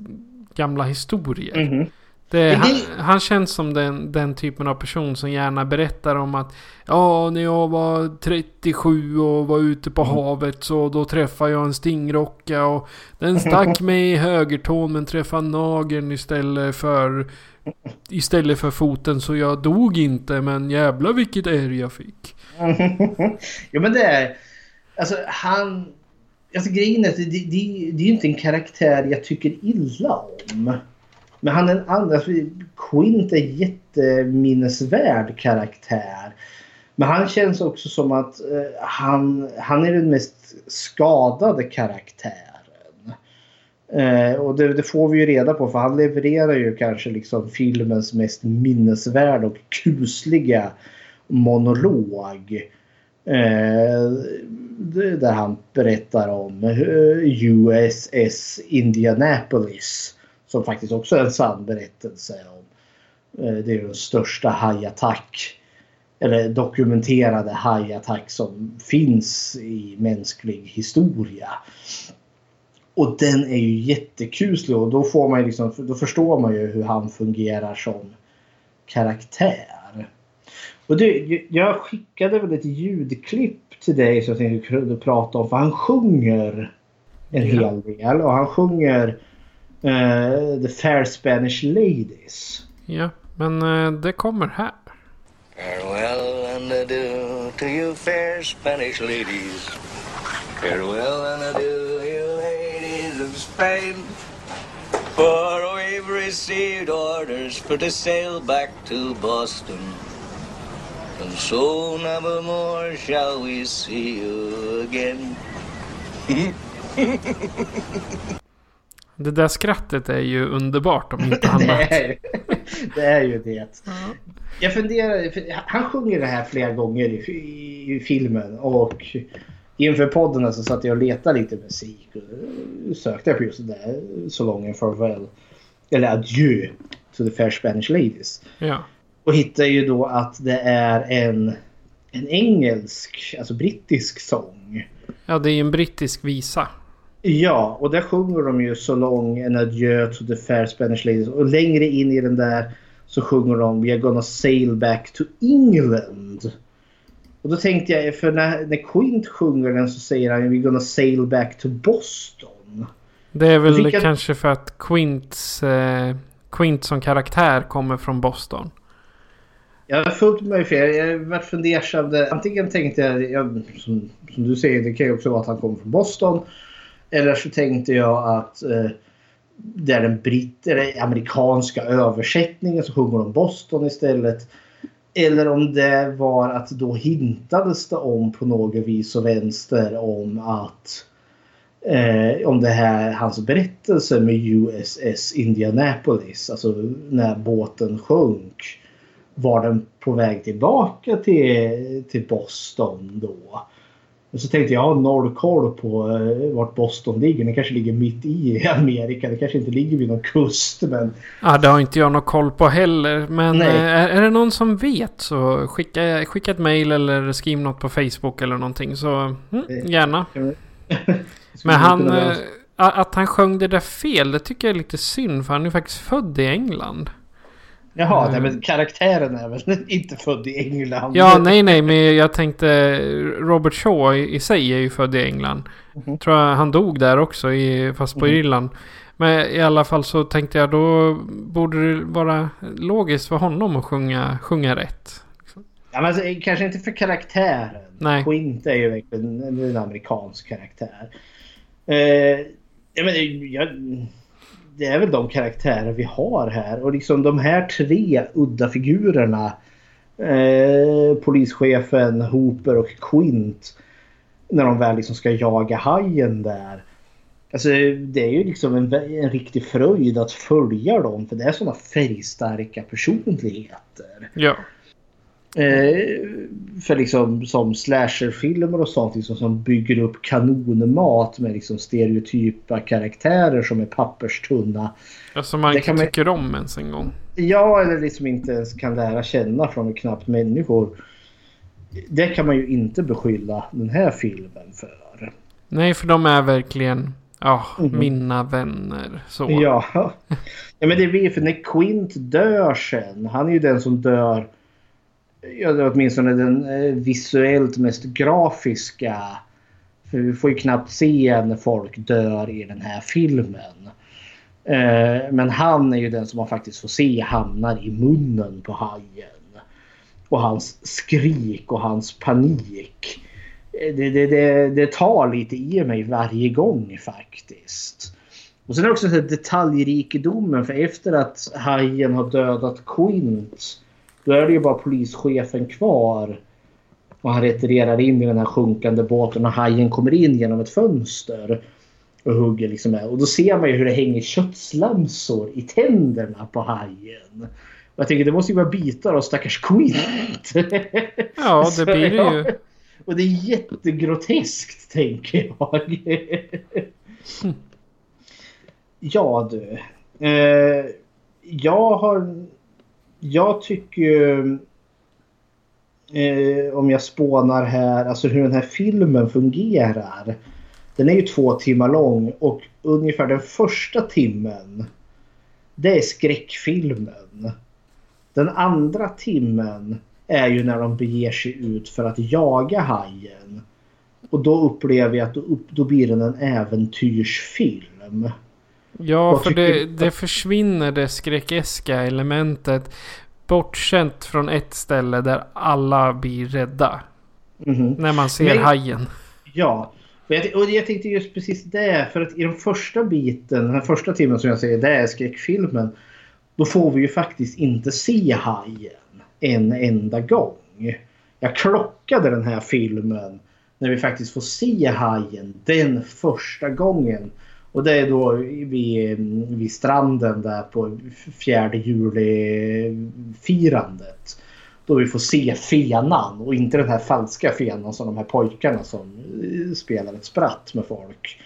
gamla historier. Mhm. Det, det- han, han känns som den, den typen av person som gärna berättar om att Ja, när jag var 37 och var ute på havet så då träffade jag en stingrocka och den stack (laughs) mig i högertån men träffade nageln istället för Istället för foten så jag dog inte men jävla vilket ärr jag fick. (laughs) jo men det är... Alltså han... Alltså grejen är att det, det, det, det är ju inte en karaktär jag tycker illa om. Men han är en annan... Alltså, Quint är en jätteminnesvärd karaktär. Men han känns också som att eh, han, han är den mest skadade karaktären. Eh, och det, det får vi ju reda på för han levererar ju kanske liksom filmens mest minnesvärda och kusliga monolog. Eh, där han berättar om eh, USS Indianapolis. Som faktiskt också är en sann berättelse om. Eh, det är den största hajattack. Eller dokumenterade hajattack som finns i mänsklig historia. Och den är ju jättekuslig och då, får man liksom, då förstår man ju hur han fungerar som karaktär. Och du, jag skickade väl ett ljudklipp till dig som jag tänkte kunde prata om för han sjunger en Ja. hel del och han sjunger eh, The Fair Spanish Ladies. Ja, men eh, det kommer här. Farewell and adieu to you fair Spanish ladies. Farewell and adieu, you ladies of Spain. For we've received orders for to sail back to Boston. And so nevermore shall we see you again. Det där skrattet är ju underbart om inte det, annat. är, (laughs) det är ju det. Jag funderar, han sjunger det här flera gånger i, i, filmen och inför podden så satt jag och letade lite musik och sökte jag på just det där So long and farewell. Eller adjö to the fair Spanish ladies. Ja. Och hittade ju då att det är en, en engelsk, alltså brittisk sång. ja, det är ju en brittisk visa. Ja, och där sjunger de ju så lång en adjö to the fair Spanish ladies. Och längre in i den där så sjunger de We are gonna sail back to England. Och då tänkte jag, för när, när Quint sjunger den så säger han We're gonna sail back to Boston. Det är väl kanske för att Quints, eh, Quint som karaktär kommer från Boston. Jag har fullt med fel. Jag har varit fundersam. Antingen tänkte jag, jag som, som du säger, det kan ju också vara att han kommer från Boston. Eller så tänkte jag att eh, det är den britt, eller amerikanska översättningen så sjunger de Boston istället. Eller om det var att då hintades det om på något vis och vänster om att eh, om det här, hans berättelse med USS Indianapolis, alltså när båten sjönk var den på väg tillbaka till, till Boston då? Och så tänkte jag, jag har noll koll på eh, vart Boston ligger. Det kanske ligger mitt i Amerika. Det kanske inte ligger vid någon kust. Men Ja, det har inte jag någon koll på heller. Men eh, är, är det någon som vet så skicka, skicka ett mail eller skriv något på Facebook eller någonting. Så mm, Eh, gärna. (laughs) Men han... att han sjöng det där fel, det tycker jag är lite synd. För han är faktiskt född i England. Jaha, Mm. nej, men karaktären är väl (laughs) inte född i England? Ja, nej, nej, men jag tänkte Robert Shaw i, sig är ju född i England. Mhm. Tror jag han dog där också, i, fast på Mhm. Irland. Men i alla fall så tänkte jag då borde det vara logiskt för honom att sjunga, sjunga rätt. Ja, men alltså, kanske inte för karaktären. Nej. Quint är ju verkligen en, en amerikansk karaktär. Eh, ja, men, jag, det är väl de karaktärer vi har här. Och liksom de här tre udda figurerna. Eh, polischefen, Hooper och Quint. När de väl liksom ska jaga hajen där. Alltså det är ju liksom en, en riktig fröjd att följa dem. För det är sådana färgstarka personligheter. Ja. Eh, för liksom som slasherfilmer och sånt liksom, som bygger upp kanonmat med liksom stereotypa karaktärer som är papperstunna. Alltså man Det inte kan man- tycker om ens en gång. Ja, eller liksom inte ens kan lära känna från knappt människor. Det kan man ju inte beskylla den här filmen för. Nej, för de är verkligen ja, Mhm. mina vänner. Så. Ja. ja, men det blir för när Quint dör sen. Han är ju den som dör. Ja, det är åtminstone den eh, visuellt mest grafiska. För vi får ju knappt se när folk dör i den här filmen. Eh, men han är ju den som man faktiskt får se hamnar i munnen på hajen. Och hans skrik och hans panik. Eh, det, det, det, det tar lite i mig varje gång faktiskt. Och sen också detaljrikedomen för efter att hajen har dödat Quint då är det ju bara polischefen kvar. Och han retirerar in i den här sjunkande båten och hajen kommer in genom ett fönster. Och hugger liksom med. Och då ser man ju hur det hänger köttslamsor i tänderna på hajen. Och jag tänker det måste ju vara bitar av stackars Quint. Ja, det (laughs) blir det ju. Och det är jättegroteskt tänker jag. (laughs) ja du. Eh, jag har... Jag tycker ju... Eh, om jag spånar här, alltså hur den här filmen fungerar. Den är ju två timmar lång och ungefär den första timmen det är skräckfilmen. Den andra timmen är ju när de beger sig ut för att jaga hajen. Och då upplever jag att då, då blir den en äventyrsfilm. Ja, Vad för det, det försvinner det skräckeska elementet. Bortsänt från ett ställe där alla blir rädda. Mhm. När man ser Men- hajen. Ja. Och jag, och jag tänkte just precis det. För att i den första biten, den första timmen som jag säger, det är skräckfilmen. Då får vi ju faktiskt inte se hajen en enda gång. Jag klockade den här filmen när vi faktiskt får se hajen den första gången. Och det är då vid, vid stranden där på fjärde juli-firandet. Då vi får se fenan och inte den här falska fenan som de här pojkarna som eh, spelar ett spratt med folk.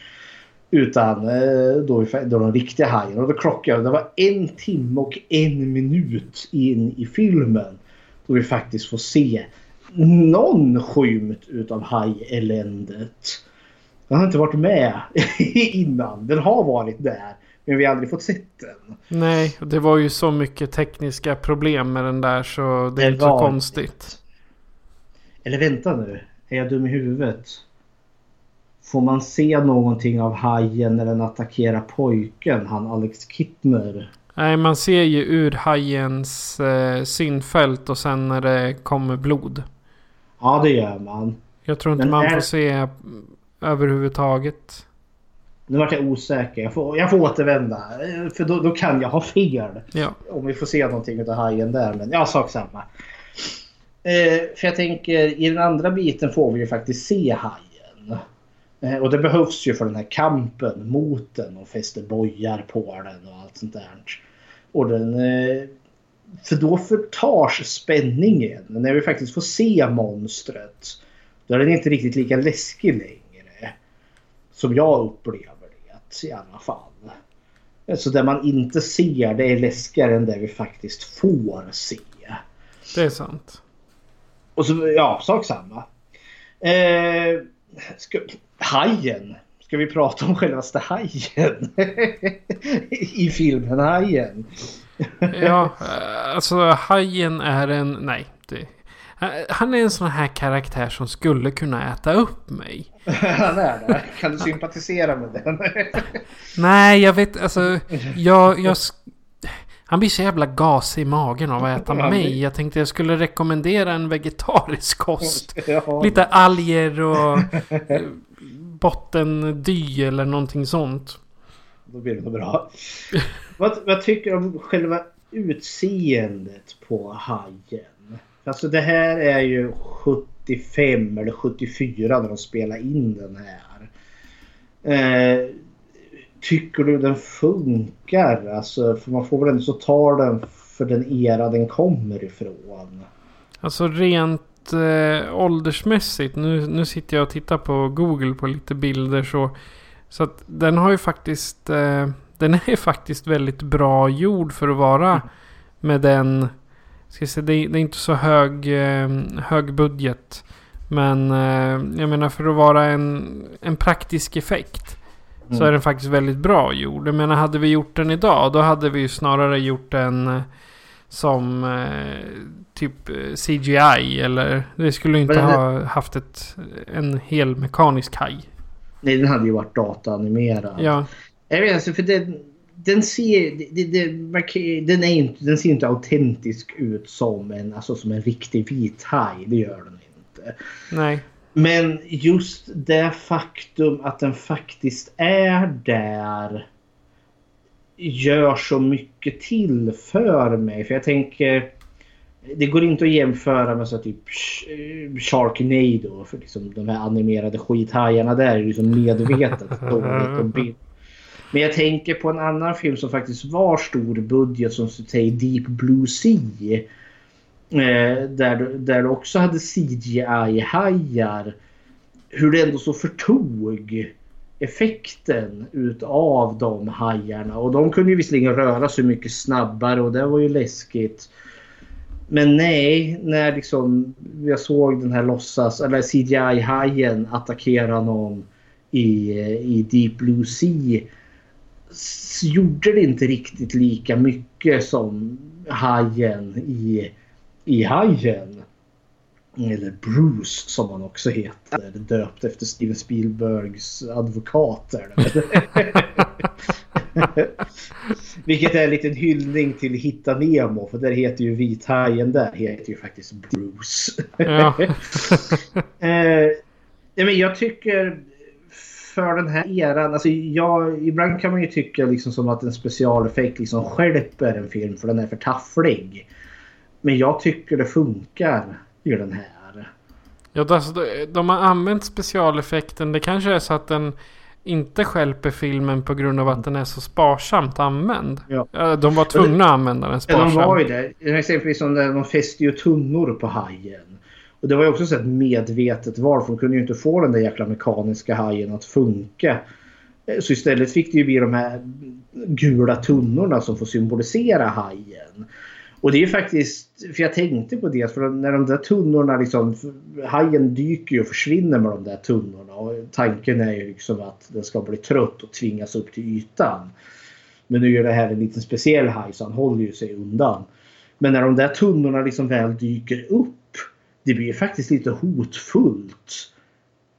Utan eh, då, vi- då den riktiga hajen. Och då klockade. Det var en timme och en minut in i filmen. Då vi faktiskt får se någon skymt utav hajeländet. Den har inte varit med (laughs) innan. Den har varit där. Men vi har aldrig fått sett den. Nej, det var ju så mycket tekniska problem med den där så det är inte så konstigt. Eller vänta nu. Är jag dum i huvudet? Får man se någonting av hajen när den attackerar pojken, han Alex Kittner? Nej, man ser ju ur hajens eh, synfält och sen när det kommer blod. Ja, det gör man. Jag tror inte Men man är- får se överhuvudtaget. Nu vart jag osäker. Jag får, jag får återvända. För då, då kan jag ha fel. Ja, Om vi får se någonting av hajen där. Men ja, sak samma. Eh, för jag tänker i den andra biten får vi ju faktiskt se hajen. Eh, och det behövs ju för den här kampen mot den och fäster bojar på den och allt sånt där. Och den... Eh, för då förtars spänningen när vi faktiskt får se monstret. Då är den inte riktigt lika läskig längre. Som jag upplever det i alla fall. Så det man inte ser det är läskigare än det vi faktiskt får se. det är sant. Och så, ja, sak samma. Eh, ska, hajen. Ska vi prata om självaste hajen? (laughs) I filmen Hajen. Ja, eh, alltså hajen är en... Nej. Det, eh, han är en sån här karaktär som skulle kunna äta upp mig. (laughs) Han är där. Kan du sympatisera med den? (laughs) Nej, jag vet alltså. (laughs) Jag, jag, han blir så jävla gasig i magen av att äta mig. det- Jag tänkte jag skulle rekommendera en vegetarisk kost. Lite alger och eh, bottendy eller någonting sånt. Då blir det nog bra. vad, vad tycker du om själva utseendet på hajen? Alltså det här är ju 75 eller 74 när de spelar in den här. Eh, tycker du den funkar? Alltså, för man får väl ändå så ta den för den era den kommer ifrån. Alltså rent eh, åldersmässigt. Nu, nu sitter jag och tittar på Google på lite bilder så. Så att den har ju faktiskt. Eh, den är (laughs) faktiskt väldigt bra gjord för att vara med den. Ska säga, det, är, det inte så hög, eh, hög budget. Men eh, jag menar för att vara en, en praktisk effekt. Så Mm. är den faktiskt väldigt bra gjord. Jag menar hade vi gjort den idag. Då hade vi ju snarare gjort den eh, som typ CGI. Eller det skulle inte Men det- ha haft ett, en hel mekanisk haj. Nej, den hade ju varit dataanimerad. Ja, Jag vet inte, för den, den ser... Det, det, den, är inte, den ser inte autentisk ut som en, alltså som en riktig vit haj. Det gör den inte. nej. Men just det faktum att den faktiskt är där gör så mycket till för mig. För jag tänker... Det går inte att jämföra med så typ Sh- Sharknado. För liksom de här animerade skithajarna där är ju liksom medvetet (laughs) dåligt och bild. Men jag tänker på en annan film som faktiskt var stor budget som säger Deep Blue Sea. Eh, där, du- där du också hade CGI-hajar. Hur det ändå så förtog effekten utav de hajarna. Och de kunde ju visserligen röra sig mycket snabbare och det var ju läskigt. Men nej, när liksom jag såg den här låtsas eller CGI-hajen attackera någon i, eh, i Deep Blue Sea gjorde det inte riktigt lika mycket som hajen i, i hajen. Eller Bruce som han också heter. Döpt efter Steven Spielbergs advokat. Är det. (laughs) Vilket är en liten hyllning till Hitta Nemo. För där heter ju vithajen där heter ju faktiskt Bruce. Ja. (laughs) Eh, men jag tycker för den här eran, alltså jag, ibland kan man ju tycka liksom som att en specialeffekt liksom stjälper en film för den är för tafflig. Men jag tycker det funkar i den här. Ja, alltså, de- har använt specialeffekten. Det kanske är så att den inte stjälper filmen på grund av att den är så sparsamt använd. Ja. De var tvungna att använda den Ja, de var ju sparsamt. det. Exempelvis som de fäste ju tunnor på hajen. Och det var ju också ett medvetet val för de kunde ju inte få den där jäkla mekaniska hajen att funka. Eh, så istället fick det ju bli de här gula tunnorna som får symbolisera hajen. Och det är ju faktiskt, för jag tänkte på det, för när de där tunnorna liksom, hajen dyker ju och försvinner med de där tunnorna. Och tanken är ju liksom att den ska bli trött och tvingas upp till ytan. Men nu är det här en liten speciell haj så han håller ju sig undan. Men när de där tunnorna liksom väl dyker upp, det blir faktiskt lite hotfullt.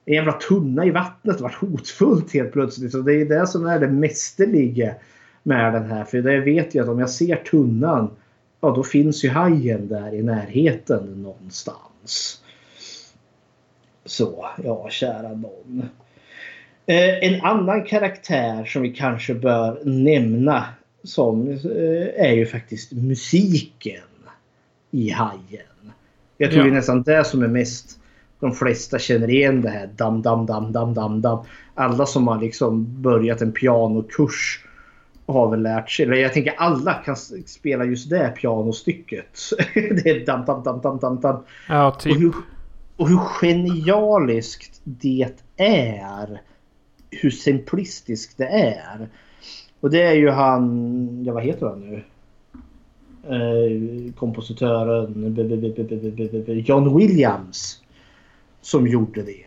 En jävla tunna i vattnet vart hotfullt helt plötsligt. Så det är det som är det mästerliga med den här. För det vet jag att om jag ser tunnan ja då finns ju hajen där i närheten någonstans. Så, ja kära någon. Eh, en annan karaktär som vi kanske bör nämna som eh, är ju faktiskt musiken i Hajen. Jag tror Ja. det är nästan det som är mest de flesta känner igen det här dam dam dam dam dam dam. Alla som har liksom börjat en pianokurs har väl lärt sig, eller jag tänker alla kan spela just det pianostycket. (laughs) det är dam dam dam dam dam dam. Ja, Och typ. hur, och hur genialiskt det är. Hur simplistiskt det är. Och det är ju han, ja vad heter han nu? kompositören John Williams som gjorde det.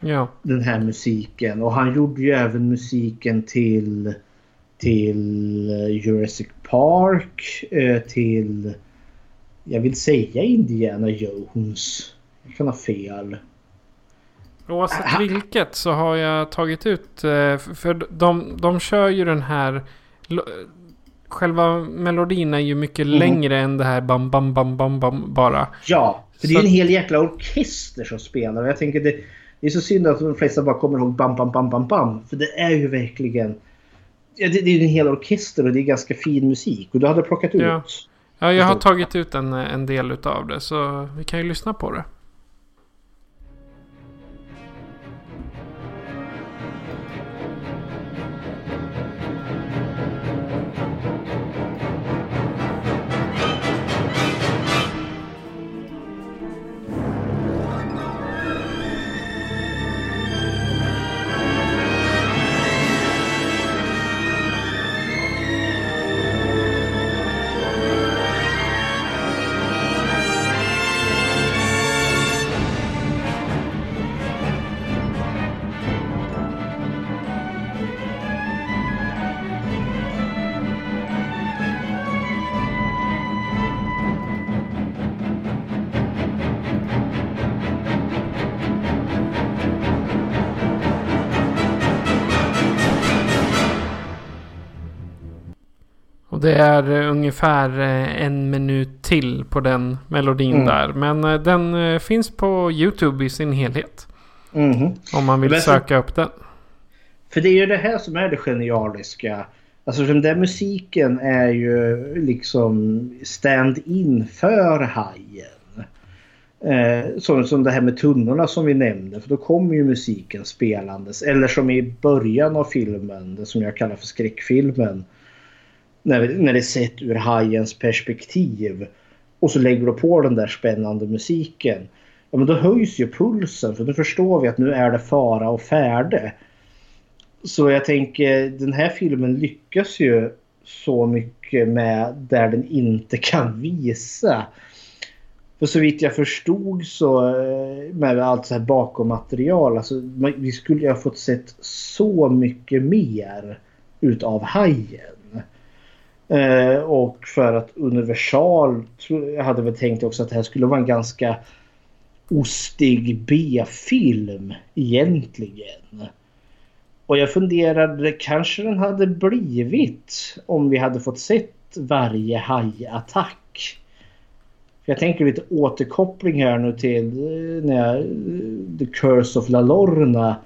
Ja. Den här musiken. Och han gjorde ju även musiken till, till eh, Jurassic Park, eh, till jag vill säga Indiana Jones. Jag kan ha fel. Oavsett vilket så har jag tagit ut, eh, för de, de kör ju den här Själva melodin är ju mycket Mm. längre än det här bam bam bam bam bam bara. Ja, för det Så- är en hel jäkla orkester som spelar. Och jag tänker det, det är så synd att de flesta bara kommer ihåg bam bam bam bam bam. För det är ju verkligen... Ja, det, det är en hel orkester och det är ganska fin musik. Och du hade plockat ut... Ja. Ja, jag har tagit ut en, en del utav det så vi kan ju lyssna på det. Ungefär eh, en minut till på den melodin Mm. där. Men eh, den eh, finns på YouTube i sin helhet. Mhm. Om man vill Men- söka upp den. För det är ju det här som är det genialiska. Alltså den där musiken är ju liksom stand-in för hajen. Eh, som, som det här med tunnorna som vi nämnde. För då kommer ju musiken spelandes. Eller som i början av filmen, det som jag kallar för skräckfilmen. När, när det är sett ur hajens perspektiv. Och så lägger du på den där spännande musiken. Ja, men då höjs ju pulsen för då förstår vi att nu är det fara och färde. Så jag tänker den här filmen lyckas ju så mycket med där den inte kan visa. För så vitt jag förstod så eh, med allt så här bakom material. Alltså, man- vi skulle ju ha fått sett så mycket mer utav hajen. Eh, och för att Universal jag hade väl tänkt också att det här skulle vara en ganska ostig B-film egentligen. Och jag funderade, kanske den hade blivit om vi hade fått sett varje hajattack. Jag tänker lite återkoppling här nu till eh, när jag, eh, The Curse of La Lorna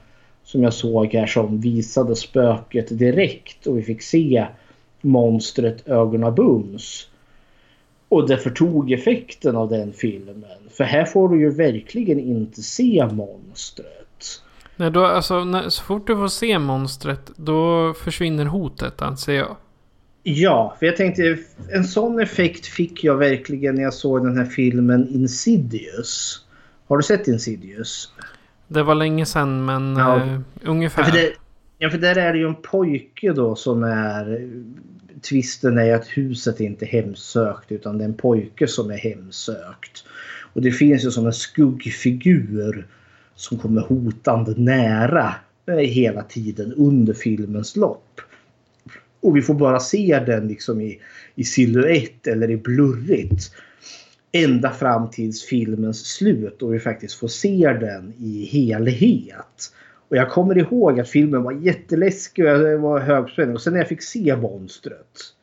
som jag såg här som visade spöket direkt och vi fick se monstret Ögonen Bums. Och det förtog effekten av den filmen. För här får du ju verkligen inte se monstret. Nej, då, alltså, när, så fort du får se monstret då försvinner hotet anser jag. Ja, för jag tänkte en sån effekt fick jag verkligen när jag såg den här filmen Insidious. Har du sett Insidious? Det var länge sedan men Ja. eh, ungefär. Ja, det, Ja, för där är det ju en pojke då som är... Tvisten är att huset inte är hemsökt utan det är en pojke som är hemsökt. Och det finns ju som en skuggfigur som kommer hotande nära eh, hela tiden under filmens lopp. Och vi får bara se den liksom i, i silhuett eller i blurrigt. Ända fram tills filmens slut och vi faktiskt får se den i helhet. Och jag kommer ihåg att filmen var jätteläskig och jag var högspänning. Och sen när jag fick se monstret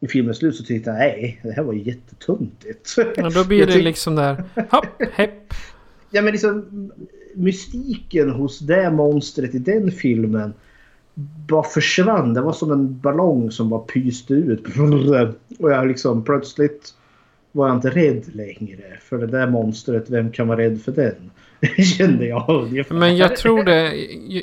i filmens slut så tyckte jag nej, det här var jättetuntigt. Ja, då blir (laughs) det liksom där. Hopp, hepp. (laughs) Ja men liksom mystiken hos det monstret i den filmen bara försvann. Det var som en ballong som bara pyste ut. (laughs) Och jag liksom plötsligt var jag inte rädd längre. För det där monstret, vem kan vara rädd för den? (laughs) Kände jag ungefär. Men jag (laughs) tror det.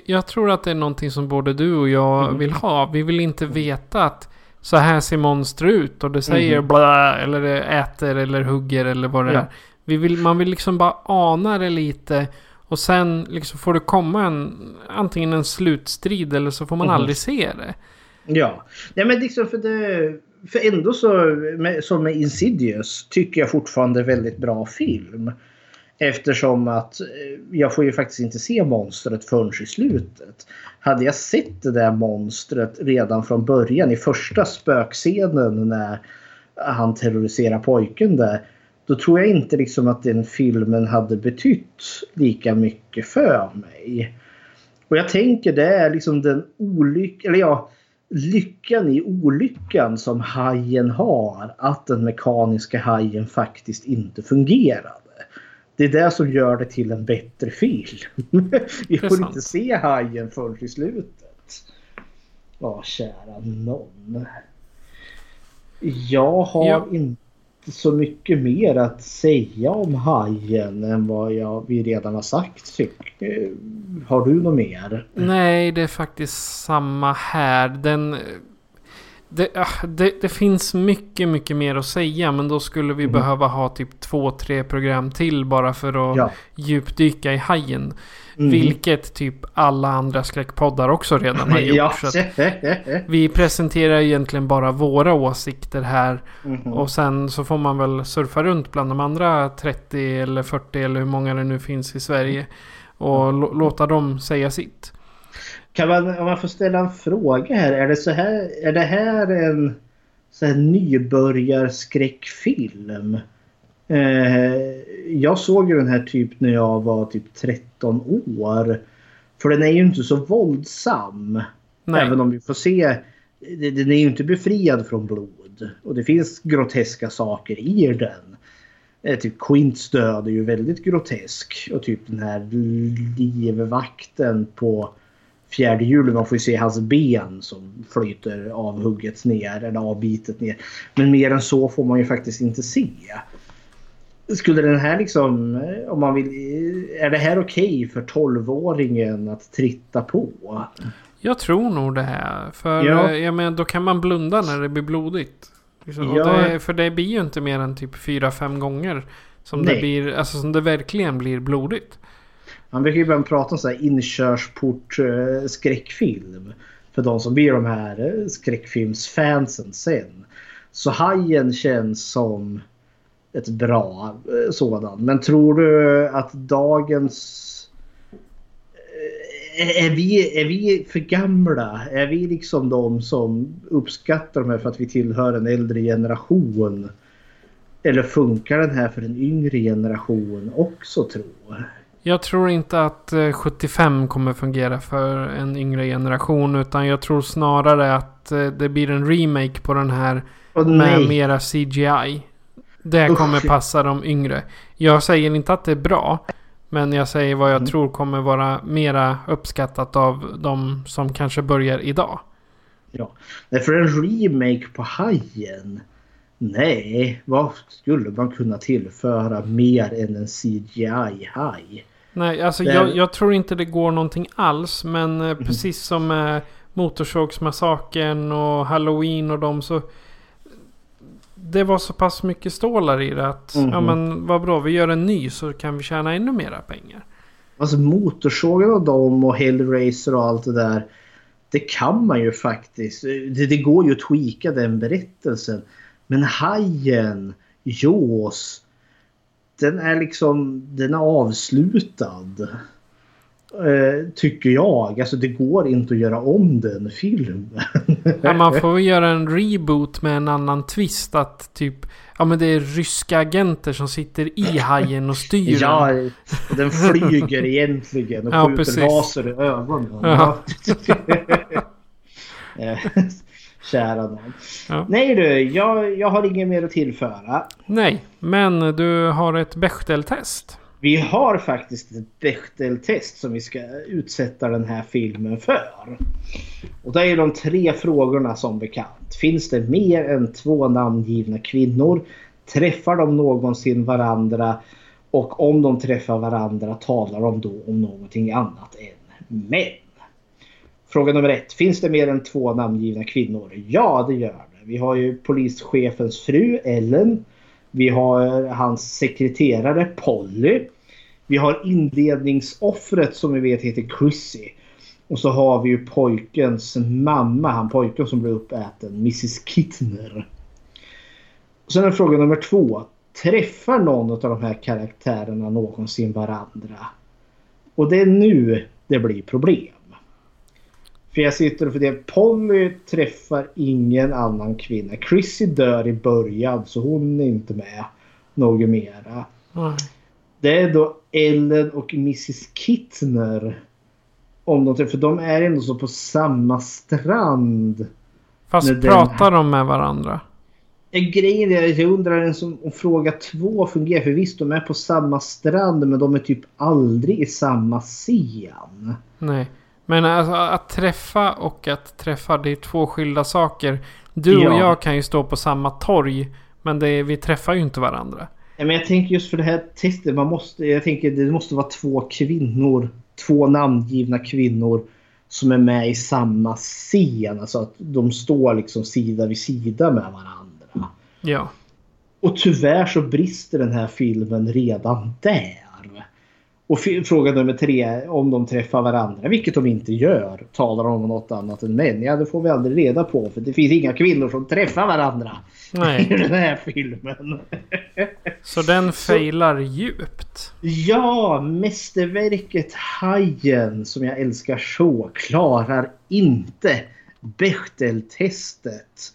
Jag tror att det är någonting som både du och jag Mm. vill ha. Vi vill inte veta att så här ser monster ut och det säger Mhm. blä eller det äter eller hugger eller vad det Ja. är. Vi vill, man vill liksom bara ana det lite. Och sen liksom får det komma en antingen en slutstrid eller så får man Mhm. aldrig se det. Ja. Nej men liksom för det... För ändå så, med, som med Insidious, tycker jag fortfarande är väldigt bra film. Eftersom att eh, jag får ju faktiskt inte se monstret förrän i slutet. Hade jag sett det där monstret redan från början i första spökscenen när han terroriserar pojken där. Då tror jag inte liksom att den filmen hade betytt lika mycket för mig. Och jag tänker det är liksom den olyckan, eller ja, lyckan i olyckan som hajen har. Att den mekaniska hajen faktiskt inte fungerade. Det är det som gör det till en bättre film. (laughs) Vi får inte se hajen förrän i slutet. Ja, kära någon. Jag har Ja. inte så mycket mer att säga om hajen än vad jag, vi redan har sagt. Har du något mer? Nej, det är faktiskt samma här. Den... Det, ah, det, det finns mycket, mycket mer att säga. Men då skulle vi behöva ha typ två, tre program till bara för att. Ja. djupdyka i hajen. Mhm. Vilket typ alla andra skräckpoddar också redan har (laughs) gjort. Ja. (laughs) Vi presenterar egentligen bara våra åsikter här. Mhm. Och sen så får man väl surfa runt bland de andra 30 eller 40 eller hur många det nu finns i Sverige. Och lå- låta dem säga sitt. Kan man, om man får ställa en fråga här. Är det, så här, är det här en så här nybörjarskräckfilm? Eh, jag såg ju den här typ när jag var typ 13 år. För den är ju inte så våldsam. Nej. Även om vi får se. Den är ju inte befriad från blod. Och det finns groteska saker i den. Eh, Typ Quints död är ju väldigt grotesk. Och typ den här livvakten på fjärde hjulet. Man får ju se hans ben som flyter avhugget ner eller avbitet ner. Men mer än så får man ju faktiskt inte se. Skulle den här liksom, eh, om man vill, eh, är det här okej för 12-åringen att tritta på? Jag tror nog det här. För Ja. ja. jag menar, då kan man blunda när det blir blodigt. Liksom, Ja. det, för det blir ju inte mer än typ 4-5 gånger. Som Nej. det blir, alltså som det verkligen blir blodigt. Man brukar ju ibland prata om så här inkörsport eh, skräckfilm. För de som blir de här eh, skräckfilmsfansen sen. Så Hajen känns som ett bra eh, sådant. Men tror du att dagens... Är vi, är vi för gamla? Är vi liksom de som uppskattar de här för att vi tillhör en äldre generation? Eller funkar den här för en yngre generation också tror jag? Tror inte att eh, 75 kommer fungera för en yngre generation. Utan jag tror snarare att eh, det blir en remake på den här Åh, med nej. mera CGI. Det Usch. kommer passa de yngre. Jag säger inte att det är bra. Men jag säger vad jag Mm. tror kommer vara mera uppskattat av de som kanske börjar idag. Ja. För en remake på Hajen. Nej, vad skulle man kunna tillföra mer än en CGI-haj? Nej, alltså Det- jag, jag tror inte det går någonting alls. Men Mm. eh, precis som med Motorsågsmassakern och Halloween och dem så... Det var så pass mycket stålar i det att... Mhm. Ja men vad bra, vi gör en ny så kan vi tjäna ännu mera pengar. Alltså motorsågen och dem och Hellraiser och allt det där. det kan man ju faktiskt. Det, det går ju att tweaka den berättelsen. Men Hajen, Jaws, den är liksom den är avslutad. Eh, tycker jag. Alltså det går inte att göra om den filmen. (laughs) Ja, man får göra en reboot med en annan twist. Att typ... Ja men det är ryska agenter som sitter i hajen och styr Ja, den. den flyger egentligen och Ja, skjuter precis. laser i ögonen. Ja. (laughs) Kära nån. Ja. Nej du, jag, jag har inget mer att tillföra. Nej, men du har ett Bechdel-test. Vi har faktiskt ett Bechdel-test som vi ska utsätta den här filmen för. Och det är de tre frågorna som bekant. Finns det mer än två namngivna kvinnor? Träffar de någonsin varandra? Och om de träffar varandra talar de då om någonting annat än män? Fråga nummer ett. Finns det mer än två namngivna kvinnor? Ja, det gör det. Vi har ju polischefens fru Ellen. Vi har hans sekreterare Polly. Vi har inledningsoffret som vi vet heter Chrissy. Och så har vi ju pojkens mamma, han pojken som blev uppäten, Mrs Kittner. Och sen är fråga nummer två. Träffar någon av de här karaktärerna någonsin varandra? Och det är nu det blir problem. För jag sitter och funderar. Polly träffar ingen annan kvinna. Chrissy dör i början så hon är inte med något mera. Nej. Det är då Ellen och Mrs Kittner. Om de träffar. För de är ändå så på samma strand. Fast pratar de med varandra? Eh, Grejen är att jag undrar ens om fråga två fungerar. För visst, de är på samma strand men de är typ aldrig i samma scen. Nej. Men alltså, att träffa och att träffa, det är två skilda saker. Du och Ja. jag kan ju stå på samma torg. Men är, vi träffar ju inte varandra. Men jag tänker just för det här testet. Man måste, jag tänker det måste vara två kvinnor. Två namngivna kvinnor. Som är med i samma scen. Alltså att de står liksom sida vid sida med varandra. Ja. Och tyvärr så brister den här filmen redan där. Och fråga nummer tre, om de träffar varandra, vilket de inte gör, talar de om något annat än män? Ja, det får vi aldrig reda på för det finns inga kvinnor som träffar varandra (laughs) i Nej. den här filmen. (laughs) Så den failar djupt. Ja, mästerverket Hajen som jag älskar så klarar inte Bechdel-testet.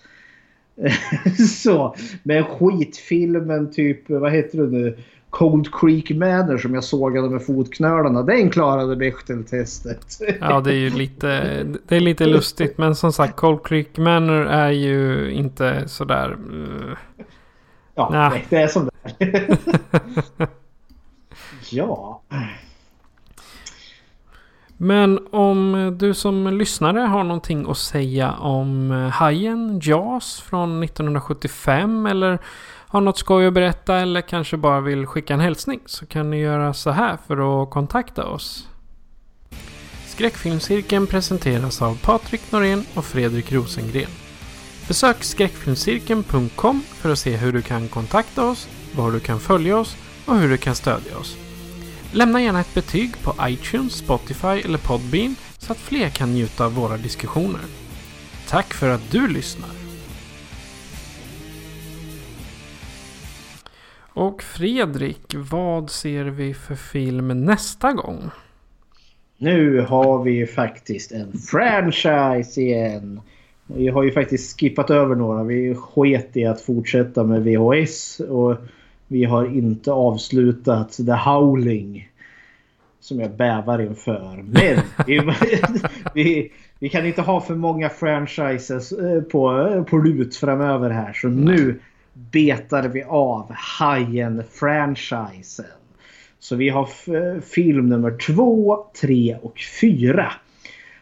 (laughs) så, men skitfilmen typ, vad heter det nu? Cold Creek Manor som jag sågade med fotknölarna. Den klarade Bechdel-testet. Ja, det är ju lite, det är lite lustigt. Men som sagt, Cold Creek Manor är ju inte sådär... Uh, ja, nej, det är som det är. (laughs) ja. Men om du som lyssnare har någonting att säga om Hajen, Jaws från 1975 eller har något skoj att berätta eller kanske bara vill skicka en hälsning så kan ni göra så här för att kontakta oss. Skräckfilmscirkeln presenteras av Patrik Norén och Fredrik Rosengren. Besök skräckfilmscirkeln.com för att se hur du kan kontakta oss, var du kan följa oss och hur du kan stödja oss. Lämna gärna ett betyg på iTunes, Spotify eller Podbean så att fler kan njuta av våra diskussioner. Tack för att du lyssnar! Och Fredrik, vad ser vi för film nästa gång? Nu har vi ju faktiskt en franchise igen. Vi har ju faktiskt skippat över några. Vi sket i att fortsätta med VHS och vi har inte avslutat The Howling. Som jag bävar inför. Men vi, (laughs) vi, vi kan inte ha för många franchises eh, på, eh, på lut framöver här. Så nu betar vi av Hajen-franchisen. Så vi har f- film nummer två, tre och fyra.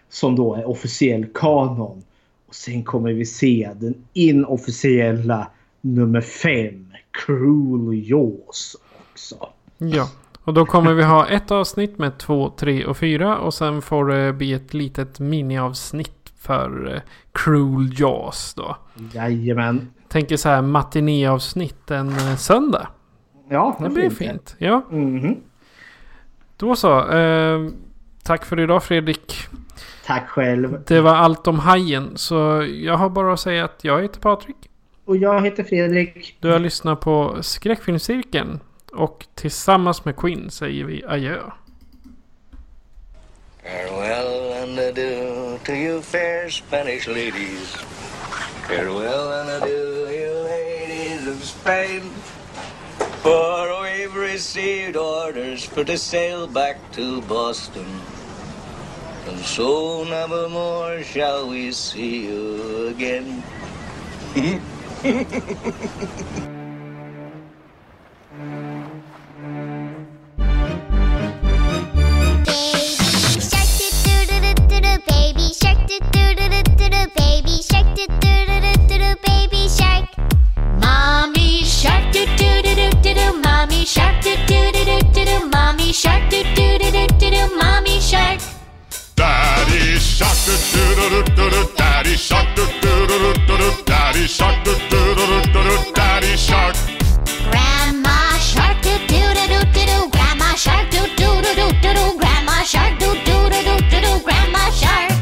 Som då är officiell kanon. Och sen kommer vi se den inofficiella nummer fem. Cruel Jaws också. Ja, och då kommer vi ha ett avsnitt med två, tre och fyra och sen får det bli ett litet miniavsnitt för eh, Cruel Jaws då. Jajamän. Tänker så här matinéavsnitt en eh, söndag. Ja, Det blir fint. Ja, Mhm. då så. Eh, tack för idag Fredrik. Tack själv. Det var allt om hajen. Så jag har bara att säga att jag heter Patrik. Och jag heter Fredrik. Du har lyssnat på Skräckfilmscirkeln. Och tillsammans med Queen säger vi adjö. Farewell and adieu to you fair Spanish ladies. Farewell and adieu, Spain. For we've received orders for to sail back to Boston. And so never more shall we see you again. Baby shark Mommy shark doo doo doo doo doo doo mommy shark doo doo doo doo doo doo mommy shark doo doo doo doo doo doo mommy shark Daddy shark doo doo doo doo doo Daddy shark doo doo doo doo doo Daddy shark doo doo doo doo doo Daddy shark Grandma shark doo doo doo doo doo doo Grandma shark doo doo doo doo doo doo Grandma shark doo doo doo doo doo doo Grandma shark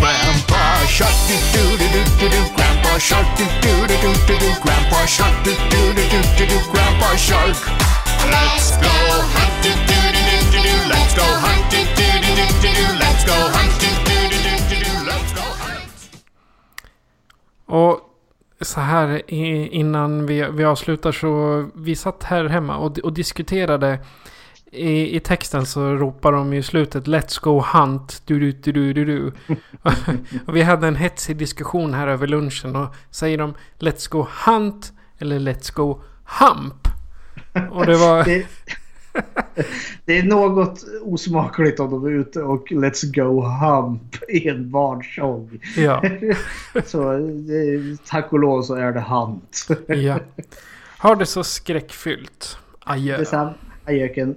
Grandpa shark doo doo doo doo doo shark do do do do do do, Grandpa shark do do do do do do, Grandpa shark Let's go hunting, do do do do do, Let's go hunting, do do do do do, Let's go hunting, do do do do do, Let's go hunt Och så här innan vi, vi avslutar så vi satt här hemma och, och diskuterade. I, I texten så ropar de i slutet Let's go hunt. Du, du, du, du, du, du. (laughs) och vi hade en hetsig diskussion här över lunchen och säger de Let's go hunt eller Let's go hump. Och det var... Det, det är något osmakligt om de är ute och Let's Go Hump i en barnsång. Ja, (laughs) Så tack och lov så är det Hunt. ja. Har det så skräckfyllt. Adjö. Detsamma. Ajöken.